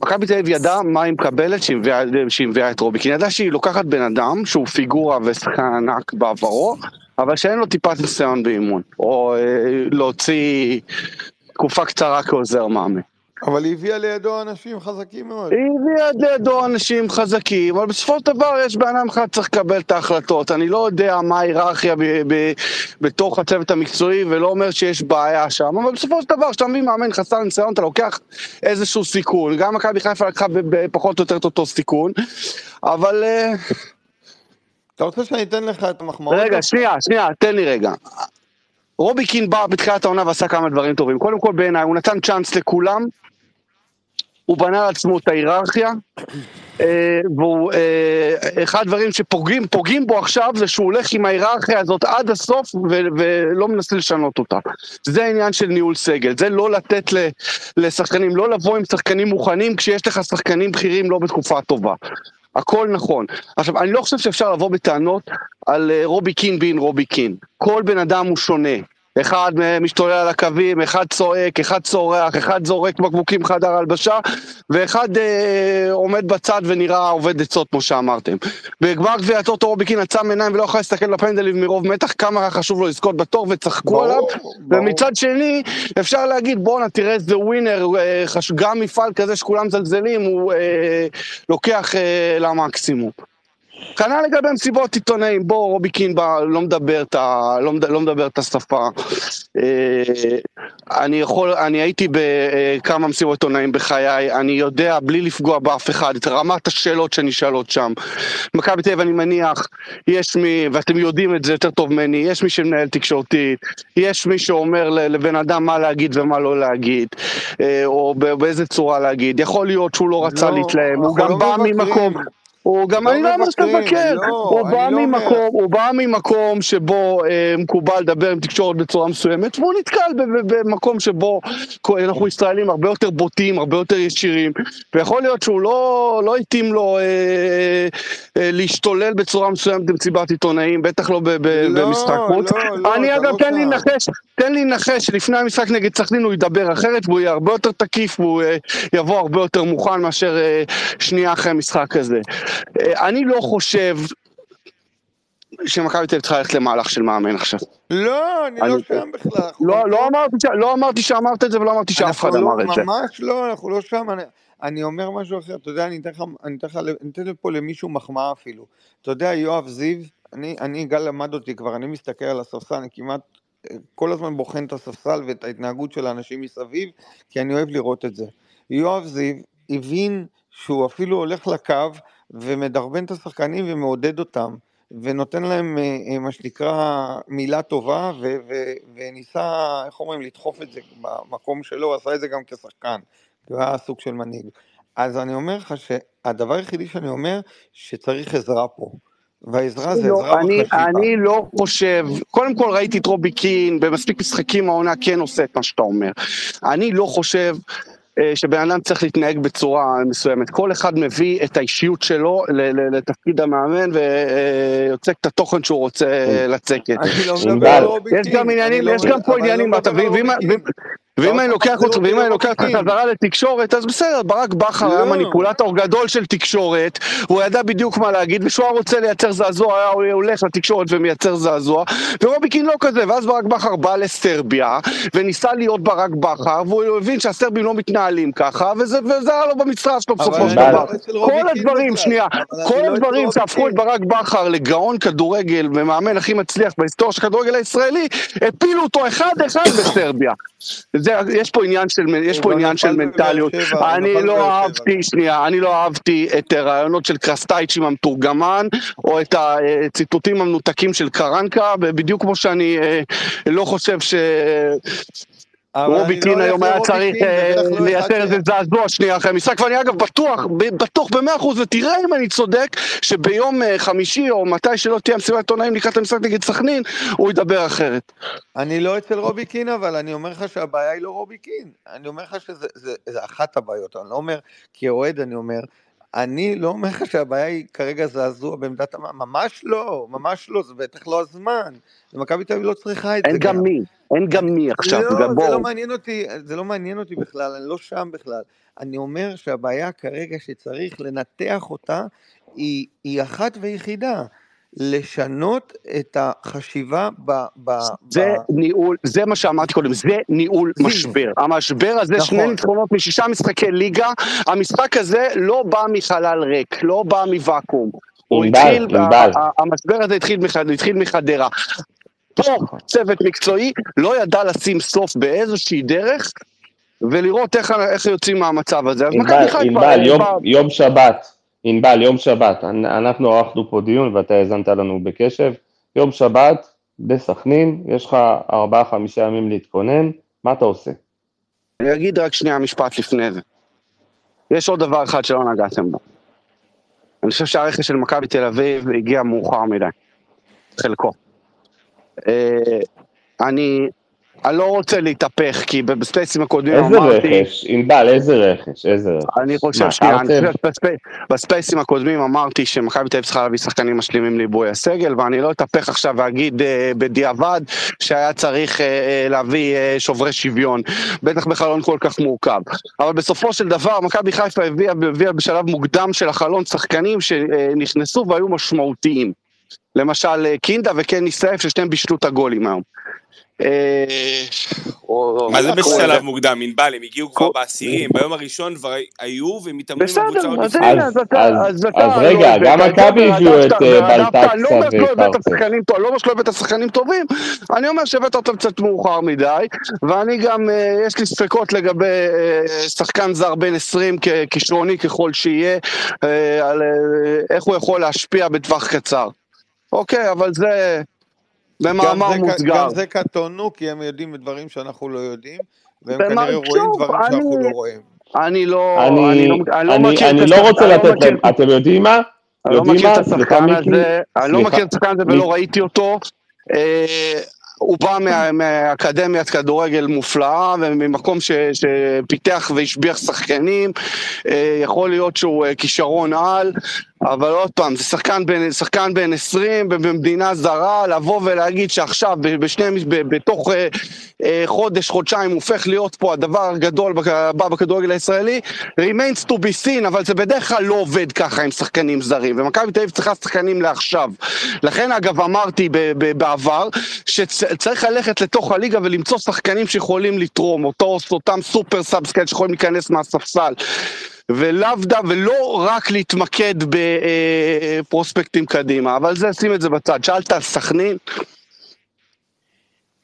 מכבי תל אביב ידעה מה היא מקבלת שהיא מביאה- את רובי קין, ידעה שהיא לוקחת בן אדם שהוא פיגורה ושחקן ענק בעברו, אבל שאין לו טיפת ניסיון באימון, או אה, להוציא תקופה קצרה כעוזר מאמן. אבל היא הביאה לידו אנשים חזקים מאוד. היא הביאה לידו אנשים חזקים, אבל בסופו של דבר יש בן אדם אחד שצריך לקבל את ההחלטות. אני לא יודע מה ההיררכיה ב- ב- בתוך הצוות המקצועי, ולא אומר שיש בעיה שם, אבל בסופו של דבר, כשאתה מביא מאמן חסר ניסיון, אתה לוקח איזשהו סיכון. גם מכבי חיפה לקחה פחות או יותר את אותו סיכון, אבל... אה, אתה רוצה שאני אתן לך את המחמאות? רגע, שנייה, שנייה, תן לי רגע. רובי קין בא בתחילת העונה ועשה כמה דברים טובים. קודם כל בעיניי, הוא נתן צ'אנס לכולם, הוא בנה לעצמו את ההיררכיה, אה, והוא, אה, הדברים שפוגעים פוגעים בו עכשיו זה שהוא הולך עם ההיררכיה הזאת עד הסוף ו- ולא מנסה לשנות אותה. זה העניין של ניהול סגל, זה לא לתת לשחקנים, לא לבוא עם שחקנים מוכנים כשיש לך שחקנים בכירים לא בתקופה טובה. הכל נכון. עכשיו, אני לא חושב שאפשר לבוא בטענות על אה, רובי קין בין רובי קין. כל בן אדם הוא שונה. אחד משתולל על הקווים, אחד צועק, אחד צורח, אחד זורק בקבוקים חדר הלבשה, ואחד אה, עומד בצד ונראה עובד עצות, כמו שאמרתם. בגמר גביע הטוטו רובי קין עצם עיניים ולא יכול להסתכל בפנדלים מרוב מתח, כמה היה חשוב לו לזכות בתור וצחקו ברור, עליו. ברור. ומצד שני, אפשר להגיד, בואנה, תראה איזה ווינר, אה, גם מפעל כזה שכולם מזלזלים, הוא אה, לוקח אה, למקסימום. כנ"ל לגבי מסיבות עיתונאים, בוא, רובי קין בא, לא מדבר את, ה, לא, מד- לא מדבר את השפה. אה, אני יכול, אני הייתי בכמה מסיבות עיתונאים בחיי, אני יודע, בלי לפגוע באף אחד, את רמת השאלות שנשאלות שם. מכבי תל אביב, אני מניח, יש מי, ואתם יודעים את זה יותר טוב ממני, יש מי שמנהל תקשורתית, יש מי שאומר לבן אדם מה להגיד ומה לא להגיד, אה, או באיזה צורה להגיד. יכול להיות שהוא לא רצה לא, להתלהם, הוא גם לא בא. ממקום... הוא גם, לא אני לא אומר שאתה מבקרים, מבקר, לא, הוא בא לא אומר. ממקום, הוא בא ממקום שבו אה, מקובל לדבר עם תקשורת בצורה מסוימת, והוא נתקל במקום שבו אנחנו ישראלים הרבה יותר בוטים, הרבה יותר ישירים, ויכול להיות שהוא לא, לא התאים לו אה, אה, להשתולל בצורה מסוימת במסיבת עיתונאים, בטח לא ב- ב- לא, במשחק חוץ. לא, לא, אני אגב, לא תן לי. לנחש, תן לי לנחש שלפני המשחק נגד סכנין הוא ידבר אחרת, והוא יהיה הרבה יותר תקיף, והוא אה, יבוא הרבה יותר מוכן מאשר אה, שנייה אחרי המשחק הזה. אה, אני לא חושב שמכבי תל אביב צריכה ללכת למהלך של מאמן עכשיו. לא, אני לא אני- שם בכלל. לא, עוד לא, אמרתי, ש- לא אמרתי שאמרת את זה ולא אמרתי שאף אחד לא, אמר את זה. ממש לא, אנחנו לא שם. אני, אני אומר משהו אחר, אתה יודע, אני אתן לך, אני אתן לך, אני אתן פה למישהו מחמאה אפילו. אתה יודע, יואב זיו, אני, אני, גל למד אותי כבר, אני מסתכל על הספסל, אני כמעט אה, כל הזמן בוחן את הספסל ואת ההתנהגות של האנשים מסביב, כי אני אוהב לראות את זה. יואב זיו הבין שהוא אפילו הולך לקו ומדרבן את השחקנים ומעודד אותם. ונותן להם אה, אה, מה שנקרא מילה טובה ו- ו- וניסה, איך אומרים, לדחוף את זה במקום שלו, הוא עשה את זה גם כשחקן, כי הוא היה סוג של מנהיג. אז אני אומר לך שהדבר היחידי שאני אומר, שצריך עזרה פה. והעזרה זה לא, עזרה אני, בחשיבה. אני לא חושב, קודם כל ראיתי את רובי קין במספיק משחקים העונה כן עושה את מה שאתה אומר. אני לא חושב שבן אדם צריך להתנהג בצורה מסוימת. כל אחד מביא את האישיות שלו לתפקיד המאמן ויוצק את התוכן שהוא רוצה אה, לצקת. אני לא ענבל. מדבר על רובי יש. גם עניינים, לא יש גם פה אני עניינים, ואם- אני לוקח אותך, ואם אני לוקח אותך. חזרה לתקשורת, אז בסדר, ברק בכר היה לא. מניפולטור גדול של תקשורת, הוא ידע בדיוק מה להגיד, וכשהוא היה רוצה לייצר זעזוע, היה הולך לתקשורת ומייצר זעזוע, ורובי קין לא כזה, ואז ברק בכר בא לסרביה, וניסה להיות ברק בכר, והוא הבין שהסרבים לא מתנהלים ככה, וזה היה לו במשרה שלו בסופו של. דבר. לא רובי כל הדברים. שנייה, כל לא הדברים שהפכו את. ברק בכר לגאון כדורגל ומאמן הכי מצליח בהיסטוריה של הכדורגל הישראלי, הפילו אותו אחד אחד בסרביה. זה, יש פה עניין של, יש פה עניין של מנטליות. אני לא. אהבתי, שנייה, אני לא אהבתי את הרעיונות של קרסטייץ' עם המתורגמן, או את הציטוטים המנותקים של קרנקה, בדיוק כמו שאני אה, לא חושב ש... רובי לא קין היום היה צריך אה, לא לייצר איזה זעזוע שנייה אחרי המשחק, ואני אגב בטוח, בטוח במאה אחוז, ותראה אם אני צודק, שביום אה, חמישי או מתי שלא תהיה מסיבת עיתונאים לקראת המשחק נגד סכנין, הוא ידבר אחרת. אני לא אצל רובי קין, אבל אני אומר לך שהבעיה היא לא רובי קין. אני אומר לך שזה זה, זה אחת הבעיות. אני לא אומר, כאוהד אני אומר, אני לא אומר לך שהבעיה היא כרגע זעזוע בעמדת. ממש לא, ממש לא, זה בטח לא הזמן. ומכבי תל אביב לא צריכה את אין זה גם מי, אין גם מי עכשיו, לא, גם זה לא בואו. מעניין אותי, זה לא מעניין אותי בכלל, אני לא שם בכלל. אני אומר שהבעיה כרגע שצריך לנתח אותה היא, היא אחת ויחידה. לשנות את החשיבה ב... ב, זה ב ניהול, זה מה שאמרתי קודם, זה ניהול זיו. משבר. המשבר הזה, נכון. שני ניצחונות משישה משחקי ליגה, המשחק הזה לא בא מחלל ריק, לא בא מוואקום. הוא התחיל, המשבר הזה התחיל מחדרה. פה צוות מקצועי לא ידע לשים סוף באיזושהי דרך ולראות איך, איך יוצאים מהמצב הזה. אז מכבי חיפה... ענבל, יום- יום שבת, ענבל, יום שבת, אנ- אנחנו ערכנו פה דיון ואתה האזנת לנו בקשב, יום שבת בסכנין, יש לך ארבעה חמישה ימים להתכונן, מה אתה עושה? אני אגיד רק שנייה משפט לפני זה. יש עוד דבר אחד שלא נגעתם בו. אני חושב שהרכש של מכבי תל אביב הגיע מאוחר מדי. חלקו. אה, אני, אני לא רוצה להתהפך, כי בספייסים הקודמים איזה אמרתי... רכש? ענבל, איזה רכש? איזה רכש? אני חושב, מה, שנייה, אני קרצב? חושב שבספי- בספייסים הקודמים אמרתי שמכבי תל אביב צריכה להביא שחקנים משלימים לעיבוי הסגל, ואני לא אתהפך עכשיו ואגיד אה, בדיעבד שהיה צריך אה, אה, להביא אה, שוברי שוויון, בטח בחלון כל כך מורכב. אבל בסופו של דבר, מכבי חיפה הביאה, הביאה בשלב מוקדם של החלון שחקנים שנכנסו והיו משמעותיים. למשל אה, קינדה וקני סייף, ששניהם בישלו את הגולים היום. אה, מה זה בשלב מוקדם, ענבל, הם הגיעו כבר כל- בעשירי, הם ביום הראשון כבר היו ומתאמנים בסדר, בקבוצה עוד אז לא רגע, הבאת, גם מכבי הביאו את, אה, בלטקסה אני לא אומר שלא הבאת. שחקנים לא שלא הבאת שחקנים טובים, אני אומר שהבאת אותם קצת מאוחר מדי, ואני גם, יש לי ספקות לגבי שחקן זר בן 20 ככישרוני ככל שיהיה, על איך הוא יכול להשפיע בטווח קצר. אוקיי, אבל זה במאמר גם זה, מוסגר. גם זה קטונו, כי הם יודעים דברים שאנחנו לא יודעים, והם כנראה רואים דברים שאנחנו אני- לא רואים. אני לא, אני, אני לא, אני לא אני, מכיר אני את לא רוצה אני לא לתת להם, אתם יודעים מה? אני לא מכיר את השחקן הזה, אני לא מכיר את השחקן הזה ולא ראיתי אותו. אה, הוא בא מה, מהאקדמיית כדורגל מופלאה וממקום ש, שפיתח והשביח שחקנים, אה, יכול להיות שהוא אה, כישרון על, אבל עוד פעם, זה שחקן בן, שחקן בן 20 במדינה זרה, לבוא ולהגיד שעכשיו, בשני, בתוך אה, אה, חודש, חודשיים, הופך להיות פה הדבר הגדול הבא בכדורגל הישראלי, remains to be seen, אבל זה בדרך כלל לא עובד ככה עם שחקנים זרים, ומכבי תל אביב צריכה שחקנים לעכשיו. לכן אגב אמרתי בעבר, שצריך ללכת לתוך הליגה ולמצוא שחקנים שיכולים לתרום, אותו, אותם super subs כאלה שיכולים להיכנס מהספסל. ולאו דווקא, ולא רק להתמקד בפרוספקטים קדימה, אבל זה, שים את זה בצד. שאלת על סכנין,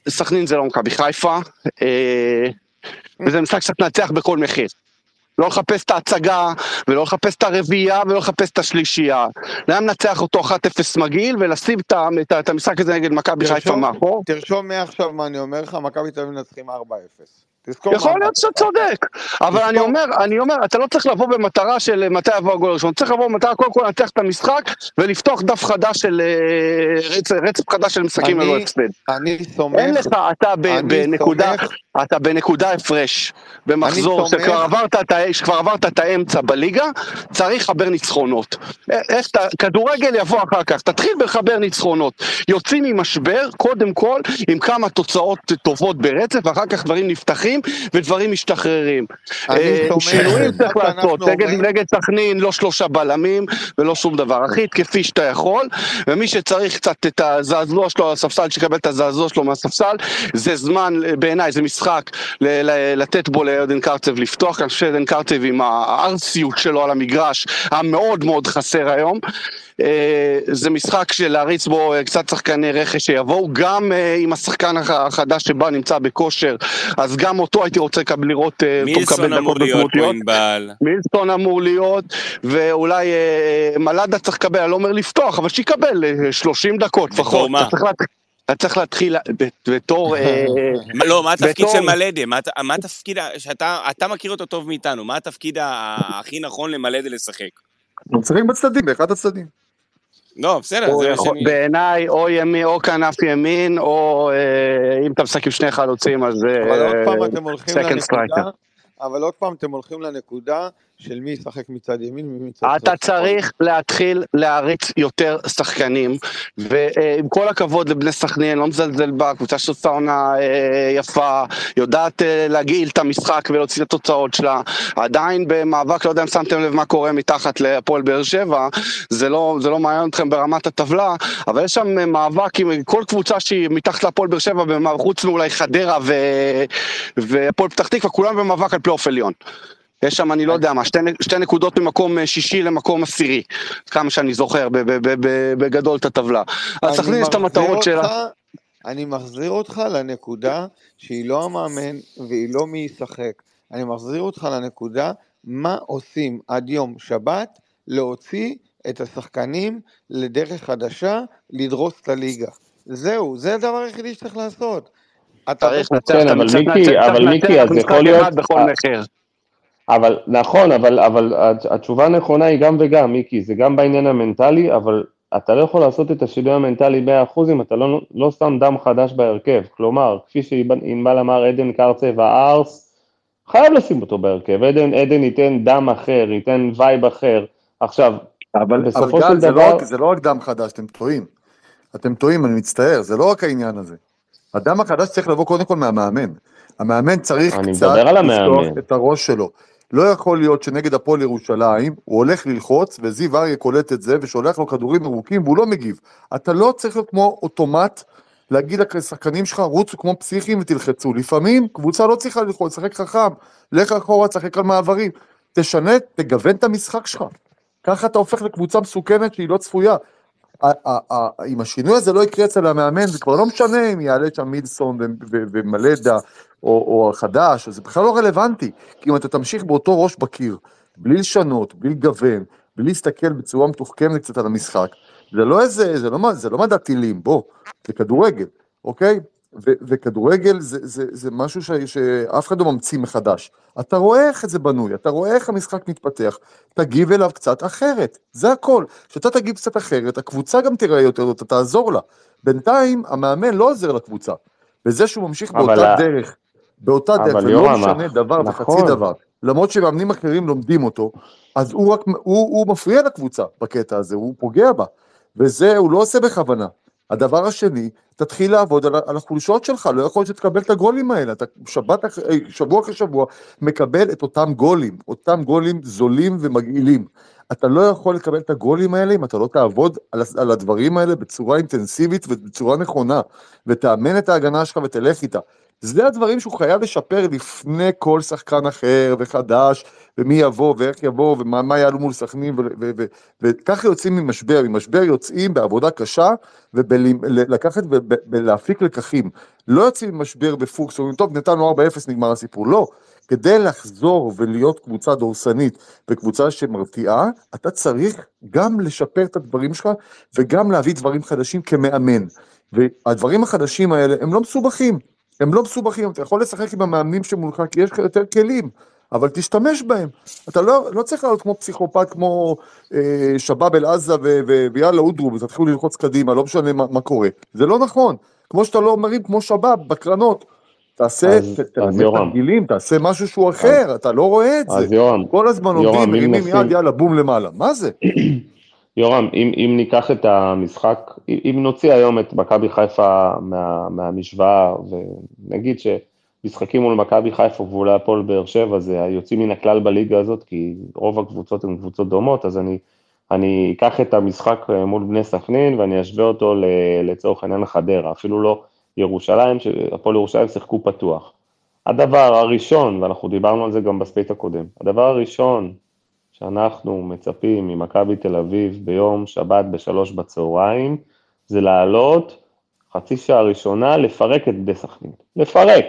סכנין זה לא מכבי חיפה, אה, וזה משחק שאתה תנצח בכל מחיר. לא לחפש את ההצגה, ולא לחפש את הרביעייה, ולא לחפש את השלישייה. למה לנצח אותו 1-0 מגעיל, ולשים את המשחק הזה נגד מכבי חיפה מאחור. תרשום מעכשיו מה אני אומר לך, מכבי תל אביב מנצחים 4-0. יכול להיות שאתה צודק, אבל אני אומר, אני אומר, אתה לא צריך לבוא במטרה של מתי יבוא הגול הראשון, צריך לבוא במטרה קודם כל לנצח את המשחק ולפתוח דף חדש של אה, רצף חדש של משחקים ללא הפסד. אני סומך, אין לך, אתה בנקודה, אתה בנקודה הפרש במחזור שכבר עברת, שכבר עברת את האמצע בליגה, צריך לחבר ניצחונות. איך אתה, כדורגל יבוא אחר כך, תתחיל לחבר ניצחונות. יוצאים ממשבר, קודם כל, עם כמה תוצאות טובות ברצף, ואחר כך דברים נפתחים ודברים משתחררים. אה, שינויים צריך לעשות, נגד סכנין לא שלושה בלמים ולא שום דבר. הכי התקפי שאתה יכול, ומי שצריך קצת את הזעזוע שלו על הספסל, שיקבל את הזעזוע שלו מהספסל, זה זמן, בעיניי, זה משחק. לתת בו לעדן קרצב לפתוח, אני חושב שעדן קרצב עם הארסיות שלו על המגרש היה מאוד מאוד חסר היום. אה, זה משחק של להריץ בו אה, קצת שחקני רכש שיבואו, גם אה, עם השחקן החדש שבא נמצא בכושר, אז גם אותו הייתי רוצה לראות אותו מקבל דקות משמעותיות. מילסון אמור להיות, ואולי מלאדה צריך לקבל, אני לא אומר לפתוח, אבל שיקבל 30 דקות לפחות. אתה צריך להתחיל בתור... אה, לא, מה התפקיד של מלדה? מה התפקיד, שאתה מכיר אותו טוב מאיתנו, מה התפקיד הכי נכון למלדה לשחק? הוא משחק בצדדים, באחד הצדדים. לא, בסדר, זה מה שאני... בעיניי, או ימין, או כנף ימין, או אה, אם אתה משחק עם שני חלוצים, אז... אבל עוד פעם אתם הולכים לנקודה, אבל עוד פעם אתם הולכים לנקודה של מי ישחק מצד ימין ומי מצד שמאל. אתה צריך להתחיל להריץ יותר שחקנים, ועם כל הכבוד לבני סכנין, לא מזלזל בה, קבוצה שעושה עונה אה, יפה, יודעת אה, להגעיל את המשחק ולהוציא את התוצאות שלה, עדיין במאבק, לא יודע אם שמתם לב מה קורה מתחת להפועל באר שבע, זה לא, זה לא מעניין אתכם ברמת הטבלה, אבל יש שם מאבק עם כל קבוצה שהיא מתחת להפועל באר שבע, חוץ מאולי חדרה והפועל פתח תקווה, כולם במאבק על פלייאוף עליון. יש שם, אני לא יודע מה, שתי, שתי נקודות ממקום אה, שישי למקום עשירי, כמה שאני זוכר בגדול את הטבלה. אז סכנין יש את המטרות שלה. אני מחזיר אותך לנקודה שהיא לא המאמן והיא לא מי ישחק. אני מחזיר אותך לנקודה מה עושים עד יום שבת להוציא את השחקנים לדרך חדשה לדרוס את הליגה. זהו, זה הדבר היחידי שצריך לעשות. צריך לנצח, כן, אבל מיקי, אבל מיקי, אז יכול להיות... אבל נכון, אבל, אבל התשובה הנכונה היא גם וגם, מיקי, זה גם בעניין המנטלי, אבל אתה לא יכול לעשות את השינוי המנטלי 100% אם אתה לא, לא שם דם חדש בהרכב. כלומר, כפי שענבל אמר, עדן קרצב הארס, חייב לשים אותו בהרכב. עדן, עדן ייתן דם אחר, ייתן vibe אחר. עכשיו, אבל, בסופו אבל של זה דבר... לא, זה לא רק דם חדש, אתם טועים. אתם טועים, אני מצטער, זה לא רק העניין הזה. הדם החדש צריך לבוא קודם כל מהמאמן. המאמן צריך קצת לפתוח את הראש שלו. לא יכול להיות שנגד הפועל ירושלים הוא הולך ללחוץ וזיו אריה קולט את זה ושולח לו כדורים ארוכים והוא לא מגיב. אתה לא צריך להיות כמו אוטומט להגיד לשחקנים שלך רוצו כמו פסיכים ותלחצו. לפעמים קבוצה לא צריכה ללחוץ, לשחק חכם, לך אחורה, תשחק על מעברים. תשנה, תגוון את המשחק שלך. ככה אתה הופך לקבוצה מסוכנת שהיא לא צפויה. אם השינוי הזה לא יקרה אצל המאמן, זה כבר לא משנה אם יעלה שם מילסון ומלדה או, או חדש, זה בכלל לא רלוונטי. כי אם אתה תמשיך באותו ראש בקיר, בלי לשנות, בלי לגוון, בלי להסתכל בצורה מתוחכמת קצת על המשחק, זה לא איזה, זה לא, זה לא מדע טילים, בוא, זה כדורגל, אוקיי? וכדורגל זה, זה, זה משהו ש- שאף אחד לא ממציא מחדש. אתה רואה איך זה בנוי, אתה רואה איך המשחק מתפתח, תגיב אליו קצת אחרת, זה הכל. כשאתה תגיב קצת אחרת, הקבוצה גם תראה יותר טוב, אתה תעזור לה. בינתיים, המאמן לא עוזר לקבוצה. וזה שהוא ממשיך באותה ה- דרך, באותה דרך, ולא משנה דבר נכון. וחצי דבר, למרות שמאמנים אחרים לומדים אותו, אז הוא רק, הוא, הוא מפריע לקבוצה בקטע הזה, הוא פוגע בה. וזה הוא לא עושה בכוונה. הדבר השני, תתחיל לעבוד על, על החולשות שלך, לא יכול להיות שתקבל את הגולים האלה, אתה שבת, אה, שבוע אחרי שבוע מקבל את אותם גולים, אותם גולים זולים ומגעילים. אתה לא יכול לקבל את הגולים האלה אם אתה לא תעבוד על, על הדברים האלה בצורה אינטנסיבית ובצורה נכונה, ותאמן את ההגנה שלך ותלך איתה. זה הדברים שהוא חייב לשפר לפני כל שחקן אחר וחדש, ומי יבוא ואיך יבוא ומה מה יעלו מול סכנין, וככה יוצאים ממשבר, ממשבר יוצאים בעבודה קשה ולקחת ולהפיק לקחים. לא יוצאים ממשבר בפוקס, אומרים טוב נתנו 4-0 נגמר הסיפור, לא. כדי לחזור ולהיות קבוצה דורסנית וקבוצה שמרתיעה, אתה צריך גם לשפר את הדברים שלך וגם להביא דברים חדשים כמאמן. והדברים החדשים האלה הם לא מסובכים, הם לא מסובכים, אתה יכול לשחק עם המאמנים שמולך כי יש לך יותר כלים, אבל תשתמש בהם. אתה לא, לא צריך לעלות כמו פסיכופת, כמו אה, שבאב אל-עזה ויאללה אודרו, ותתחילו ללחוץ קדימה, לא משנה מה, מה קורה. זה לא נכון. כמו שאתה לא מרים כמו שבאב בקרנות. תעשה, אז- ת- אז תלמד יורם. תרגילים, תעשה משהו שהוא אחר, אתה לא רואה את זה. אז יורם, כל הזמן עומדים, אם מרימים נשים- יד, יאללה, בום למעלה. מה זה? יורם, אם, אם ניקח את המשחק, אם נוציא היום את מכבי חיפה מה, מהמשוואה, ונגיד שמשחקים מול מכבי חיפה ואולי הפועל באר שבע זה היוצאים מן הכלל בליגה הזאת, כי רוב הקבוצות הן קבוצות דומות, אז אני, אני אקח את המשחק אה, מול בני סכנין ואני אשווה אותו לצורך העניין לחדרה, אפילו לא ירושלים, הפועל ירושלים שיחקו פתוח. הדבר הראשון, ואנחנו דיברנו על זה גם ב Space הקודם, הדבר הראשון שאנחנו מצפים ממכבי תל אביב ביום שבת בשלוש בצהריים, זה לעלות חצי שעה ראשונה, לפרק את בני סכנין. לפרק.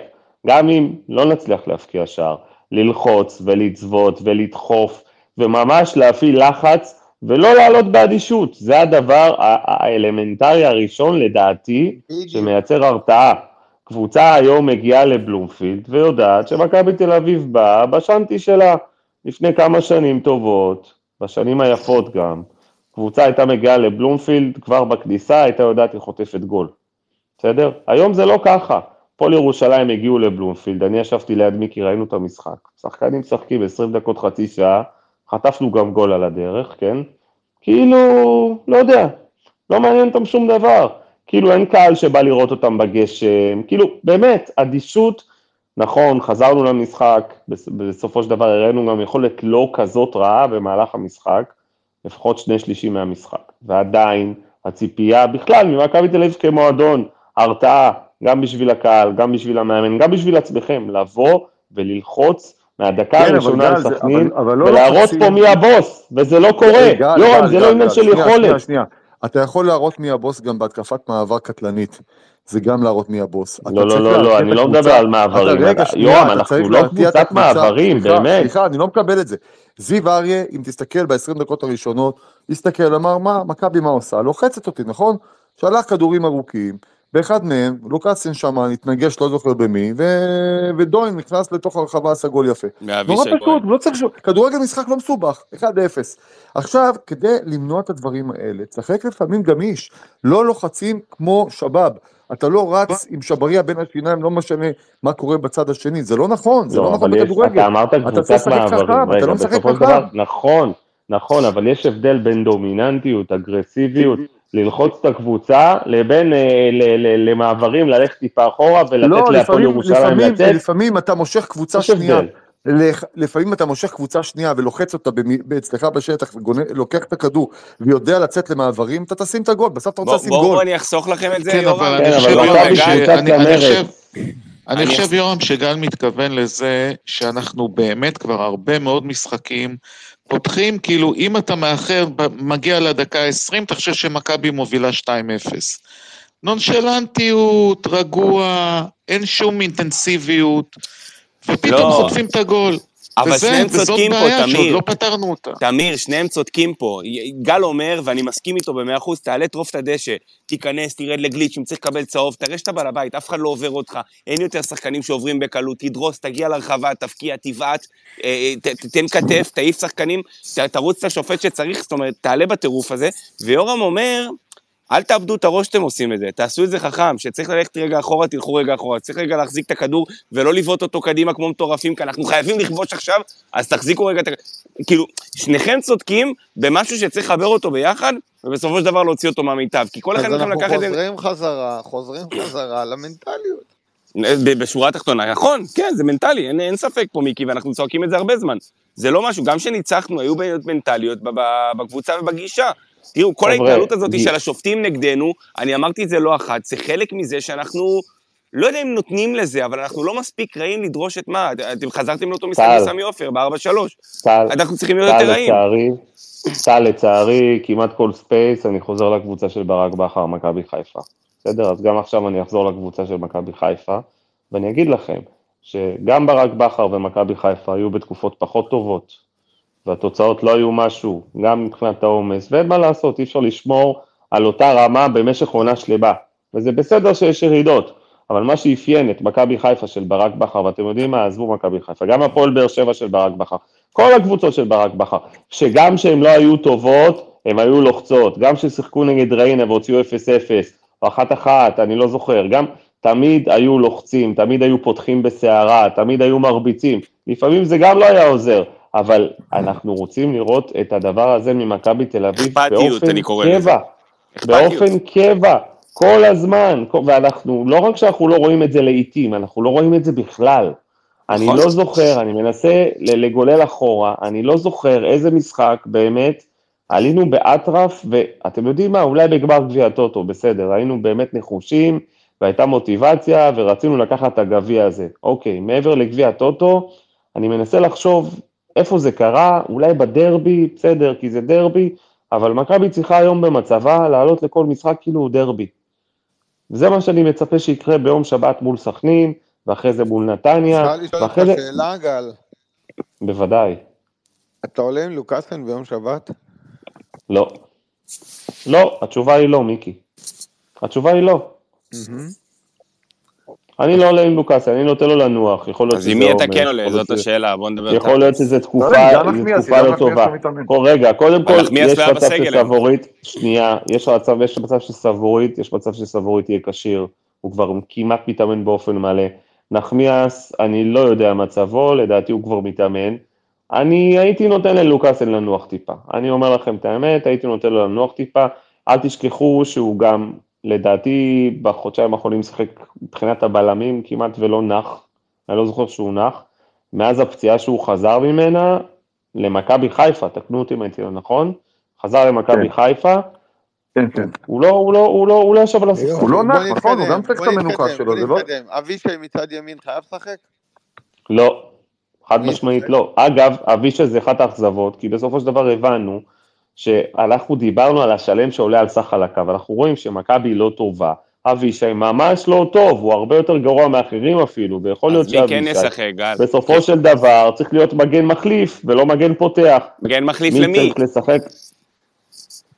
גם אם לא נצליח להבקיע שער, ללחוץ ולצוות ולדחוף, וממש להפעיל לחץ, ולא לעלות באדישות. זה הדבר האלמנטרי הראשון, לדעתי. שמייצר הרתעה. קבוצה היום מגיעה לבלומפילד ויודעת שמכבי תל אביב באה בשנטי שלה. לפני כמה שנים טובות, בשנים היפות גם, קבוצה הייתה מגיעה לבלומפילד, כבר בכניסה הייתה יודעת היא חוטפת גול, בסדר? היום זה לא ככה. הפועל ירושלים הגיעו לבלומפילד, אני ישבתי ליד מיקי, ראינו את המשחק. שחקנים משחקים 20 דקות, חצי שעה, חטפנו גם גול על הדרך, כן? כאילו, לא יודע, לא מעניין אותם שום דבר. כאילו אין קהל שבא לראות אותם בגשם, כאילו, באמת, אדישות, נכון, חזרנו למשחק, בס- בסופו של דבר הראינו גם יכולת לא כזאת רעה במהלך המשחק, לפחות שני שלישים מהמשחק. ועדיין, הציפייה בכלל ממכבי תל אביב כמועדון, הרתעה, גם בשביל הקהל, גם בשביל המאמן, גם בשביל עצמכם, לבוא וללחוץ מהדקה כן, הראשונה גל, על זה- סכנין, אבל- אבל לא ולהראות לוחצים- פה מי הבוס, וזה לא קורה. גל, יורם, זה לא עניין של יכולת. שנייה, שנייה. אתה יכול להראות מי הבוס גם בהתקפת מעבר קטלנית. זה גם להראות מי הבוס. לא, לא, לא, לא, אני לא. מדבר על מעברים. יורם, אנחנו לא קבוצת. מעברים, באמת. סליחה, אני לא מקבל את זה. זיו אריה, אם תסתכל ב-20 דקות הראשונות, הסתכל, אמר, מה, מכבי מה עושה? לוחצת אותי, נכון? שלח כדורים ארוכים, באחד מהם, לוקאסן שם התנגש, לא זוכר במי, ו... ודוין נכנס לתוך הרחבה, עשה גול יפה. נורא. פשוט, לא צריך ש... כדורגל משחק לא מסובך, 1-0. עכשיו, כדי למנוע את הדברים האלה, תשחק לפעמים גמיש, לא לוחצים כמו שבאב. אתה לא רץ עם שבריה בין השיניים, לא משנה מה קורה בצד השני, זה לא נכון, זה לא, לא, נכון בכדורגל. אתה אמרת קבוצת מעברים, חכם, אתה רגע, לא משחק בסופו של חכם. דבר, נכון, נכון, אבל יש הבדל בין דומיננטיות, אגרסיביות, ללחוץ את הקבוצה, לבין אה, ל- ל- למעברים, ללכת טיפה אחורה ולתת לא, להפועל ירושלים לצאת, לפעמים אתה מושך קבוצה שנייה, לפעמים אתה מושך קבוצה שנייה ולוחץ אותה אצלך בשטח ולוקח את הכדור ויודע לצאת למעברים, אתה תשים את הגול, בסוף אתה רוצה בואו לשים גול. בוא אני אחסוך לכם את זה, כן, יורם. כן, אני אבל חושב, קבוצת צמרת. אני יורם, שגל מתכוון לזה שאנחנו באמת כבר הרבה מאוד משחקים פותחים, כאילו, אם אתה מאחר, מגיע לדקה ה-20, אתה חושב שמכבי מובילה 2-0. נונשלנטיות, רגוע, אין שום אינטנסיביות, ופתאום לא. חוטפים את הגול. אבל וזה, שניהם וזאת צודקים פה, בעיה שעוד תמיר. לא פתרנו אותה. תמיר, שניהם צודקים פה. גל אומר, ואני מסכים איתו במאה אחוז, תעלה טרוף את הדשא, תיכנס, תרד לגליץ', אם צריך לקבל צהוב, תראה שאתה בעל הבית, אף אחד לא עובר אותך, אין יותר שחקנים שעוברים בקלות, תדרוס, תגיע לרחבה, תבקיע, תבעט, אה, ת- ת- תן כתף, תעיף שחקנים, תרוץ את השופט שצריך, זאת אומרת, תעלה בטירוף הזה. ויורם אומר, אל תאבדו את הראש שאתם עושים את זה, תעשו את זה חכם, שצריך ללכת רגע אחורה, תלכו רגע אחורה, צריך רגע להחזיק את הכדור ולא לבעוט אותו קדימה כמו מטורפים, כי אנחנו חייבים לכבוש עכשיו, אז תחזיקו רגע את ה... כאילו, שניכם צודקים במשהו שצריך לחבר אותו ביחד, ובסופו של דבר להוציא אותו מהמיטב, כי כל אחד אז מכם אנחנו לקח את זה חוזרים חזרה, חוזרים חזרה למנטליות. ב- בשורה התחתונה. נכון, כן, זה מנטלי, אין, אין ספק פה, מיקי, ואנחנו צועקים את זה הרבה זמן. זה לא משהו, גם כשניצחנו, היו בעיות מנטליות בקבוצה ובגישה. תראו, כל ההתנהלות הזאת של השופטים נגדנו, אני אמרתי את זה לא אחת, זה חלק מזה שאנחנו, לא יודע אם נותנים לזה, אבל אנחנו לא מספיק רעים לדרוש את מה, אתם חזרתם לאותו משחק טל. בסמי עופר, ב-4-3. טל, אנחנו צריכים להיות יותר רעים. טל לצערי, כמעט כל ספייס, אני חוזר לקבוצה של ברק בכר, מכבי חיפה. בסדר? אז גם עכשיו אני אחזור לקבוצה של מכבי חיפה, ואני אגיד לכם, שגם ברק בכר ומכבי חיפה היו בתקופות פחות טובות, והתוצאות לא היו משהו, גם מבחינת העומס, ואין מה לעשות, אי אפשר לשמור על אותה רמה במשך עונה שלמה. וזה בסדר שיש ירידות, אבל מה שאפיין את מכבי חיפה של ברק בכר, ואתם יודעים מה, עזבו מכבי חיפה, גם הפועל באר שבע של ברק בכר, כל הקבוצות של ברק בכר, שגם שהן לא היו טובות, הן היו לוחצות, גם ששיחקו נגד ריינה והוציאו 0-0, או 1-1, אני לא זוכר, גם תמיד היו לוחצים, תמיד היו פותחים בסערה, תמיד היו מרביצים, לפעמים זה גם לא היה עוזר, אבל אנחנו רוצים לראות את הדבר הזה ממכבי תל אביב באופן. קבע, באופן קבע, כל הזמן, ואנחנו, לא רק שאנחנו לא רואים את זה לעיתים, אנחנו לא רואים את זה בכלל. אני נכון. לא זוכר, אני מנסה לגולל אחורה, אני לא זוכר איזה משחק באמת עלינו באטרף, ואתם יודעים מה, אולי בגמר גביע הטוטו, בסדר, היינו באמת נחושים, והייתה מוטיבציה, ורצינו לקחת את הגביע הזה. אוקיי, מעבר לגביע הטוטו, אני מנסה לחשוב איפה זה קרה, אולי בדרבי, בסדר, כי זה דרבי, אבל מכבי צריכה היום במצבה לעלות לכל משחק כאילו הוא דרבי. וזה מה שאני מצפה שיקרה ביום שבת מול סכנין, ואחרי זה מול נתניה, אפשר לשאול אותך ואחרי זה... שאלה, גל? בוודאי, אתה עולה עם לוקאסן ביום שבת? לא. לא, התשובה היא לא, מיקי. התשובה היא לא. מהמם. אני לא עולה עם לוקאסי, אני נותן לו לנוח, יכול להיות אז שזה עם מי אתה כן עולה? זאת השאלה, בוא נדבר יכול להיות שזו לא תקופה, נחמיאס, תקופה לא טובה. לא מתאמן. כל רגע, קודם כל, יש לא מצב. שסבורית, שנייה, יש מצב, יש מצב שסבורית, יש מצב שסבורית יהיה כשיר, הוא כבר כמעט מתאמן באופן מלא. נחמיאס, אני לא יודע מצבו, לדעתי הוא כבר מתאמן. אני הייתי נותן ללוקאסן לנוח טיפה. אני אומר לכם את האמת, הייתי נותן לו לנוח טיפה. אל תשכחו שהוא גם, לדעתי, בחודשיים האחרונים משחק מבחינת הבלמים כמעט ולא נח. אני לא זוכר שהוא נח. מאז הפציעה שהוא חזר ממנה, למכבי חיפה, תקנו אותי אם הייתי לא נכון, חזר למכבי כן. חיפה, כן, כן. הוא לא, הוא לא, הוא לא, הוא לא ישב על הספסל. הוא לא נח, נכון, הוא גם צריך את המנוחה שלו, זה לא... אבישי מצד ימין חייב לשחק? לא, חד משמעית? לא. אגב, אבישי זה אחת האכזבות, כי בסופו של דבר הבנו שאנחנו דיברנו על השלם שעולה על סך חלקיו, אנחנו רואים שמכבי לא טובה, אבישי ממש לא טוב, הוא הרבה יותר גרוע מאחרים אפילו, ויכול להיות מי כן שאבישי, ישחק? בסופו של דבר צריך להיות מגן מחליף ולא מגן פותח. מגן מחליף מי למי? צריך לשחק?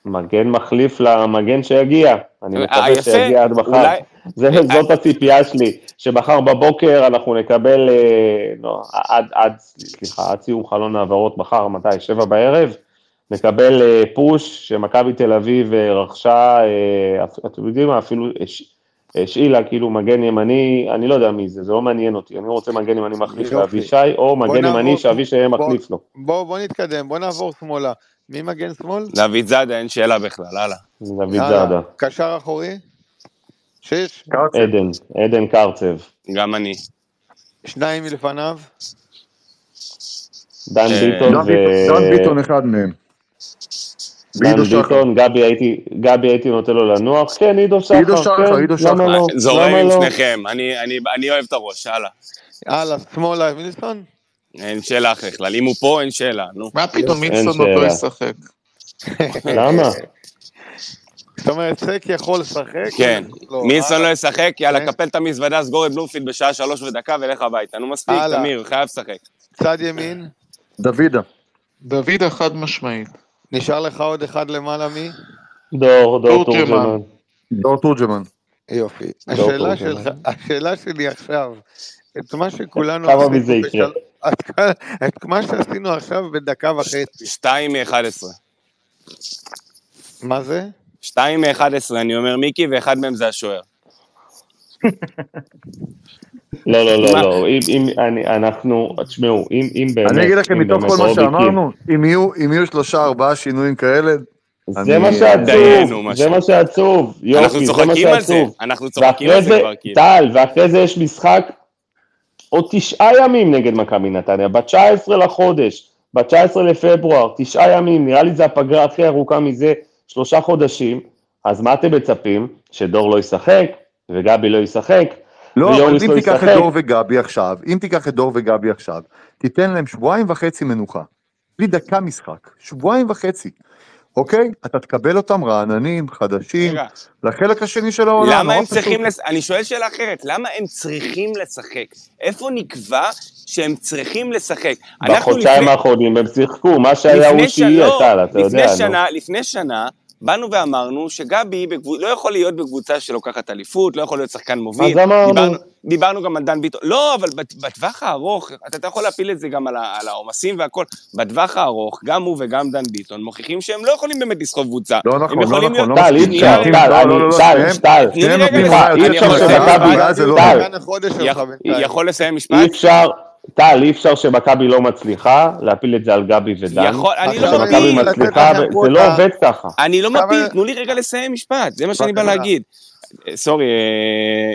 מגן מחליף למגן שיגיע, אני אה, מקווה יפה, שיגיע עד מחר. אולי- זה, זאת הציפייה שלי, שמחר בבוקר אנחנו נקבל, אה, לא, עד, עד, סליחה, עד סיום חלון העברות מחר, מתי? שבע בערב? נקבל אה, פוש שמכבי תל אביב אה, רכשה, אה, אתם יודעים מה, אפילו הש- השאילה כאילו מגן ימני, אני לא יודע מי זה, זה לא מעניין אותי, אני רוצה מגן ימני מחליף. לאבישי, או מגן ימני שאבישי יהיה מחליף לו. בוא בוא נתקדם, בוא נעבור שמאלה. מי מגן שמאל? דוד זאדה, אין שאלה בכלל, הלאה. דוד. זאדה, קשר אחורי? שש? עדן, עדן קרצב, גם אני. שניים מלפניו? דן ביטון ו... דן ביטון אחד מהם. דן ועידו שחר. ביטון, גבי הייתי, גבי הייתי נותן לו לנוח, כן, עידו שחר, עידו שחר, כן, עידו למה שחר. לא, זורם למה עם לא? שניכם, אני- אני אני אוהב את הראש, הלאה. הלאה, שמאלה, מילסון? אין שאלה אחרי בכלל. אם הוא פה, אין שאלה, נו. מה פתאום מילסון עוד לא. ישחק? למה? זאת אומרת, סק יכול לשחק? כן. לא, מילסון אה, לא ישחק, יאללה, כן. קפל את המזוודה, סגור את בלומפילד בשעה שלוש ודקה ולך הביתה. נו, מספיק. תמיר, חייב לשחק. צד ימין, דוידה. דוידה חד משמעית. נשאר לך עוד אחד למעלה מי? דור, דור תורג'מן. דור תורג'מן. יופי. השאלה שלך, השאלה שלי עכשיו, את מה שכולנו כמה מזה יקרה? את- את מה שעשינו עכשיו בדקה וחצי, שתיים מ-11. מה זה? שתיים מ-11, אני אומר מיקי, ואחד מהם זה השוער. לא, לא? לא, לא, אם, אם, אני, אנחנו, תשמעו, אם, אם באמת, אני אגיד לכם מתוך כל מה שאמרנו, אם יהיו- אם יהיו שלושה ארבעה שינויים כאלה, זה מה שעצוב, זה מה שעצוב, יופי, אנחנו זה מה צוחקים על זה, שעצוב. אנחנו צוחקים על זה זה, כבר, כאילו. טל, ואחרי זה יש משחק עוד תשעה ימים נגד מכבי נתניה, ב-19 לחודש, ב-19 לפברואר, תשעה ימים, נראה לי זה הפגרה הכי ארוכה מזה שלושה חודשים, אז מה אתם מצפים? שדור לא ישחק, וגבי לא ישחק, לא, אבל אם לא תיקח את? דור וגבי עכשיו, אם תיקח את דור וגבי עכשיו, תיתן להם שבועיים וחצי מנוחה. בלי דקה משחק, שבועיים וחצי. אוקיי? אתה תקבל אותם רעננים, חדשים, לחלק השני של העולם. למה הם. צריכים, לש... אני שואל שאלה אחרת, למה הם צריכים לשחק? איפה נקבע שהם צריכים לשחק? אנחנו בחודשיים לפני- האחרונים הם שיחקו, מה שהיה הוא לפני שיהיה, טל, אתה לפני יודע, נו. שנה, לפני שנה, באנו ואמרנו שגבי בקבוצ... לא יכול להיות בקבוצה שלוקחת אליפות, לא יכול להיות שחקן מוביל. אז אמרנו. דיברנו, דיברנו גם על דן ביטון. לא, אבל בטווח הארוך, אתה, אתה יכול להפיל את זה גם על, העומסים והכל. בטווח הארוך, גם הוא וגם דן ביטון מוכיחים שהם לא יכולים באמת לסחוב קבוצה. לא נכון, הם לא יכולים נכון, לא להיות... טל, אי. אפשר, שנייה, טל, לא, טל, טל, לסיים, עונה אני יותר יכול לסיים משפט? טל. אי? אפשר, טל, אי אפשר שמכבי לא מצליחה להפיל את זה על גבי ודן. יכול- אני לא מפיל, מצליחה, זה לא עובד ככה. אני לא אבל- מפיל, תנו לי רגע לסיים משפט, זה מה שאני בא. להגיד. אה, סורי, אה,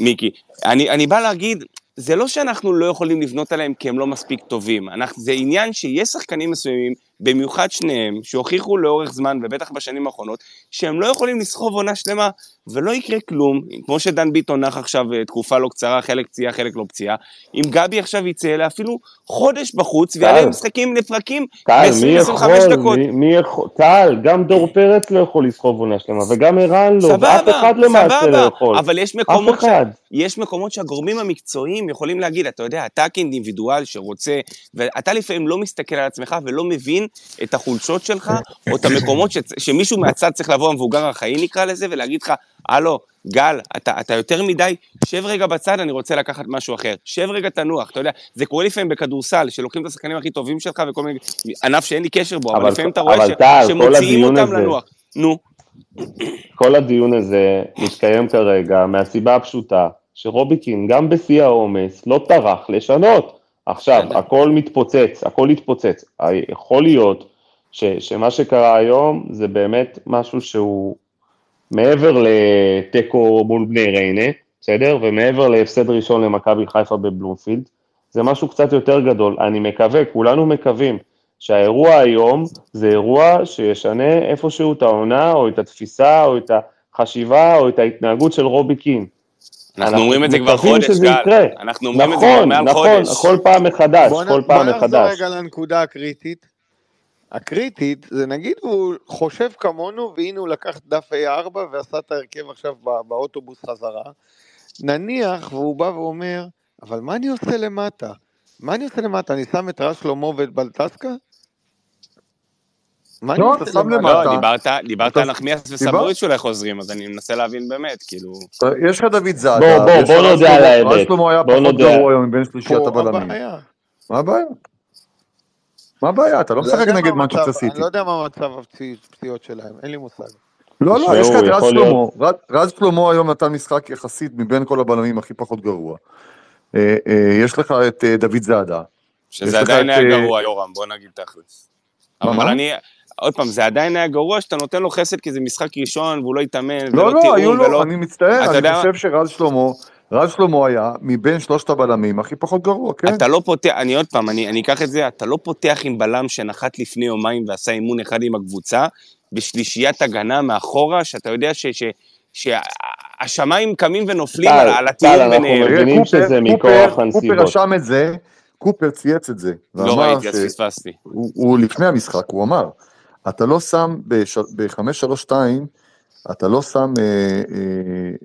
מיקי. אני, אני בא להגיד, זה לא שאנחנו לא יכולים לבנות עליהם כי הם לא מספיק טובים. אנחנו, זה עניין שיש שחקנים מסוימים, במיוחד שניהם, שהוכיחו לאורך זמן, ובטח בשנים האחרונות, שהם לא יכולים לסחוב עונה שלמה, ולא יקרה כלום. כמו שדן ביטון נח עכשיו אה, תקופה לא קצרה, חלק פציעה, חלק לא פציעה. אם גבי עכשיו יצא לאפילו חודש בחוץ, ויעלה משחקים לפרקים טל, מי ב-20-25 יכול, דקות. מי, מי יכול, טל, גם דור פרץ לא יכול לסחוב עונה שלמה, וגם ערן לא, ואף אחד למעשה לא סבבה, יכול. אבל יש מקומות, ש... יש מקומות שהגורמים המקצועיים יכולים להגיד, אתה יודע, אתה כאינדיבידואל שרוצה, ואתה לפעמים לא מסתכל על עצמך ולא מבין את החולשות שלך, או את המקומות ש... שמישהו מהצד צריך לבוא, המבוגר האחראי נקרא לזה, ולהגיד לך, הלו, גל, אתה, אתה יותר מדי, שב רגע בצד, אני רוצה לקחת משהו אחר. שב רגע תנוח, אתה יודע, זה קורה לפעמים בכדורסל, שלוקחים את השחקנים הכי טובים שלך וכל מיני, ענף שאין לי קשר בו, אבל, אבל- לפעמים אתה רואה ש... טל, שמוציאים אותם הזה- לנוח. נו, כל הדיון הזה מתקיים כרגע מהסיבה הפשוטה שרוביקין גם בשיא העומס לא טרח לשנות. עכשיו. הכל מתפוצץ, הכל התפוצץ. יכול להיות ש, שמה שקרה היום זה באמת משהו שהוא מעבר לתיקו מול בני ריינה, בסדר? ומעבר להפסד ראשון למכבי חיפה בבלומפילד, זה משהו קצת יותר גדול. אני מקווה, כולנו מקווים, שהאירוע היום זה אירוע שישנה איפשהו את העונה, או את התפיסה, או את החשיבה, או את ההתנהגות של רובי קין. אנחנו אומרים את זה כבר מקווים חודש, שזה גל. אנחנו אומרים את זה כבר נכון, מעל נכון, חודש. כל פעם מחדש, כל פעם בוא נחזור מחדש. רגע לנקודה הקריטית. הקריטית זה נגיד הוא חושב כמונו והנה הוא לקח דף A4 ועשה את ההרכב עכשיו בא- באוטובוס חזרה. נניח והוא בא ואומר, אבל מה אני עושה למטה? מה אני עושה למטה? אני שם את רז שלמה ואת בלטסקה? מה אני לא, עושה אתה שם למטה? לא, דיברת, על נחמיאס וסבורית שאולי חוזרים, אז אני מנסה להבין באמת, כאילו... יש לך דוד זאדה, בוא, בוא, בוא נודה על האמת. שלמה היה בוא פחות נודה. גרוע היום מבין שלישיית הבלמים. מה הבעיה? מה הבעיה? אתה לא לא משחק נגד מה מנצ'סטר סיטי. אני לא יודע מה מצב הפציעות שלהם, אין לי מושג. לא, לא, יש לך את רז שלמה. רז- שלמה היום נתן משחק יחסית מבין כל הבלמים הכי פחות גרוע. אה, אה, יש לך את אה, דוד זאדה. שזה עדיין היה גרוע, יורם, בוא נגיד תכלס. אבל? אני... עוד פעם, זה עדיין היה גרוע שאתה נותן לו חסד כי זה משחק ראשון והוא לא התאמן לא, ולא לא, היו תיאום לו, ולא... אני מצטער, אתה אני יודע? חושב שרז שלמה, רז שלמה היה מבין שלושת הבלמים הכי פחות גרוע, כן? אתה לא פותח, אני עוד פעם, אני, אני אקח את זה, אתה לא פותח עם בלם שנחת לפני יומיים ועשה אימון אחד עם הקבוצה, בשלישיית הגנה מאחורה, שאתה יודע ש... ש שהשמיים קמים ונופלים טל, על, על טל, התיאום אנחנו ביניהם. מבינים שזה מכורח הנסיבות. קופר רשם את זה, קופר צייץ את זה. לא ראיתי, אז פספסתי. הוא הוא לפני המשחק, הוא אמר, אתה לא שם ב-532 אתה לא שם אה, אה,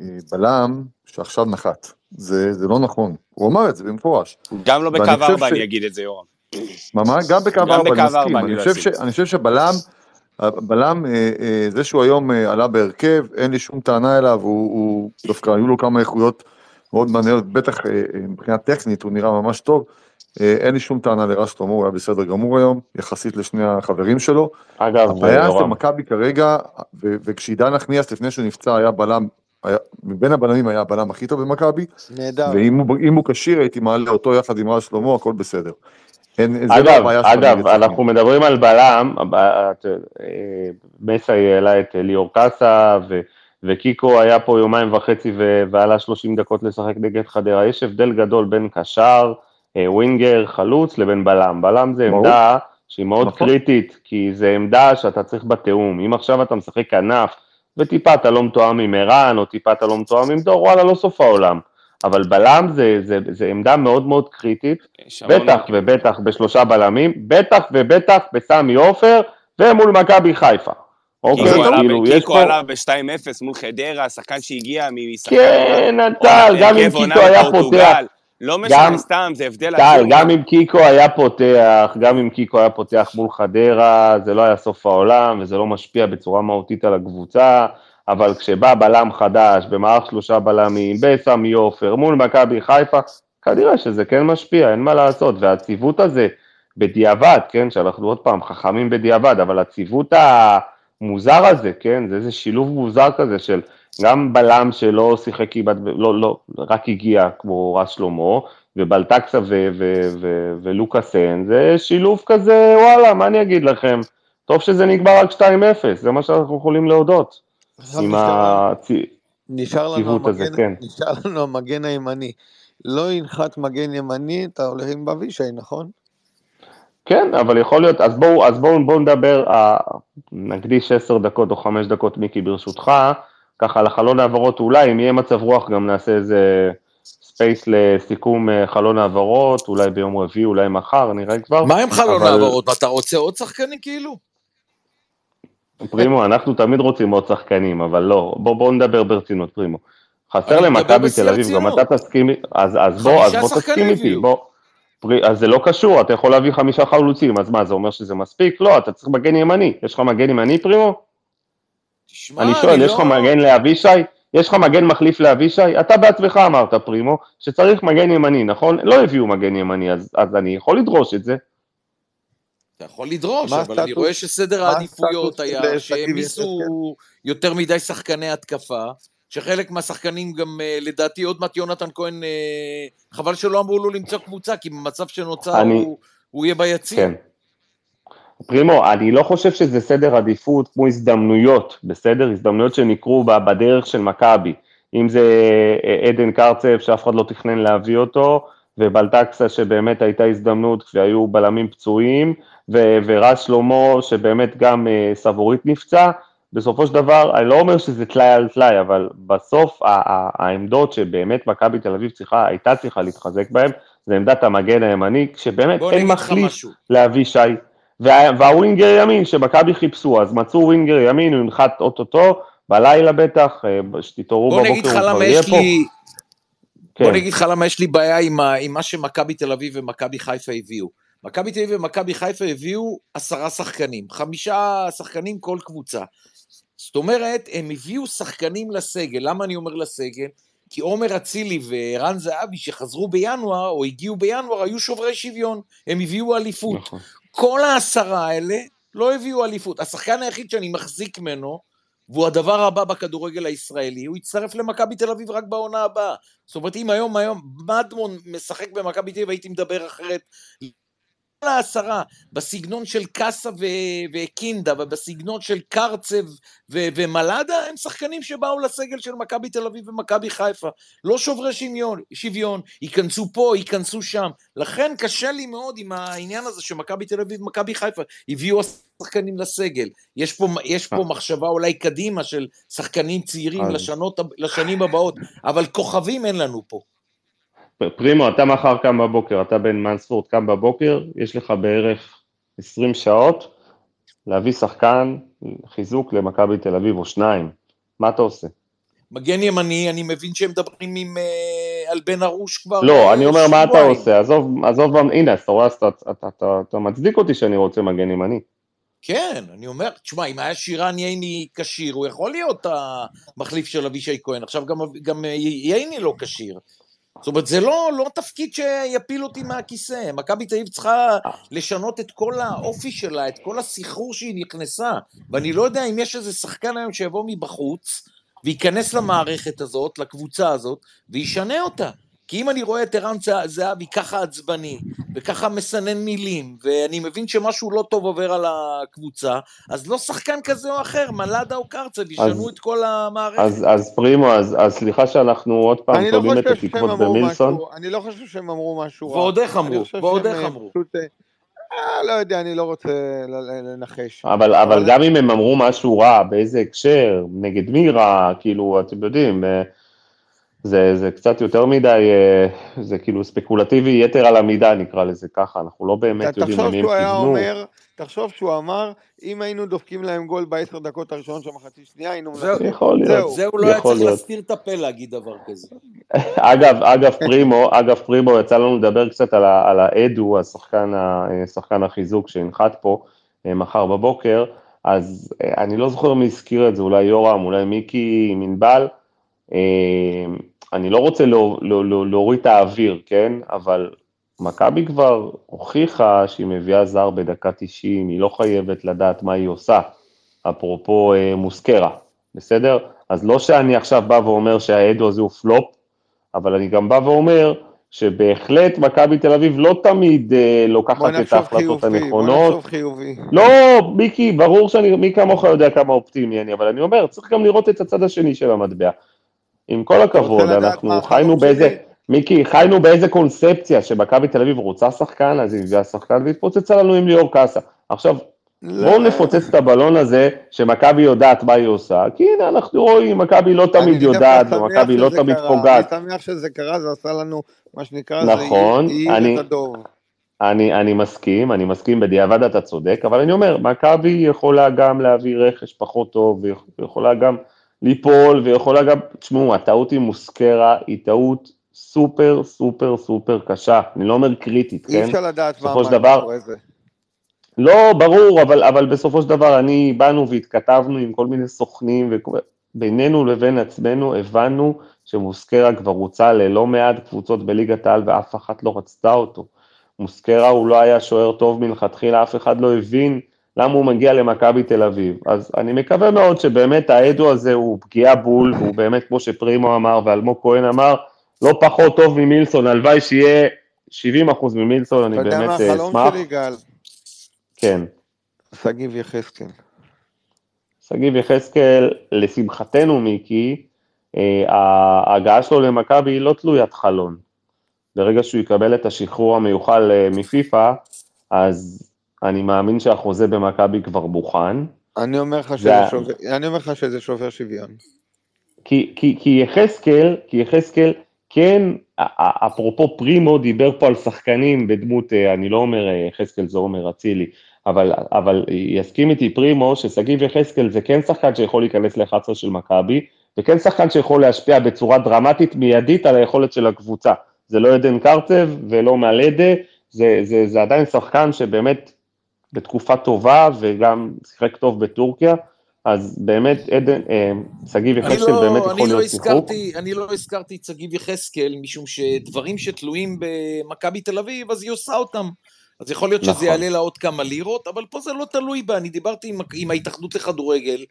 אה, בלם שעכשיו נחת. זה, זה לא נכון. הוא אמר את זה במפורש. גם לא בקו ואני חושב ארבע, ש- אני אגיד את זה, יורם. ממש, גם בקו ארבע אני מסכים. אני אני לא חושב. ש, אני חושב שבלם, הבלם, אה, אה, זה שהוא היום אה, עלה בהרכב, אין לי שום טענה אליו, הוא, הוא דווקא היו לו כמה איכויות מאוד מעניינות, בטח אה, אה, מבחינה טכנית הוא נראה ממש טוב. אה, אין לי שום טענה לרז הוא היה בסדר גמור היום, יחסית לשני החברים שלו. אגב, הבעיה של יורם, מכבי כרגע, ו- וכשעידן נחמיאס לפני שהוא נפצע היה בלם, היה, מבין הבלמים היה הבלם הכי טוב במכבי, נהדר. ואם הוא, כשיר הייתי מעלה אותו יחד עם רז שלמה, הכל בסדר. אין, זה לא אגב, של אגב, אנחנו מדברים על בלם, אה, מסי העלה את ליאור קאסה, ו- וקיקו היה פה יומיים וחצי ו- ועלה 30 דקות לשחק נגד חדרה. יש הבדל גדול בין קשר, אה, ווינגר, חלוץ, לבין בלם. בלם זה ברור. עמדה שהיא מאוד נכון. קריטית, כי זה עמדה שאתה צריך בתיאום. אם עכשיו אתה משחק כנף, וטיפה אתה לא מתואם עם ערן, או טיפה אתה לא מתואם עם דור, וואלה, לא סוף העולם. אבל בלם זה, זה, זה עמדה מאוד מאוד קריטית, המון בטח. ובטח בשלושה בלמים, בטח ובטח בסמי עופר ומול מכבי חיפה. אוקיי, קיקו כאילו, יש קיקו פה... עלה ב-2-0 מול חדרה, שחקן שהגיע משחקן... כן, טל, גם אם הרכב עונה קיקו היה. פותח, לא משנה, גם- סתם, זה הבדל טל. גם אם קיקו היה פותח, גם אם קיקו היה פותח מול חדרה, זה לא היה סוף העולם, וזה לא משפיע בצורה מהותית על הקבוצה, אבל כשבא בלם חדש, במערך שלושה בלמים, בסמי עופר, מול מכבי חיפה, כנראה שזה כן משפיע, אין מה לעשות, והציוות הזה, בדיעבד, כן, שאנחנו עוד פעם חכמים בדיעבד, אבל הציוות המוזר הזה, כן, זה איזה שילוב מוזר כזה של גם בלם שלא שיחק כמעט, לא, לא, רק הגיע כמו רז שלמה, ובלטקסה ולוקאסן, זה שילוב כזה, וואלה, מה אני אגיד לכם? טוב שזה נגמר רק 2-0, זה מה שאנחנו יכולים להודות. עם נשאר- הצ... נשאר לנו הציוות הזה, כן. נשאר לנו המגן הימני. לא ינחת מגן ימני, אתה הולך עם אבישי, נכון? כן, אבל יכול להיות, אז בואו אז בואו בואו נדבר, נקדיש 10 דקות או 5 דקות, מיקי, ברשותך, ככה לחלון העברות, אולי אם יהיה מצב רוח גם נעשה איזה ספייס לסיכום אה, חלון העברות, אולי ביום רביעי, אולי מחר, נראה כבר. מה עם חלון אבל- העברות? אתה רוצה עוד שחקנים כאילו? פרימו, אנחנו תמיד רוצים עוד שחקנים, אבל לא, בוא, בוא נדבר ברצינות, פרימו. חסר למכבי תל אביב, גם. אתה תסכים, אז, אז בוא, אז בוא תסכים איתי. בוא. אז זה לא קשור, אתה יכול להביא חמישה חלוצים, אז מה, זה אומר שזה מספיק? לא, אתה צריך מגן ימני. יש לך מגן ימני, פרימו? תשמע, אני שואל, יש לך לא- מגן לאבישי? יש לך מגן מחליף לאבישי? אתה בעצמך אמרת, פרימו, שצריך מגן ימני, נכון? לא הביאו מגן ימני, אז, אז אני יכול לדרוש את זה. אתה יכול לדרוש, אבל אני הסטטוס- רואה שסדר העדיפויות היה שגיב שהעמיסו יחזקאל? יותר מדי שחקני התקפה, שחלק מהשחקנים גם, אה, לדעתי, עוד מעט יונתן כהן, אה, חבל שלא אמרו לו למצוא קבוצה, כי במצב שנוצר אני- הוא- הוא יהיה ביציע. כן. פרימו, אני לא חושב שזה סדר עדיפות כמו הזדמנויות, בסדר? הזדמנויות שנקרו בדרך של מכבי. אם זה אה, עדן קרצב, שאף אחד לא תכנן להביא אותו, ובלטקסה שבאמת הייתה הזדמנות כשהיו בלמים פצועים, ו- ורז שלמה שבאמת גם אה, סבורית נפצע. בסופו של דבר, אני לא אומר שזה טלאי על טלאי, אבל בסוף העמדות שבאמת מכבי תל אביב צריכה, הייתה צריכה להתחזק בהן, זה עמדת המגן הימני, כשבאמת אין מחליף משהו. לאבישי. וה- והווינגר ימין שמכבי חיפשו, אז מצאו ווינגר ימין, הוא ינחת אוטוטו, בלילה בטח, אה, שתתעוררו בבוקר, הוא כבר יהיה פה. לי... כן. בוא נגיד לך למה יש לי בעיה עם, ה, עם מה שמכבי תל אביב ומכבי חיפה הביאו. מכבי תל אביב ומכבי חיפה הביאו עשרה שחקנים, חמישה שחקנים כל קבוצה. זאת אומרת, הם הביאו שחקנים לסגל. למה אני אומר לסגל? כי עומר אצילי וערן זהבי שחזרו בינואר, או הגיעו בינואר, היו שוברי שוויון. הם הביאו אליפות. נכון. כל העשרה האלה לא הביאו אליפות. השחקן היחיד שאני מחזיק ממנו, והוא הדבר הבא בכדורגל הישראלי, הוא יצטרף למכבי תל אביב רק בעונה הבאה. זאת אומרת, אם היום, היום, מדמון משחק במכבי תל אביב, הייתי מדבר אחרת. כל העשרה, בסגנון של קאסה ו- וקינדה, ובסגנון של קרצב ו- ומלאדה, הם שחקנים שבאו לסגל של מכבי תל אביב ומכבי חיפה. לא שוברי שוויון, שוויון, ייכנסו פה, ייכנסו שם. לכן קשה לי מאוד עם העניין הזה שמכבי תל אביב ומכבי חיפה הביאו שחקנים לסגל. יש פה, יש פה מחשבה אולי קדימה של שחקנים צעירים לשנות, לשנים הבאות, אבל כוכבים אין לנו פה. פרימו, אתה מחר קם בבוקר, אתה בן מנספורד קם בבוקר, יש לך בערך 20 שעות להביא שחקן חיזוק למכבי תל אביב או שניים. מה אתה עושה? מגן ימני, אני מבין שהם מדברים עם, אה, על בן ארוש כבר לא, אה, אני אומר, מה אתה. עושה? עזוב, עזוב, הנה, אתה רואה, אז אתה, אתה, אתה, אתה מצדיק אותי שאני רוצה מגן ימני. כן, אני אומר, תשמע, אם היה שירן ייני כשיר, הוא יכול להיות המחליף של אבישי כהן. עכשיו גם, גם ייני לא כשיר. זאת אומרת, זה לא, לא תפקיד שיפיל אותי מהכיסא. מכבי תל אביב צריכה לשנות את כל האופי שלה, את כל הסחרור שהיא נכנסה. ואני לא יודע אם יש איזה שחקן היום שיבוא מבחוץ, וייכנס למערכת הזאת, לקבוצה הזאת, וישנה אותה. כי אם אני רואה את ערן זה- זהבי ככה עצבני, וככה מסנן מילים, ואני מבין שמשהו לא טוב עובר על הקבוצה, אז לא שחקן כזה או אחר, מלאדה או קרצב, ישנו את כל המערכת. אז, אז פרימו, אז, אז סליחה שאנחנו עוד פעם אני לא תולים את התקוות במילסון. משהו, אני לא חושב שהם אמרו משהו רע. ועוד איך אמרו, ועוד איך אמרו. פשוט, אה, אה, לא יודע, אני לא רוצה ל- ל- לנחש. אבל, אבל גם אם הם אמרו משהו רע, באיזה הקשר, נגד מי רע, כאילו, אתם יודעים, אה, זה, זה קצת יותר מדי, אה, זה כאילו ספקולטיבי יתר על המידה, נקרא לזה ככה, אנחנו לא באמת יודעים למי הם שהוא היה כיוונו. אומר, תחשוב שהוא אמר, אם היינו דופקים להם גול בעשר דקות הראשונות של מחצי שנייה, היינו זהו. יכול להיות. זהו. זה הוא לא היה צריך. להסתיר את הפה להגיד דבר כזה. אגב, אגב פרימו, אגב פרימו, יצא לנו לדבר קצת על, על האדו, השחקן, ה- שחקן החיזוק שינחת פה אה, מחר בבוקר, אז אה, אני לא זוכר מי הזכיר את זה, אולי יורם, אולי מיקי מנבל, אני לא רוצה לא, לא, לא, להוריד את האוויר, כן? אבל מכבי כבר הוכיחה שהיא מביאה זר בדקה 90, היא לא חייבת לדעת מה היא עושה, אפרופו אה, מוסקרה, בסדר? אז לא שאני עכשיו בא ואומר שהאדו הזה הוא פלופ, אבל אני גם בא ואומר שבהחלט מכבי תל אביב לא תמיד אה, בוא לוקחת את נחשוב ההחלטות חיובי, בוא הנכונות. נחשוב חיובי. לא, מיקי, ברור שאני, מי כמוך יודע כמה אופטימי אני, אבל אני אומר, צריך גם לראות את הצד השני של המטבע. עם כל הכבוד, אנחנו חיינו שלי? באיזה, מיקי, חיינו באיזה קונספציה שמכבי תל אביב רוצה שחקן, אז היא מביאה שחקן והתפוצצה לנו עם ליאור קאסה. עכשיו, לא, בואו נפוצץ את הבלון הזה, שמכבי יודעת מה היא עושה, כי הנה, אנחנו רואים, מכבי לא תמיד יודעת, ומכבי לא תמיד פוגעת. אני שמח שזה קרה, זה עשה לנו, מה שנקרא, נכון, זה העיר את הדוב. אני, אני מסכים, אני מסכים, בדיעבד אתה צודק, אבל אני אומר, מכבי יכולה גם להביא רכש פחות טוב, ויכולה גם ליפול, ויכולה גם, תשמעו, הטעות עם מוסקרה היא טעות סופר סופר סופר קשה, אני לא אומר קריטית, אי כן? אפשר לדעת מה של דבר- מאחורי זה. לא, ברור, אבל, אבל בסופו של דבר אני, באנו והתכתבנו עם כל מיני סוכנים, ובינינו לבין עצמנו הבנו שמוסקרה כבר הוצא ללא מעט קבוצות בליגת העל ואף אחת לא רצתה אותו. מוסקרה הוא לא היה שוער טוב מלכתחילה, אף אחד לא הבין למה הוא מגיע למכבי תל אביב. אז אני מקווה מאוד שבאמת האדו הזה הוא פגיעה בול, והוא באמת, כמו שפרימו אמר ואלמוג כהן אמר, לא פחות טוב ממילסון, הלוואי שיהיה 70% ממילסון, אני אתה יודע מה באמת אה, החלום אשמח. שלי, גל? כן. שגיב יחזקאל. שגיב יחזקאל, לשמחתנו מיקי, אה, ההגעה שלו למכבי היא לא תלוית חלון. ברגע שהוא יקבל את השחרור המיוחל אה, מפיפ"א, אז אני מאמין שהחוזה במכבי כבר מוכן. אני אומר לך זה שזה ה- שובר- אני אומר לך שזה שובר שוויון. כי, כי, כי יחזקאל, כי יחזקאל, כן, אפרופו פרימו דיבר פה על שחקנים בדמות, אה, אני לא אומר אה, יחזקאל זה עומר אצילי, אבל, אבל יסכים איתי פרימו ששגיב יחזקאל זה כן שחקן שיכול להיכנס ל-11 של מכבי, וכן שחקן שיכול להשפיע בצורה דרמטית מיידית על היכולת של הקבוצה. זה לא עדן קרצב ולא מלדה, זה, זה, זה עדיין שחקן שבאמת בתקופה טובה וגם שיחק טוב בטורקיה, אז באמת עדן, אה, שגיב יחזקאל באמת לא, אני יכול לא להיות שיחוק. אני לא הזכרתי את שגיב יחזקאל, משום שדברים שתלויים במכבי תל אביב, אז היא עושה אותם. אז יכול להיות שזה נכון. יעלה לה עוד כמה לירות, אבל פה זה לא תלוי בה. אני דיברתי עם, עם ההתאחדות לכדורגל,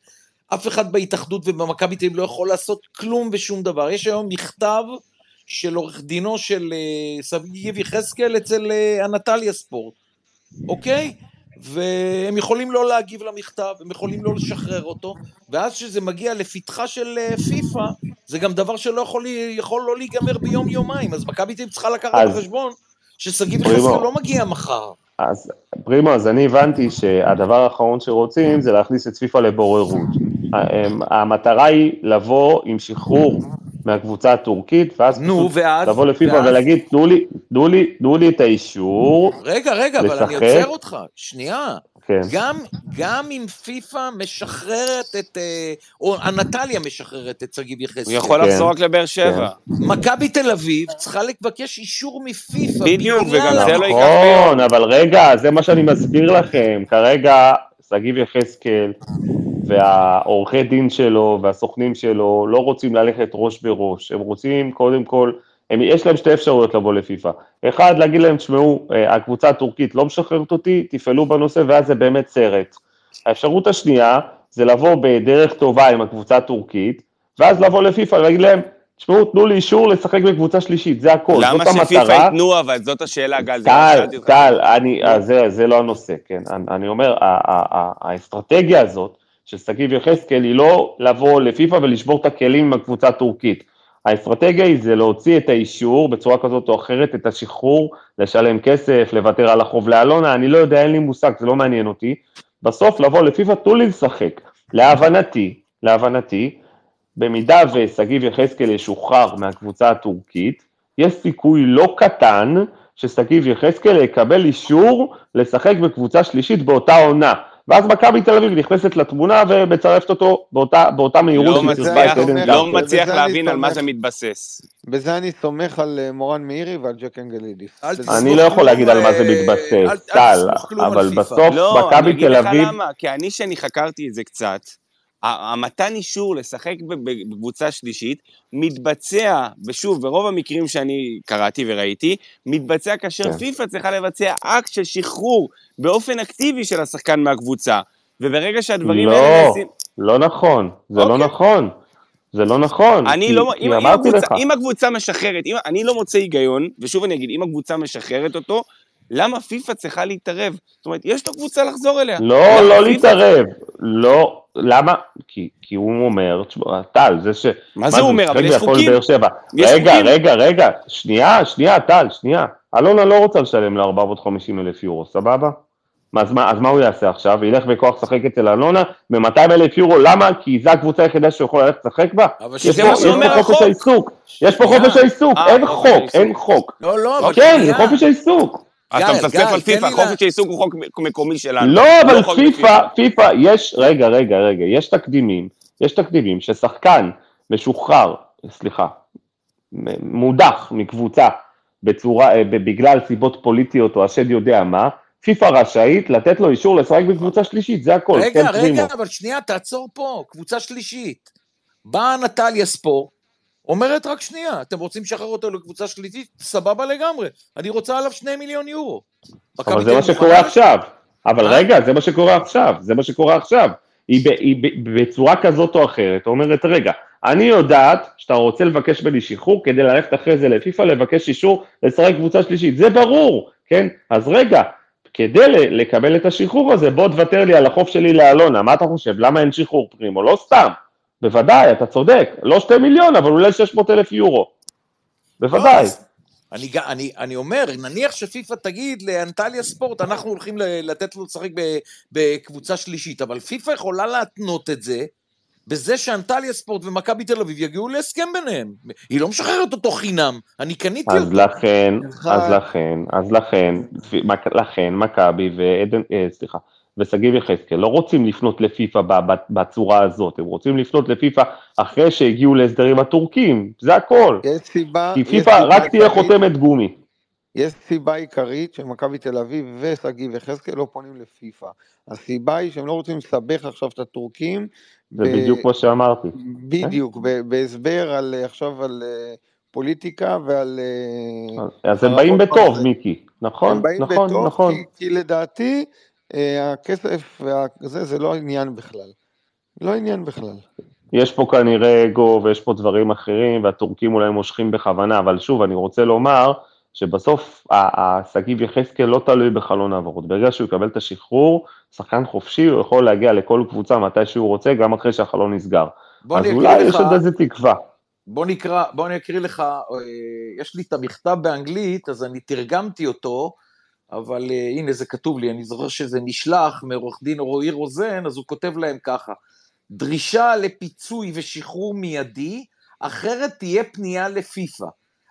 אף אחד בהתאחדות ובמכבי תל אביב לא יכול לעשות כלום ושום דבר. יש היום מכתב של עורך דינו של אה, שגיב יחזקאל אצל אה, אנטליה ספורט, אוקיי? והם יכולים לא להגיב למכתב, הם יכולים לא לשחרר אותו, ואז כשזה מגיע לפתחה של אה, פיפ"א, זה גם דבר שלא יכול, יכול לא להיגמר ביום-יומיים, אז מכבי תל צריכה לקחת אז- בחשבון ששגיב. יחזקאל לא מגיע מחר. אז פרימו, אז אני הבנתי שהדבר האחרון שרוצים זה להכניס את פיפ"א לבוררות. הם- המטרה היא לבוא עם שחרור מהקבוצה הטורקית, ואז נו, פשוט ואז? לבוא לפיפ"א ואז? ולהגיד, תנו לי, תנו לי, תנו לי את האישור, רגע, רגע, אבל אני לשחק. עוצר אותך, שנייה. כן. גם, גם אם פיפ"א משחררת את, אה, או הנטליה משחררת את שגיב יחזקאל. הוא יכול כן, לחזור רק לבאר שבע. מכבי תל אביב צריכה לבקש אישור מפיפ"א. בדיוק, וגם זה לא ייקח ביום. נכון, אבל רגע, זה מה שאני מסביר לכם. כרגע, שגיב יחזקאל והעורכי דין שלו והסוכנים שלו לא רוצים ללכת ראש בראש. הם רוצים, קודם כל, הם, יש להם שתי אפשרויות לבוא לפיפ"א. אחד, להגיד להם, תשמעו, אה, הקבוצה הטורקית לא משחררת אותי, תפעלו בנושא, ואז זה באמת סרט. האפשרות השנייה, זה לבוא בדרך טובה עם הקבוצה הטורקית, ואז לבוא לפיפ"א ולהגיד להם, תשמעו, תנו לי אישור לשחק בקבוצה שלישית, זה הכל, למה זאת שפיפ"א המטרה. ייתנו, אבל זאת השאלה, גל. טל. טל, אז זה, זה לא הנושא, כן. אני, אני אומר, האסטרטגיה הזאת של שגיב יחזקאל היא לא לבוא לפיפ"א ולשבור את הכלים עם הקבוצה הטורקית. האסטרטגיה היא זה להוציא את האישור בצורה כזאת או אחרת, את השחרור, לשלם כסף, לוותר על החוב לאלונה, אני לא יודע, אין לי מושג, זה לא מעניין אותי. בסוף לבוא לפיפ"א, תנו לי לשחק. להבנתי, להבנתי, במידה ושגיב יחזקאל ישוחרר מהקבוצה הטורקית, יש סיכוי לא קטן ששגיב יחזקאל יקבל אישור לשחק בקבוצה שלישית באותה עונה. ואז מכבי תל אביב נכנסת לתמונה ומצרפת אותו באותה, באותה מהירות לא שהיא מצליח- את עדן לא. מצליח להבין על מה. זה מתבסס. בזה אני סומך על אה, מורן מאירי ועל ג'ק אנגלידיס. אני לא יכול להגיד על מה זה אה, מתבסס, טל, תסמוך כלום על אבל פיפ"א. בסוף לא, אני מכבי אגיד תל לך אביב, למה, כי אני, שאני חקרתי את זה קצת, המתן אישור לשחק בקבוצה שלישית מתבצע, ושוב, ברוב המקרים שאני קראתי וראיתי, מתבצע כאשר כן. פיפ"א צריכה לבצע אקט של שחרור באופן אקטיבי של השחקן מהקבוצה. וברגע שהדברים האלה לא, נעשים... לא נכון, זה לא אוקיי. נכון, זה לא נכון, אני כי- לא, כי אם, אם, הקבוצה, לך, אם הקבוצה משחררת, אם, אני לא מוצא היגיון, ושוב אני אגיד, אם הקבוצה משחררת אותו, למה פיפ"א צריכה להתערב? זאת אומרת, יש לו קבוצה לחזור אליה. לא, לא פיפ"א- להתערב, לא, למה? כי, כי הוא אומר, תשמע, טל, זה ש... מה זה הוא אומר? אבל יש חוקים. יש רגע, חוקים. רגע, רגע, שנייה, שנייה, טל, שנייה. אלונה לא רוצה לשלם לה 450 אלף יורו, סבבה? אז, מה, אז מה הוא יעשה עכשיו? ילך בכוח לשחק אצל אלונה ב-200 אלף יורו, למה? כי זו הקבוצה היחידה שהוא יכול ללכת לשחק בה? אבל יש שזה מה יש שאומר פה חופש החוק. העיסוק, יש פה. חופש העיסוק, אה, אין חופש חוק. אין חוק. לא, לא, אבל כן. זה חופש העיסוק. אז אתה מצפצף על פיפ"א, חופש העיסוק הוא חוק מקומי שלנו. לא, אבל חוק פיפ"א, פיפ"א, יש, רגע, רגע, רגע, יש תקדימים, יש תקדימים ששחקן משוחרר, סליחה, מודח מקבוצה בצורה, אה, בגלל סיבות פוליטיות או השד יודע מה, פיפ"א רשאית לתת לו אישור לשחק בקבוצה שלישית, זה הכל, רגע, כן, רגע, פרימו. אבל שנייה, תעצור פה, קבוצה שלישית. באה נטליה ספורט, אומרת רק שנייה, אתם רוצים לשחרר אותו לקבוצה שלישית? סבבה לגמרי. אני רוצה עליו שני מיליון יורו. אבל זה מה שקורה? עכשיו. אבל? רגע, זה מה שקורה עכשיו, זה מה שקורה עכשיו. היא, היא בצורה כזאת או אחרת אומרת, רגע, אני יודעת שאתה רוצה לבקש ממני שחרור כדי ללכת אחרי זה לפיפ"א לבקש אישור לשחק קבוצה שלישית, זה ברור, כן? אז רגע, כדי לקבל את השחרור הזה, בוא תוותר לי על החוב שלי לאלונה, מה אתה חושב? למה אין שחרור פרימו? לא סתם. בוודאי, אתה צודק, לא שתי מיליון, אבל אולי 600 אלף יורו. בוודאי. לא, אז אני, אני, אני אומר, נניח שפיפ"א תגיד לאנטליה ספורט, אנחנו הולכים לתת לו לשחק בקבוצה שלישית, אבל פיפ"א יכולה להתנות את זה בזה שאנטליה ספורט ומכבי תל אביב יגיעו להסכם ביניהם. היא לא משחררת אותו חינם, אני קניתי אז אותו. לכן, אז לכן, אז לכן, מק- לכן מכבי ועדן, אה, סליחה, ושגיב יחזקאל לא רוצים לפנות לפיפ"א בצורה הזאת, הם רוצים לפנות לפיפ"א אחרי שהגיעו להסדרים הטורקים, זה הכל. יש סיבה... כי פיפ"א רק תהיה חותמת גומי. יש סיבה עיקרית שמכבי תל אביב ושגיב יחזקאל לא פונים לפיפ"א. הסיבה היא שהם לא רוצים לסבך עכשיו את הטורקים. זה ב- בדיוק מה שאמרתי. בדיוק, ב- בהסבר על עכשיו על אה, פוליטיקה ועל... אה, אז הם באים בטוב. מיקי. נכון, הם באים נכון, בטוב, נכון. כי, כי לדעתי הכסף וזה זה לא עניין בכלל. לא עניין בכלל. יש פה כנראה אגו ויש פה דברים אחרים, והטורקים אולי מושכים בכוונה, אבל שוב, אני רוצה לומר שבסוף ה- ה- שגיב יחזקאל לא תלוי בחלון העברות. ברגע שהוא יקבל את השחרור, שחקן חופשי, הוא יכול להגיע לכל קבוצה מתי שהוא רוצה, גם אחרי שהחלון נסגר. בוא אז אולי אקריא יש לך, עוד איזה תקווה. בוא נקרא, בוא אני אקריא לך, אה, יש לי את המכתב באנגלית, אז אני תרגמתי אותו, אבל אה, הנה זה כתוב לי, אני זוכר שזה נשלח מעורך דין רועי רוזן, אז הוא כותב להם ככה, דרישה לפיצוי ושחרור מיידי, אחרת תהיה פנייה לפיפ"א.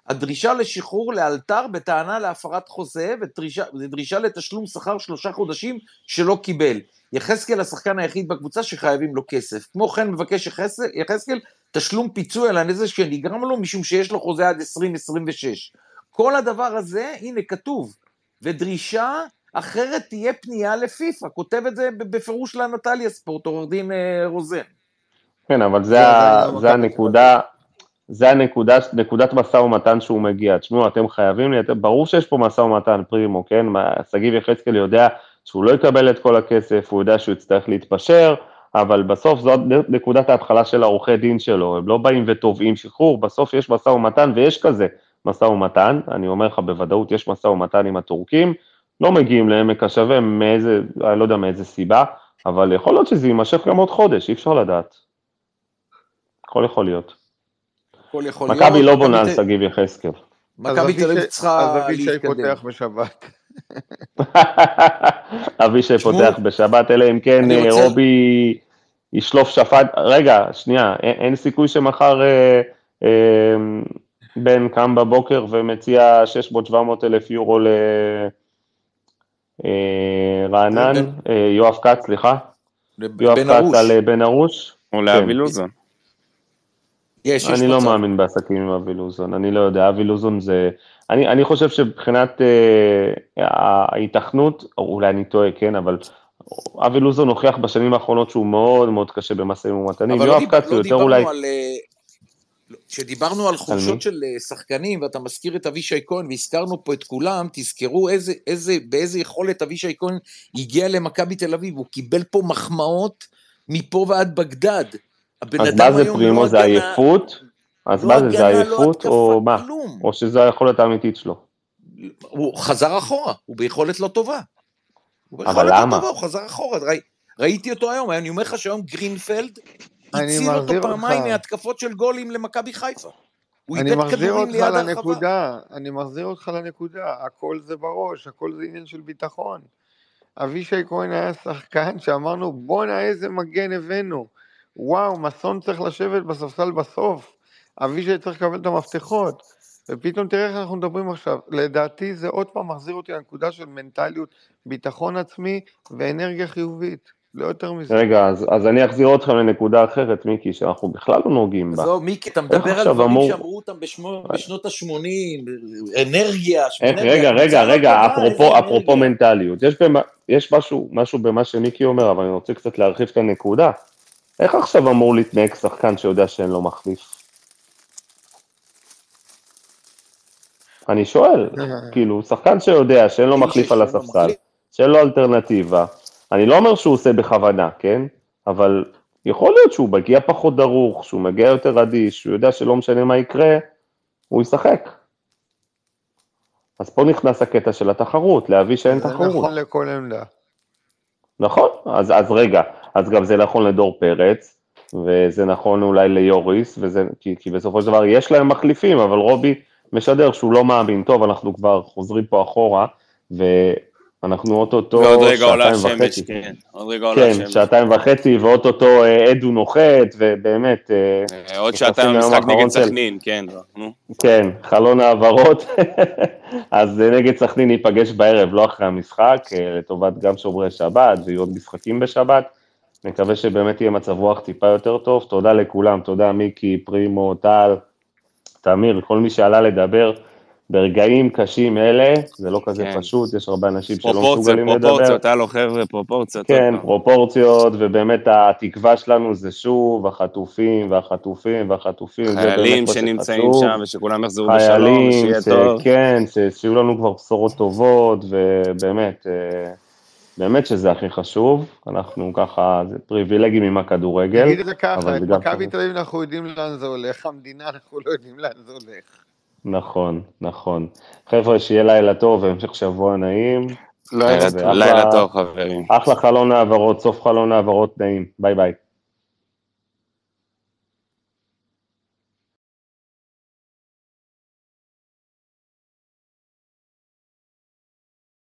הדרישה לשחרור לאלתר בטענה להפרת חוזה ודרישה לתשלום שכר שלושה חודשים שלא קיבל. יחזקאל השחקן היחיד בקבוצה שחייבים לו כסף. כמו כן מבקש יחזקאל תשלום פיצוי על הנזק שנגרם לו משום שיש לו חוזה עד 2026. כל הדבר הזה, הנה כתוב, ודרישה אחרת תהיה פנייה לפיפ"א, כותב את זה בפירוש לנטליה ספורט, עורך דין אה, רוזן. כן, אבל זה, ה, זה הנקודה, זה הנקודה, נקודת משא ומתן שהוא מגיע. תשמעו, אתם חייבים לי, ברור שיש פה משא ומתן פרימו, כן? שגיב יחזקאל יודע שהוא לא יקבל את כל הכסף, הוא יודע שהוא יצטרך להתפשר, אבל בסוף זאת נקודת ההתחלה של העורכי דין שלו, הם לא באים ותובעים שחרור, בסוף יש משא ומתן, ויש כזה משא ומתן, אני אומר לך בוודאות, יש משא ומתן עם הטורקים, לא מגיעים לעמק השווה מאיזה, אני לא יודע מאיזה סיבה, אבל יכול להיות שזה יימשך גם עוד חודש, אי אפשר לדעת. הכל יכול להיות. הכל יכול להיות. מכבי לא בונה על שגיב יחזקאל. מכבי תל אביב צריכה להתקדם. אז אבישי פותח בשבת. אבישי פותח בשבת, אלא אם כן רובי ישלוף שפט, רגע, שנייה, אין סיכוי שמחר אה, אה, בן קם בבוקר ומציע 600-700 אלף יורו לרענן, אה, יואב כץ, סליחה, יואב כץ על בן ארוש. או לאבי לוזון. יש, יש אני לא מאמין בעסקים עם אבי לוזון, אני לא יודע, אבי לוזון זה... אני, אני חושב שמבחינת אה, ההיתכנות, או אולי אני טועה, כן, אבל אבי לוזון הוכיח בשנים האחרונות שהוא מאוד מאוד קשה במשאים ומתנים, יואב לא כץ לא יותר אולי... על... כשדיברנו על חולשות של אה, שחקנים, ואתה מזכיר את אבישי כהן, והזכרנו פה את כולם, תזכרו איזה, איזה, באיזה יכולת אבישי כהן הגיע למכבי תל אביב, הוא קיבל פה מחמאות מפה ועד בגדד. אז מה זה פרימו, לא זה עייפות? אז לא מה זה, זה לא עייפות או מה? או שזו היכולת האמיתית שלו? הוא חזר אחורה, הוא ביכולת לא טובה. אבל למה? הוא חזר אחורה, ראיתי אותו היום, אני אומר לך שהיום גרינפלד הציל אותו פעמיים מהתקפות של גולים למכבי חיפה. אני מחזיר אותך לנקודה, אני מחזיר אותך לנקודה, הכל זה בראש, הכל זה עניין של ביטחון. אבישי כהן היה שחקן שאמרנו בואנה איזה מגן הבאנו, וואו, מסון צריך לשבת בספסל בסוף, אבישי צריך לקבל את המפתחות, ופתאום תראה איך אנחנו מדברים עכשיו. לדעתי זה עוד פעם מחזיר אותי לנקודה של מנטליות, ביטחון עצמי ואנרגיה חיובית. לא יותר מזה. רגע, אז, אז אני אחזיר אתכם לנקודה אחרת, מיקי, שאנחנו בכלל לא נוגעים בה. זהו, מיקי, אתה מדבר על דברים אמור... שאמרו אותם בשמו, בשנות ה-80, אנרגיה, איך, אנרגיה. רגע, רגע, רגע, אפרופו, אפרופו מנטליות. יש, במה, יש משהו, משהו במה שמיקי אומר, אבל אני רוצה קצת להרחיב את הנקודה. איך עכשיו אמור להתנהג שחקן שיודע שאין לו מחליף? אני שואל, כאילו, שחקן שיודע שאין לו מחליף על הספסל, שאין לו אלטרנטיבה, אני לא אומר שהוא עושה בכוונה, כן? אבל יכול להיות שהוא מגיע פחות דרוך, שהוא מגיע יותר אדיש, שהוא יודע שלא משנה מה יקרה, הוא ישחק. אז פה נכנס הקטע של התחרות, להביא שאין זה תחרות. זה נכון לכל עמדה. נכון, אז, אז רגע, אז גם זה נכון לדור פרץ, וזה נכון אולי ליוריס, וזה, כי, כי בסופו של דבר יש להם מחליפים, אבל רובי משדר שהוא לא מאמין, טוב, אנחנו כבר חוזרים פה אחורה, ו... אנחנו אוטוטו שעתיים וחצי. כן, עוד רגע עולה השמש. כן, שעתיים וחצי, ואוטוטו אה, עדו נוחת, ובאמת... אה, עוד שעתיים משחק נגד סכנין, כן. כן, חלון העברות. אז אה, נגד סכנין ניפגש בערב, לא אחרי המשחק, לטובת גם שומרי שבת, ויהיו עוד משחקים בשבת. נקווה שבאמת יהיה מצב רוח טיפה יותר טוב. תודה לכולם, תודה מיקי, פרימו, טל, תמיר, כל מי שעלה לדבר. ברגעים קשים אלה, זה לא כזה כן. פשוט, יש הרבה אנשים שלא מסוגלים לדבר. פרופורציות, הלו חבר'ה, פרופורציות. כן, פרופורציות, ובאמת התקווה שלנו זה שוב החטופים והחטופים והחטופים. חיילים שנמצאים שם ושכולם יחזרו בשלום, ושיהיה טוב. כן, שיהיו לנו כבר בשורות טובות, ובאמת, אה, באמת שזה הכי חשוב, אנחנו ככה, זה פריבילגים עם הכדורגל. נגיד את זה ככה, את מכבי תל אביב אנחנו יודעים לאן זה הולך, המדינה אנחנו לא יודעים לאן זה הולך. נכון, נכון. חבר'ה, שיהיה לילה טוב והמשך שבוע נעים. לילה טוב, חברים. אחלה חלון העברות, סוף חלון העברות נעים. ביי ביי.